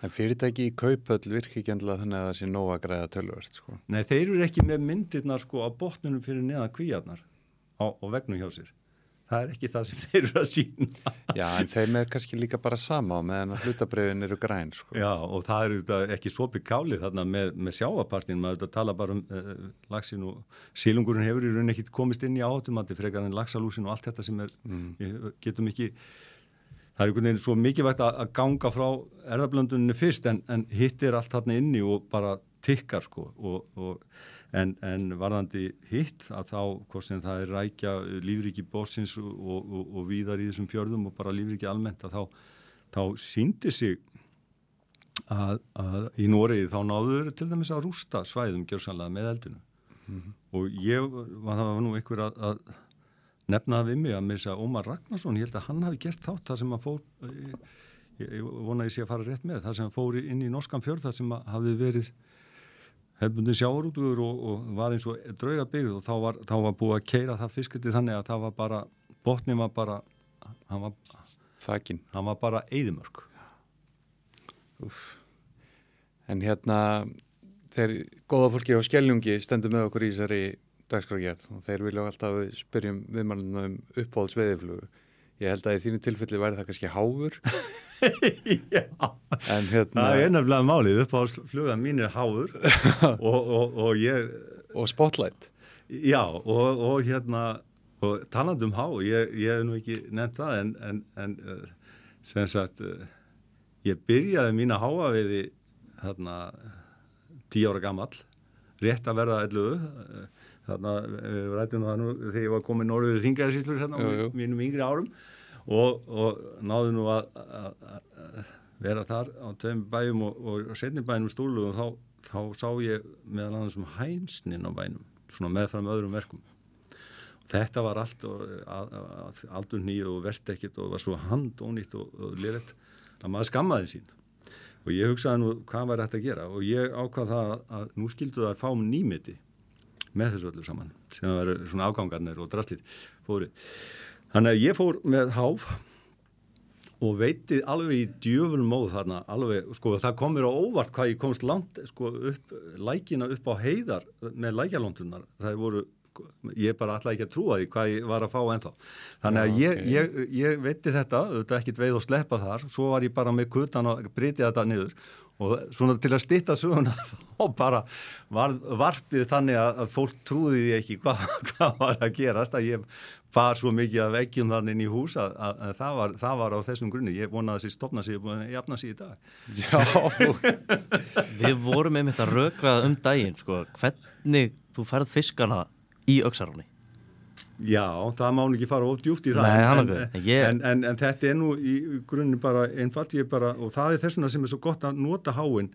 En fyrirtæki í kaupöll virki ekki endilega þannig að það sé nóg að græða tölvörst sko. Nei, þeir eru ekki með myndirnar sko á botnunum fyrir neðan kvíjarnar á, á vegnum hjá sér. Það er ekki það sem þeir eru að sína. Já, en þeim er kannski líka bara sama á meðan að hlutabrefin eru græn sko. Já, og það eru ekki svo byggkálið þarna með, með sjáapartin, maður tala bara um uh, laxin og sílungurinn hefur í raun ekki komist inn í átumandi frekar en laxalúsin og allt þetta sem er, mm. getum ekki það er einhvern veginn svo mikilvægt að, að ganga frá erðablöndunni fyrst en, en hitt er allt hann inni og bara tikkar sko og, og, en, en varðandi hitt að þá hvort sem það er rækja lífriki bórsins og, og víðar í þessum fjörðum og bara lífriki almennt að þá, þá síndi sig að, að í Nóriði þá náður til dæmis að rústa svæðum gjörsanlega með eldinu mm -hmm. og ég það var nú einhver að, að nefnaði við mig að þess að Ómar Ragnarsson, ég held að hann hafi gert þátt það sem að fór, ég, ég vona að ég sé að fara rétt með, það sem fór inn í norskan fjörð, það sem hafi verið hefðbundin sjáurútur og, og var eins og draugabigð og þá var, þá var búið að keira það fiskiti þannig að það var bara, botnin var bara, hann var, Þakin. hann var bara Úf. En hérna, þeir góða fólki á Skeljungi stendur með okkur í þessari dagskrágerð og þeir vilja alltaf að við spyrjum viðmannum um uppáhalds veðiflugu. Ég held að í þínu tilfelli væri það kannski háfur. Já, En hérna, það er nefnilega málið upp á flugan mín er háður og, og, og ég, og spotlight. já, og, og hérna, og talandi um há, ég, ég hef nú ekki nefnt það, en, en, en uh, sem sagt, uh, ég byrjaði mína háaveiði þarna tíu ára gamall, rétt að verða elluðu, þarna, við rættum það nú þegar ég var komin norður þingræðisíslur hérna jú. mínum yngri árum og, og náðu nú að, að, að vera þar á tveim bæjum og, og setni bænum stúlu og þá, þá sá ég meðal annars um hænsnin á bænum, svona meðfram öðrum verkum. Þetta var allt og, aldur nýð og verðt ekkert og var svo handónýtt og, og lirett að maður skammaði sín. Og ég hugsaði nú hvað var þetta að gera og ég ákvað það að, að nú skildu það að fá nýmiti með þessu öllu saman sem var svona afgangarnir og drastlít fórið. Þannig að ég fór með háf og veitið alveg í djöfun móð þarna, alveg, sko, það kom mér á óvart hvað ég komst langt, sko, upp, lækina upp á heiðar með lækjalóntunar, það voru, ég bara alltaf ekki að trúa því hvað ég var að fá ennþá. Þannig að Já, ég, ok. ég, ég veitti þetta, þetta ekkit veið og sleppa þar, svo var ég bara með kutan og brytið þetta niður og svona til að stytta söguna þá bara var varpið þannig að, að fólk trúði því ekki hvað, hvað var að gerast að ég bar svo mikið af veggjum þannig inn í hús að, að, að það, var, það var á þessum grunni. Ég vona að þessi stopna sig og jafna sig í dag. Já, Við vorum einmitt að rökraða um daginn sko, hvernig þú færð fiskana í öksaráni Já, það má ekki fara of djúpt í það. Nei, en, en, Ég- en, en, en þetta er nú í grunni bara einfalt. Ég bara, og það er þessuna sem er svo gott að nota háin.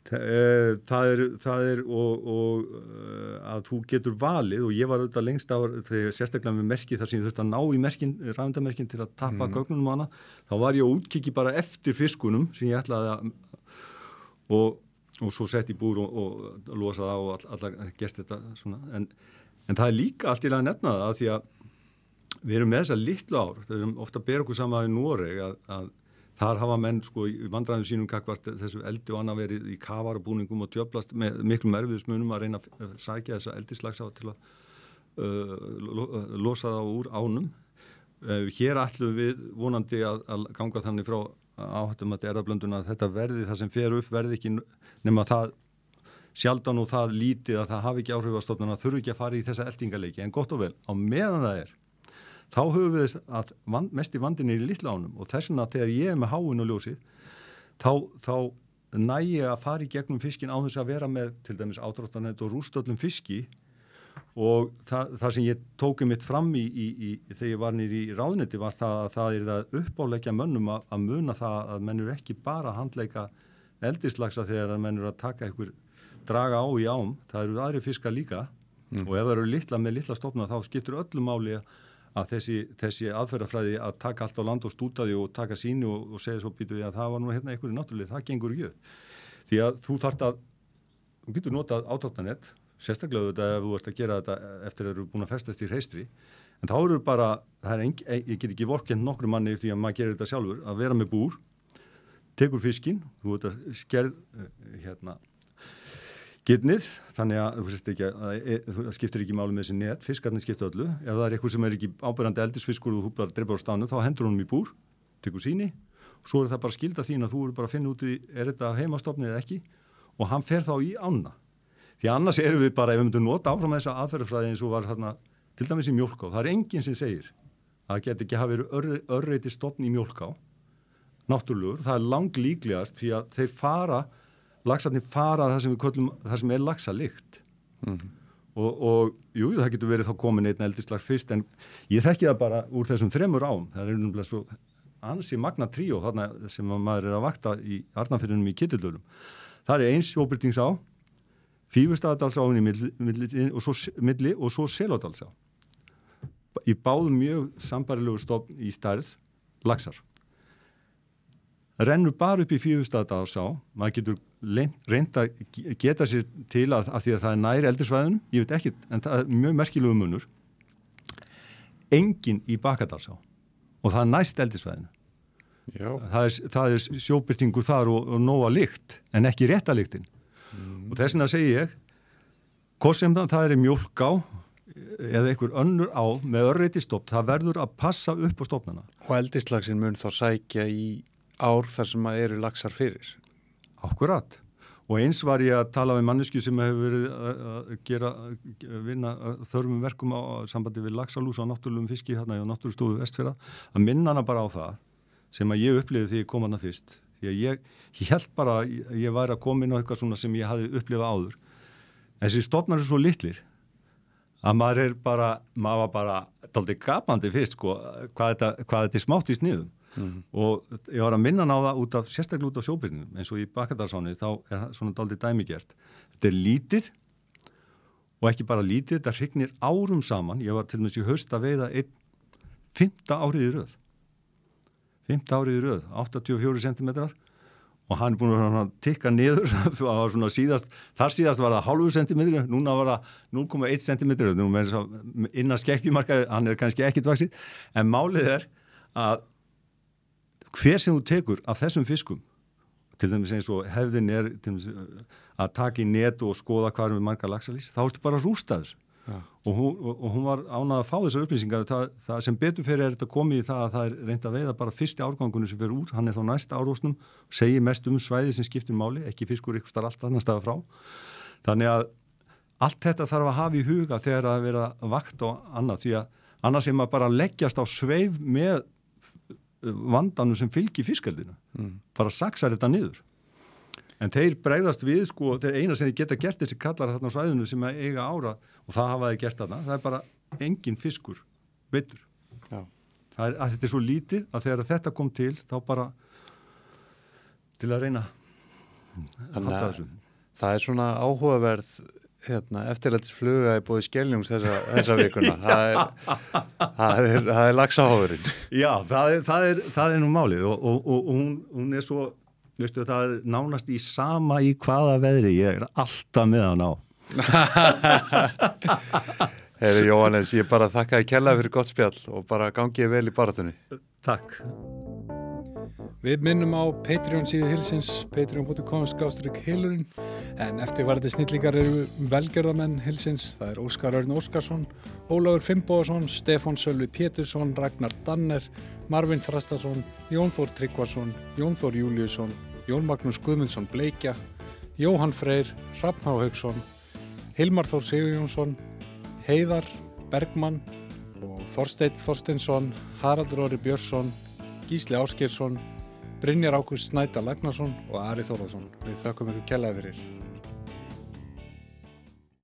Það, eh, það er, það er og, og eh, að þú getur valið og ég var auðvitað lengst á þegar sérstaklega með merki þar sem ég þurfti að ná í merkin, rafendamerkin til að tappa mm. gögnunum á hana, þá var ég að útkiki bara eftir fiskunum sem ég ætlaði að og, og svo sett í búr og, og losa það og all, allar gert þetta svona. En, en það er líka allt í lagi að nefna það af því að við erum með þessa litlu ár, það erum ofta að bera okkur sama í Noreg að, að þar hafa menn sko í vandræðum sínum kakvart þessu eldi og annað verið í kavarabúningum og djöblast með miklum erfiðismunum að reyna að sækja þessa eldislags á til að uh, lo, uh, losa það úr ánum. Uh, hér ætlum við vonandi að, að ganga þannig frá áhættum að erðablönduna að þetta verði það sem fer upp verði ekki nema það sjaldan og það lítið að það hafi ekki áhrif á stofnuna þurfi ekki að fara í þessa eldingaleiki en gott og vel, á meðan það er þá höfum við þess að vand, mest í vandinni er í litla ánum. Og þess vegna þegar ég er með háin og ljósið þá, þá næ ég að fara í gegnum fiskin á þess að vera með til dæmis ádráttanett og rústöllum fiski. Og það, það sem ég tóki mitt fram í, í, í þegar ég var nýri í ráðniti var það að það er það uppáleikja mönnum að, að muna það að menn eru ekki bara að handleika eldislagsa þegar að menn eru að taka einhver draga á í ám, það eru aðri fiska líka. Og ef það eru litla með litla stofna þá skiptur öllu máli að þessi, þessi aðferðafræði að taka allt á land og stúta því og taka síni og, og segja svo býtu við að það var nú hérna einhverju náttúrulega, það gengur ekki. Því að þú þart að, þú getur notað ádráttanett, sérstaklega þetta ef þú ert að gera þetta eftir að þú eru búin að festast í hreistri, en þá eru bara, það er engi, ég get ekki vorkend nokkru manni því að maður gerir þetta sjálfur, að vera með búr, tekur fiskinn, þú ert að skerð, eh, hérna, Gyrnið, þannig að það skiptir ekki máli með þessi net, fiskarnir skiptir öllu. Ef það er eitthvað sem er ekki ábærandi eldisfiskur og þú bara dreifar á stánu, þá hendur honum í búr, tekur síni, svo er það bara skilda þín að þú eru bara að finna út í, er þetta heimastofni eða ekki, og hann fer þá í ána. Því annars erum við bara, ef við myndum nota áfram þessa aðferðafræði eins og var þarna, til dæmis í mjólká, það er enginn sem segir að það get ekki hafa verið ör, örreiti stofn í mjólká, náttúrulegur, það er lang líklegast því að þeir fara lagsarnir fara það sem við köllum það sem er lagsalikt og, og jú, það getur verið þá komin einn eldislag fyrst en ég þekki það bara úr þessum þremur ám. Það er umlega svo ansi magna tríó þarna sem að maður er að vakta í Arnafyrðunum í Kittildölum það er eins sjóbyrtings á Fífustadalsáin í milli, milli, og svo, milli og svo Selodalsá í báðum mjög sambarilegu stofn í stærð lagsar rennur bara upp í Fífustadalsá maður getur reynd að geta sér til að, að því að það er næri eldirsvæðunum, ég veit ekki, en það er mjög merkilegu munur. Engin í Bakadalsá og það er næst eldirsvæðinu Já, það er, það er sjóbyrtingur þar og, og nóga lykt en ekki rétta lyktin. Og þess vegna segi ég hvort sem það, það er mjölk á eða einhver önnur á með örreiti stopp, það verður að passa upp á stopnana og eldislagsin mun þá sækja í ár þar sem að eru lagsar fyrir. Akkurat. Og eins var ég að tala við mannesku sem hefur verið að gera, vinna þörfum verkum á sambandi við lagsalús á náttúrulegum fiski hérna á náttúrustofu vestfjörða, að minna hana bara á það sem að ég upplifið því ég kom hana fyrst. Að ég, ég held bara að ég- ég væri að koma inn á eitthvað svona sem ég hafi upplifað áður. Þessi stofnar er svo litlir að maður er bara, maður var bara daldið gapandi fyrst sko, hvað þetta, hvað þetta er smátt í sniðum og ég var að minna á það út af sérstaklega út af sjóbyrnum eins og í Bakadalsáni þá er svona daldið dæmigert. Þetta er lítið og ekki bara lítið, þetta hrygnir árum saman. Ég var til dæmis í haust að veiða einn fymta árið í röð. Fymta árið í röð 84 cm og hann er búin að tikka niður síðast, þar síðast var það hálfu centimetri, núna var það 0,1 centimetri, innan skekkjumarka, hann er kannski ekkit vaksið en málið er að hver sem þú tekur af þessum fiskum til dæmis eins og hefðin er dæmis, að taka í net og skoða hvað er með marga lagsalís, þá ertu bara að rústa þessu Já. og hún, og, og hún var ánað að fá þessar upplýsingar það, það sem betur fyrir er þetta komið í það að það er reynd að veiða bara fyrsti árgangunum sem fyrir úr, hann er þá næst árósnum segir mest um svæði sem skiptir máli ekki fiskur ykkur starf allt annar staða frá þannig að allt þetta þarf að hafa í huga þegar að vera vakt og annað því að annars er maður bara leggjast á sveif með vandanum sem fylgir fiskaldinu Mm. bara saksar þetta niður en þeir bregðast við sko, þeir eina sem þeir geta gert þessi kallar þarna á svæðinu sem eiga ára og það hafa þeir gert þarna, það er bara engin fiskur veitur Já. það er að þetta er svo lítið að þegar þetta kom til þá bara til að reyna Þannig að það er svona áhugaverð hérna, eftirlættis fluga í bóði skelljungs þessa, þessa vikuna. Það er, það er, það er lagsáhugurinn. Já, það er, það er, það er nú málið og, og, og, og hún, hún er svo veistu, það er nánast í sama í hvaða veðri ég er alltaf með hann á Heyri Jóhannes, ég bara þakka þið kella fyrir gott spjall og bara gangið vel í baratunni. Takk Við minnum á Patreon síðu hilsins, patreon.com skástrík hilurinn, en eftirvarði snillingar eru velgerðamenn hilsins, það er Óskar Örn Óskarsson, Ólafur Fimboðarsson, Stefán Sölvi Pétursson, Ragnar Danner, Marvin Þrastason, Jón Þór Tryggvason, Jón Þór Júliusson, Jón Magnús Guðmundsson Bleikja, Jóhann Freyr, Hrafn Há Haugsson, Hilmar Þór Sigurjónsson, Heiðar Bergmann og Þorsteinn Þorsteinsson, Haraldur Orri Björnsson, Gísli Áskeirsson, Brynjar Ágúst Snæta Lagnarsson og Ari Þórðarsson. Við þakkum ykkur kellaði fyrir.